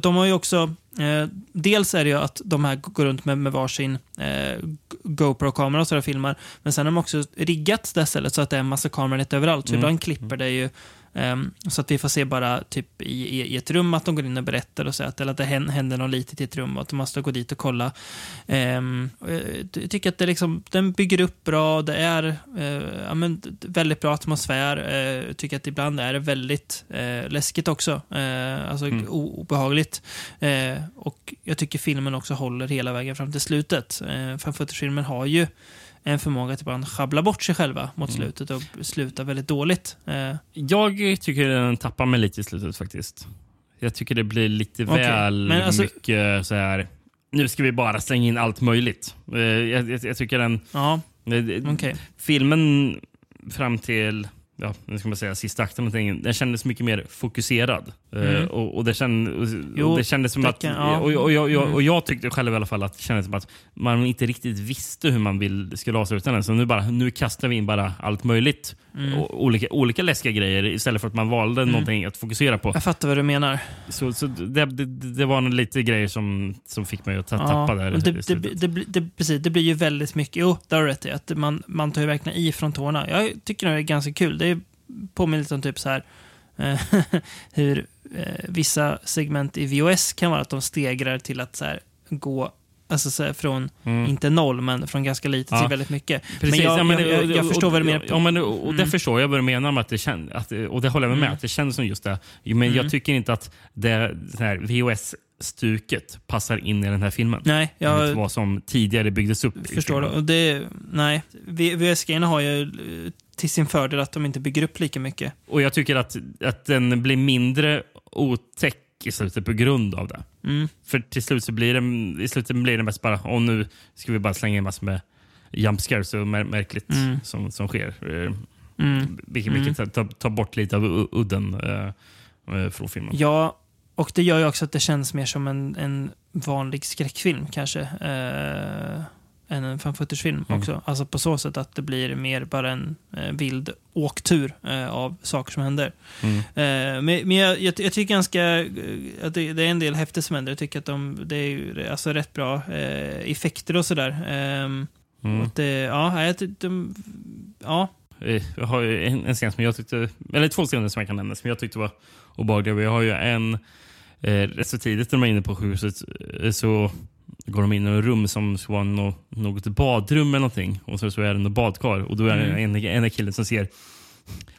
de har ju också... Eh, dels är det ju att de här går runt med, med varsin eh, GoPro-kamera och sådär filmar. Men sen har de också riggat det stället så att det är en massa kameror lite överallt. Så Mm. ibland klipper det ju ehm, så att vi får se bara typ i, i, ett rum att de går in och berättar och så att, eller att det hän- händer något litet i ett rum och att de måste gå dit och kolla. Ehm, och jag ty- tycker att det liksom, den bygger upp bra, det är eh, ja, men, väldigt bra atmosfär. Eh, tycker att ibland är det väldigt eh, läskigt också. Alltså Mm. obehagligt. Eh, och jag tycker filmen också håller hela vägen fram till slutet. Eh, Fanfootage-filmen har ju en förmåga att ibland schabbla bort sig själva mot Mm. slutet och sluta väldigt dåligt. Eh, Jag tycker den tappar mig lite i slutet faktiskt. Jag tycker det blir lite Okej, väl alltså- mycket så här. Nu ska vi bara slänga in allt möjligt. Eh, Jag, jag, jag tycker den... ja, okej. Filmen fram till ja, nu ska man säga, sista akten, den kändes mycket mer fokuserad. Eh, Mm. och, och, det känd, och, Jo, och det kändes som att... ja. och, och, Mm. och jag tyckte själv i alla fall att det kändes som att man inte riktigt visste hur man vill, skulle avsluta den. Så nu, bara, nu kastar vi in bara allt möjligt. Mm. Olika, olika läskiga grejer istället för att man valde någonting att fokusera på. Jag fattar vad du menar. Så, så det, det, det var lite grejer som, som fick mig att ta, tappa där. men i det, det, det, precis, det blir ju väldigt mycket, jo, det har du rätt i, att man, man tar ju verkligen i från tårna. Jag tycker det är ganska kul. Det är- påminner lite om typ så här, eh, hur eh, vissa segment i VOS kan vara att de stegrar till att så här, gå Alltså så från, Mm. inte noll, men från ganska lite Ja. till väldigt mycket. Precis, men jag, ja, men jag, det- jag, jag och- förstår och- vad du menar. Ja, men, och och det Mm. förstår jag vad du menar med att det känns, att, och det håller jag med Mm. med, att det känns som just det. Men Mm. jag tycker inte att det så här, VHS-stuket passar in i den här filmen. Nej, jag, vad som tidigare byggdes upp. förstår det. Och det. Nej, VS-grejerna har ju eh, till sin fördel att de inte bygger upp lika mycket. Och jag tycker att, att den blir mindre otäck i slutet på grund av det. Mm. För till slut så blir det, i slutet blir det mest bara, och nu ska vi bara slänga in massor med jump scares och mär, märkligt Mm. som, som sker. Eh, Mm. Vilket, Mm. vilket tar, tar bort lite av udden eh, eh, från filmen. Ja, och det gör ju också att det känns mer som en, en vanlig skräckfilm kanske. Eh, än en fan film Mm. också. Alltså på så sätt att det blir mer bara en eh, vild åktur eh, av saker som händer. Mm. Eh, men men jag, jag, jag tycker ganska eh, att det, det är en del häftigt som händer. Jag tycker att de, det är alltså rätt bra eh, effekter och sådär. Ehm, Mm. och det, ja, jag tyckte, de, ja, Eh, Jag har en, en scen som jag tyckte, eller två scener som jag kan nämna som jag tyckte var obehagliga. Jag har ju en, eh, rätt så tidigt när de är inne på sjukhuset eh, så går de in i ett rum som ska vara nå, något badrum eller någonting. Och så, så är det något badkar och då är det Mm. en, en kille som ser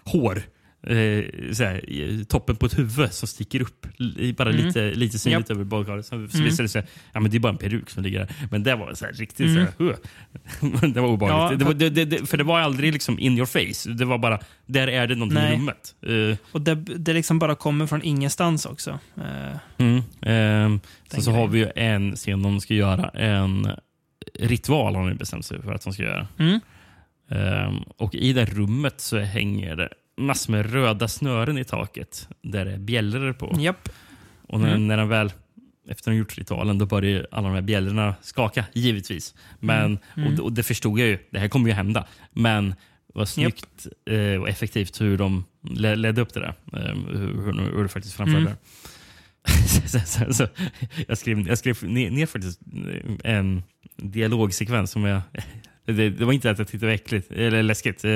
hår. Eh, såhär, toppen på ett huvud som sticker upp. Bara Mm. lite, lite synligt Japp. över badkaret. Så, så Mm. visade det sig ja, men det är bara en peruk som ligger där. Men det var så här, riktigt Mm. så här, uh. Det var obehagligt. Ja, det det, det, för det var aldrig liksom in your face. Det var bara, där är det någonting Nej. i rummet. Eh, och det, det liksom bara kommer från ingenstans också. Eh, Mm. Sen Den så har vi ju en scen de ska göra en ritual har de bestämt sig för att de ska göra. Mm. Ehm, och i det rummet så hänger det massor med röda snören i taket där det är bjällror på. Japp. Och när, Mm. när den väl, efter att de gjort ritualen, då börjar ju alla de här bjällrorna skaka, givetvis. Men, Mm. Och, och det förstod jag ju, det här kommer ju hända. Men vad snyggt eh, och effektivt hur de le- ledde upp det där. Eh, hur, hur, det faktiskt framförde Mm. det. så, jag, skrev, jag skrev ner, ner faktiskt en dialogsekvens som jag... Det, det var inte att jag tyckte det var äckligt eller läskigt. Eh,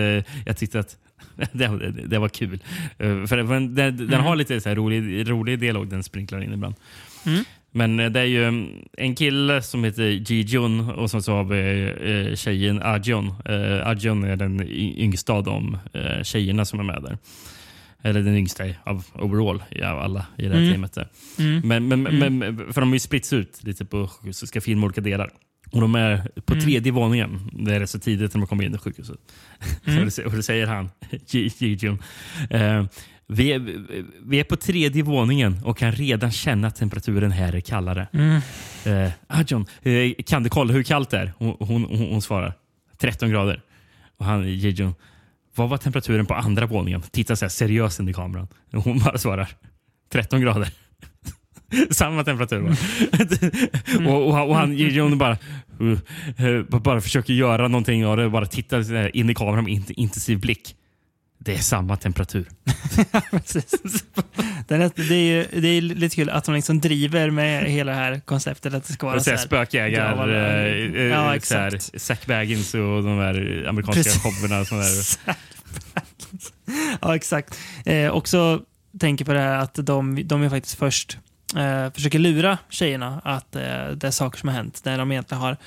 Jag tyckte att det, det, det var kul. Eh, För den, den, den har lite så här rolig, rolig dialog den sprinklar in ibland. Mm. Men eh, det är ju mm, en kille som heter Ji-Jun och så, så har vi tjejen Ajun. Ajun är den yngsta av de tjejerna som är med där. Eller den yngsta av overall av alla i det här Mm. teamet. Mm. Men, men, men, för de har ju spritts ut lite på sjukhuset, ska filma olika delar. Och de är på Mm. tredje våningen. Det är rätt så tidigt när de kommer in i sjukhuset. Mm. och, det, och det säger han, Ji-Jun. Eh, vi, är, vi är på tredje våningen och kan redan känna att temperaturen här är kallare. Mm. Eh, Arjon, eh, kan du kolla hur kallt det är? Hon, hon, hon, hon svarar 13 grader. Och han, Jejun, vad var temperaturen på andra våningen? Tittar så här seriöst in i kameran. Hon bara svarar 13 grader. Samma temperatur. bara. och, och, och han, Jejun bara, uh, uh, bara försöker göra någonting av det. Bara tittar in i kameran med int- intensiv blick. Det är samma temperatur. Den är, det, är, ju- det är lite kul att de liksom driver med hela det här konceptet. Att det ska vara så här så här- spökjägare, Ja, exakt. Zack Baggins och de där amerikanska där. Ja, exakt. Eh, också tänker på det här att de, de är faktiskt först eh, försöker lura tjejerna att eh, det är saker som har hänt när de egentligen har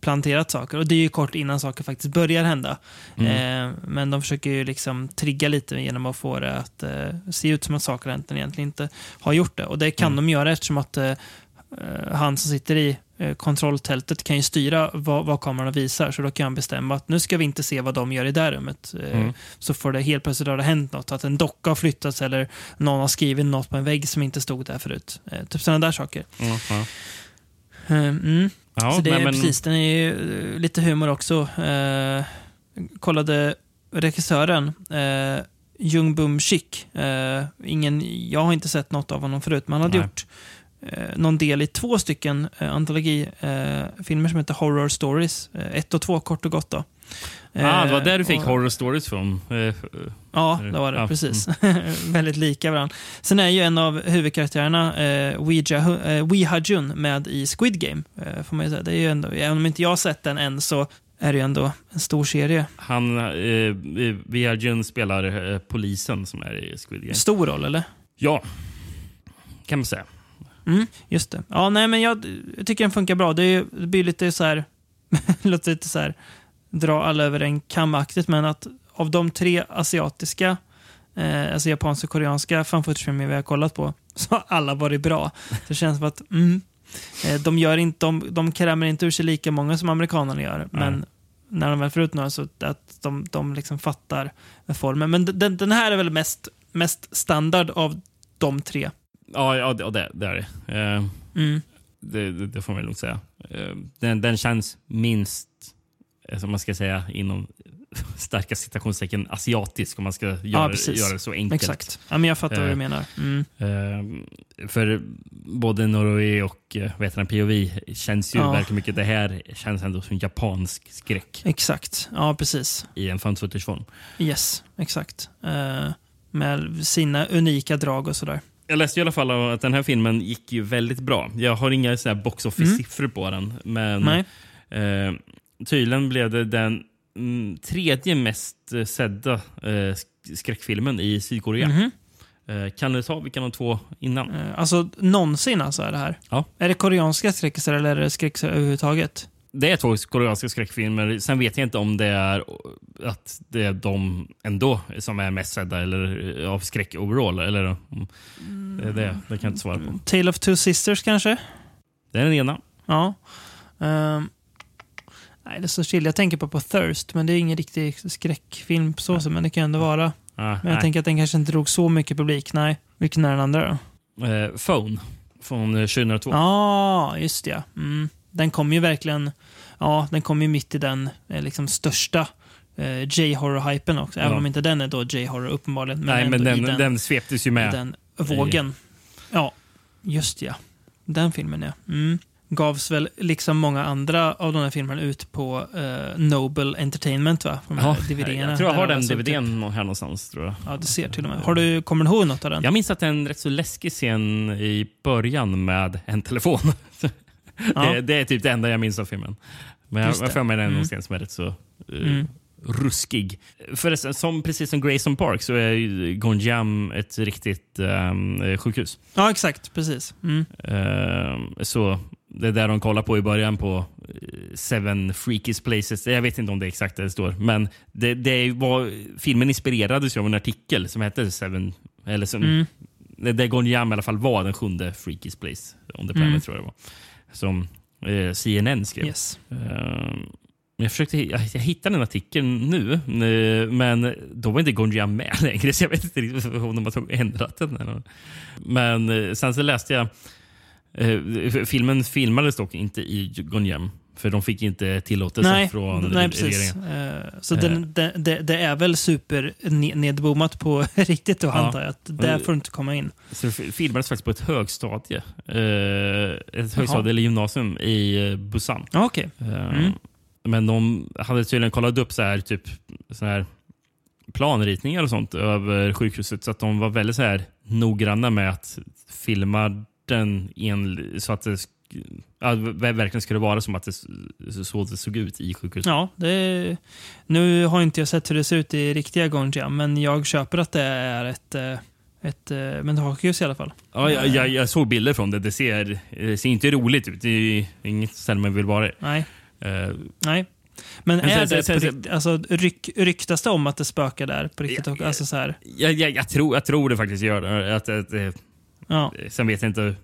planterat saker. Och det är ju kort innan saker faktiskt börjar hända. Mm. Eh, men de försöker ju liksom trigga lite genom att få det att eh, se ut som att saker har hänt de egentligen inte har gjort det. Och det kan Mm. de göra eftersom att eh, eh, han som sitter i kontrolltältet kan ju styra vad, vad kameran visar. Så då kan han bestämma att nu ska vi inte se vad de gör i det rummet. Eh, Mm. Så får det helt plötsligt ha hänt något. Att en docka har flyttats eller någon har skrivit något på en vägg som inte stod där förut. Eh, typ sådana där saker. Eh, mm. Ja, så det är men- precis, den är ju eh, lite humor också. Eh, kollade regissören eh, Jung Bum Chik. Eh, ingen, jag har inte sett något av honom förut, men han hade Nej. gjort eh, någon del i två stycken eh, antologifilmer eh, som heter Horror Stories. Eh, ett och två, kort och gott. Då. Ah, det var Eh, där du fick och- horror stories från. Eh, Ja, det var det. Ja, Precis. Väldigt lika varandra. Sen är ju en av huvudkaraktärerna, eh, Wee, eh, Wee Ha-Jun, med i Squid Game. Eh, får man säga. Det är ju ändå, även om inte jag har sett den än så är det ju ändå en stor serie. Han, eh, Via Jun spelar eh, polisen som är i Squid Game. Stor roll, eller? Ja, kan man säga. Mm, just det. Ja, nej, men jag, jag tycker den funkar bra. Det, är, ju- det blir lite så här, låter lite så här, dra alla över en kamaktigt, men att av de tre asiatiska, eh, alltså japanska och koreanska fanfootage-filmer vi har kollat på, så har alla varit bra. Så det känns som att mm, eh, de, gör inte, de, de krämer inte ur sig lika många som amerikanerna gör, men när de väl får ut några så att de, de liksom fattar formen. Men den, den här är väl mest, mest standard av de tre. Ja, ja det, det, är det. Eh, Mm. det, det. Det får man lugnt säga. Eh, den, den känns minst, eh, som man ska säga, inom starka citationstecken asiatisk om man ska göra, precis. göra det så enkelt. Exakt. Ja, men jag fattar vad du Eh, menar. Mm. Eh, för både Norway och eh, den, POV känns ju Ja. verkligen mycket. Det här känns ändå som japansk skräck Exakt. Ja, precis. i en found footage-form. Yes, exakt. Eh, med sina unika drag och sådär. Jag läste i alla fall att den här filmen gick ju väldigt bra. Jag har inga så här box office-siffror på den. Men eh, tydligen blev det den mm, tredje mest eh, sedda eh, sk- skräckfilmen i Sydkorea. Mhm. Eh, kan du ta vilka de två innan? Eh, alltså, någonsin alltså är det här. Ja. Är det koreanska skräckisar eller är det skräckisar överhuvudtaget? Det är två koreanska skräckfilmer. Sen vet jag inte om det är att det är de ändå som är mest sedda eller eh, av skräck overall. Eller, mm, det, är det, det kan jag inte svara på. Tale of Two Sisters kanske? Det är den ena. Ja. Ehm, nej, det är så chill. Jag tänker på, på Thirst, men det är ingen riktig skräckfilm så, så men det kan ändå vara. Ah, Men jag nej. tänker att den kanske inte drog så mycket publik. Nej. Vilken är den andra då? Eh, Phone från eh, 2002. Ja, just det. Mm. Den kom ju verkligen, ja, den kom ju mitt i den eh, liksom största eh, J-horror-hypen också. Även Ja. om inte den är då J-horror uppenbarligen. Men Nej, men den, den, den, sveptes ju med. den vågen. Ja, just ja. Den filmen ja. Mm. gavs väl, liksom många andra av de här filmerna, ut på eh, Noble Entertainment, va? De Ja, jag tror jag har den alltså DVDn nå- här någonstans. Tror jag. Typ, ja, du ser till och med. Har du, kommer du ihåg något av den? Jag minns att det är en rätt så läskig scen i början med en telefon. Ja. det, det är typ det enda jag minns av filmen. Men jag Just jag det. får det är Mm. scen som är rätt så eh, Mm. ruskig. Förresten, som, precis som Grayson Park så är Gonjam ett riktigt um, sjukhus. Ja, exakt. Precis. Mm. Ehm, så det är där de kollar på i början på eh, Seven Freakiest Places. Jag vet inte om det är exakt det det står. Men det, det var, filmen inspirerades ju av en artikel som hette Seven... Eller som, Mm. det Gonjam i alla fall var den sjunde Freakiest Place on the planet, Mm. tror jag det var. Som eh, CNN skrev. Yes. Ehm, jag, försökte, jag, jag hittade den artikeln nu, eh, men då var inte Gonjam med längre, så jag vet inte riktigt om de har ändrat den. Eller. Men eh, sen så läste jag... Eh, filmen filmades dock inte i Gonjam, för de fick inte tillåtelse Nej, från nej, regeringen. Eh, så den, det, det är väl super ne- nedbommat på riktigt då, Ja. antar jag. Att där får du inte komma in. Så det filmades faktiskt på ett högstadie. Eh, ett högstadie eller gymnasium i Busan. Okej. Eh, Mm. Men de hade tydligen kollat upp så här, typ, så här planritningar och sånt över sjukhuset. Så att de var väldigt så här noggranna med att filma den en, så att det ja, verkligen skulle vara som att det så det såg ut i sjukhuset. Ja, det, nu har inte jag sett hur det ser ut i riktiga Gonjam, men jag köper att det är ett, eh, ett eh, mentalsjukhus i alla fall. Ja, jag, jag, jag såg bilder från det. Det ser, det ser inte roligt ut. Det är inget ställe man vill vara i. Nej, Eh, nej. Men Men är sen- det sen- sen- alltså, ryk, ryktas det om att det spökar där på riktigt? Ja, och, alltså så här, jag, jag, jag, tror, jag tror det faktiskt gör det. Att, att, eh, ja. Sen vet jag inte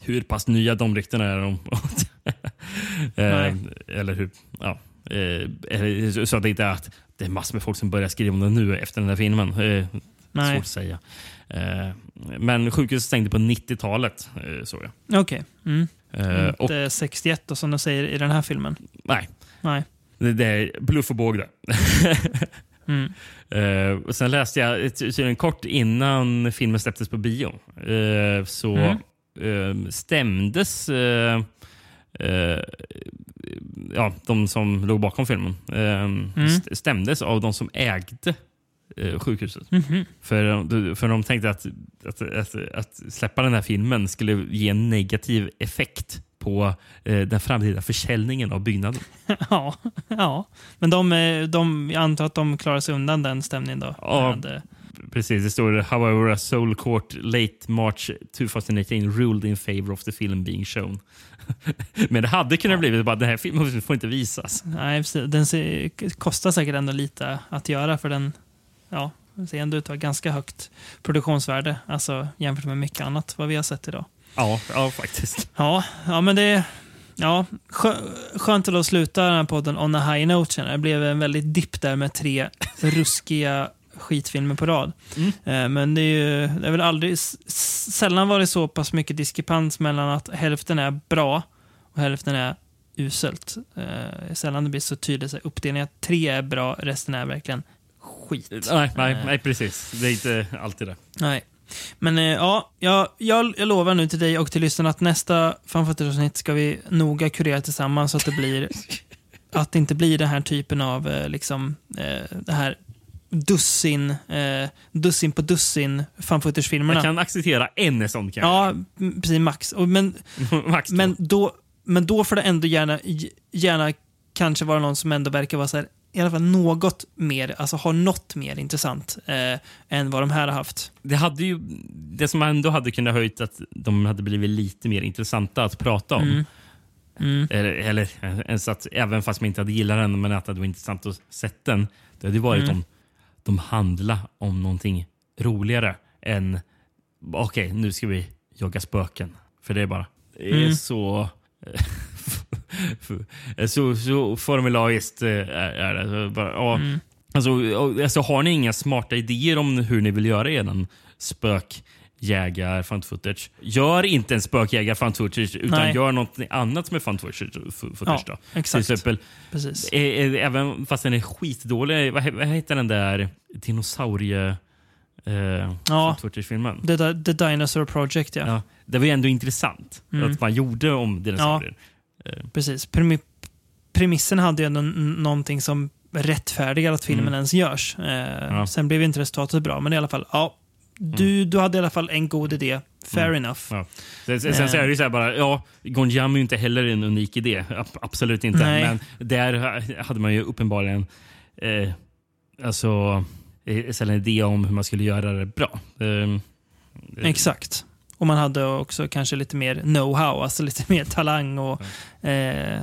hur pass nya de ryktena är. Om, eh, eller hur... Ja. Eh, så att det inte är att det är massor med folk som börjar skriva om det nu efter den här filmen. Eh, Nej, svårt att säga. Men sjukhuset stängde på 90-talet, eh, såg jag. okej. Mm. Eh, och, Inte 61 då, som de säger i den här filmen. nej, Nej. det, det är bluff och båg det. Mm. Och sen läste jag tydligen kort innan filmen släpptes på bio eh, så Mm. Eh, stämdes eh, eh, ja, de som låg bakom filmen st- stämdes av de som ägde sjukhuset. Mhm. För, för de tänkte att, att, att, att släppa den här filmen skulle ge en negativ effekt på den framtida försäljningen av byggnaden. Ja, ja. men de, de, jag antar att de klarar sig undan den stämningen då. Ja. Precis, det står “However, a Soul Court late March 2018 ruled in favor of the film being shown”. Men det hade kunnat bli bara den här filmen får inte visas. Nej, precis. Den ser, kostar säkert ändå lite att göra för den ja, ser ändå ut att ha ganska högt produktionsvärde alltså, jämfört med mycket annat vad vi har sett idag. Ja, ja faktiskt. Ja, ja men det ja, skö, skönt att sluta den här podden on a high note. Det blev en väldigt dipp där med tre ruskiga skitfilmer på rad. Mm. Eh, Men det är ju det är väl aldrig, sällan varit så pass mycket diskrepans mellan att hälften är bra och hälften är uselt. Eh, sällan det blir så tydligt så här, uppdelning att tre är bra, resten är verkligen skit. Nej, nej, Eh, nej, precis. Det är inte alltid det. Nej. Men eh, ja, jag, jag, jag lovar nu till dig och till lyssnarna att nästa fanfootage-avsnitt ska vi noga kurera tillsammans så att det blir att det inte blir den här typen av eh, liksom eh, det här dussin, eh, dussin på dussin fanfootage-filmerna. Jag kan acceptera en sån kan Ja, precis max. Och, men. Max två. men, då, men då får det ändå gärna, gärna kanske vara någon som ändå verkar vara så här, i alla fall något mer, alltså har något mer intressant eh, än vad de här har haft. det, hade ju, det som ändå hade kunnat höjt att de hade blivit lite mer intressanta att prata om. Mm. Mm. Eller, eller ens att, även fast man inte hade gillat den, men att det var intressant att se den. Det hade varit Mm. om de handla om någonting roligare än okej, nu ska vi jaga spöken. För det är bara det är Mm. så... så, så formulariskt eh, är, det. Bara, Mm. alltså, och- alltså, har ni inga smarta idéer om hur ni vill göra er spökjägar fan footage. Gör inte en spökjägar fan footage utan Nej. gör något annat som är fan footage. footage Ja, då. Till exakt. exempel, Precis. eh, eh, även fast den är skitdålig, vad, he- vad heter den där dinosaurie... Eh, Ja. Footage-filmen. The, The Dinosaur Project, ja. Ja, det var ju ändå intressant Mm. att man gjorde om dinosaurier. Precis. Premi premissen hade ju ändå någonting som rättfärdigar att filmen Mm. ens görs. Eh, Ja. Sen blev inte resultatet bra, men i alla fall, ja. Du, du hade i alla fall en god idé. Fair Mm. enough. Ja. Sen, sen, sen så är det så här bara, ja, Gonjam är ju inte heller en unik idé. Ab- Absolut inte. Nej. Men där ha- hade man ju uppenbarligen eh, alltså, eh, en idé om hur man skulle göra det bra. Eh, Exakt. Och man hade också kanske lite mer know-how, alltså lite mer talang och eh, eh,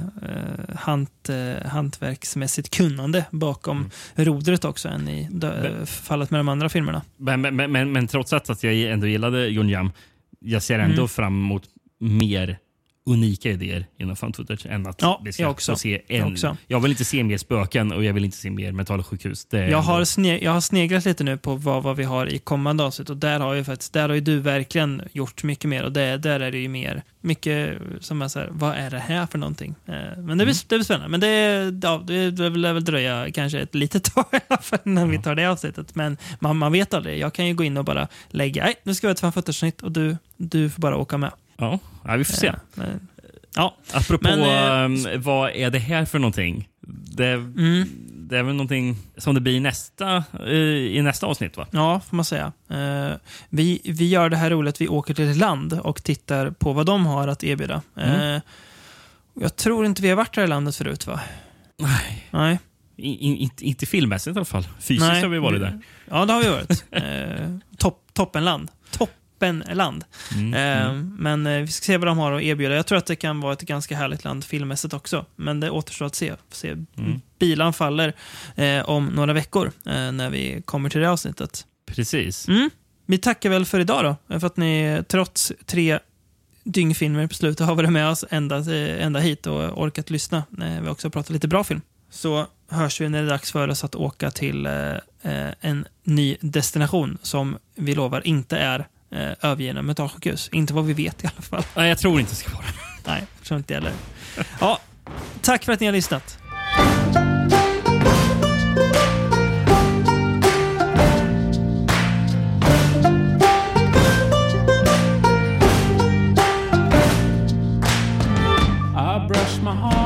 hant, eh, hantverksmässigt kunnande bakom Mm. rodret också än i dö- fallet med de andra filmerna. Men, men, men, men, men trots att, att jag ändå gillade Gonjam, jag ser ändå Mm. fram emot mer unika idéer inom fan footage än att Ja, vi ska jag också. se Jag en. också. Jag vill inte se mer spöken och jag vill inte se mer mentalsjukhus. Det Jag har, jag har sneglat lite nu på vad, vad vi har i kommande avsnitt och där har ju faktiskt, där har ju du verkligen gjort mycket mer och det, där är det ju mer, mycket som är så här, vad är det här för någonting? Eh, men det blir, Mm. det blir spännande. Men det, ja, det, lär väl dröja kanske ett litet tag innan vi tar det avsnittet. Men man, man vet aldrig. Jag kan ju gå in och bara lägga, nej, nu ska vi ha ett fanfootage-snitt och du, du får bara åka med. Ja, ja, vi får se. Eh, men- ja, Apropå Men, eh, ehm, vad är det här för någonting? Det, mm. det är väl någonting som det blir i nästa, i nästa avsnitt va? Ja, får man säga. Eh, vi, vi gör det här roligt. Vi åker till ett land och tittar på vad de har att erbjuda. Mm. Eh, jag tror inte vi har varit där i landet förut, va? Nej. Nej. I, i, inte, filmmässigt i alla fall. Fysiskt Nej. har vi varit där. Ja, det har vi varit. eh, topp, toppenland. Toppenland. Mm. Eh, Men eh, vi ska se vad de har att erbjuda. Jag tror att det kan vara ett ganska härligt land filmmässigt också. Men det återstår att se. se. Mm. Bilan faller eh, om några veckor eh, när vi kommer till det avsnittet. Precis. Mm. Vi tackar väl för idag då, för att ni trots tre dyngfilmer på slutet har varit med oss ända, eh, ända hit och orkat lyssna. Eh, Vi har också pratat lite bra film. Så hörs vi när det är dags för oss att åka till en ny destination som vi lovar inte är eh, övergivna mentalsjukhus. Inte vad vi vet i alla fall. Nej, jag tror inte det ska vara det. Nej, jag tror inte det heller. Ja, tack för att ni har lyssnat. I brush my arm.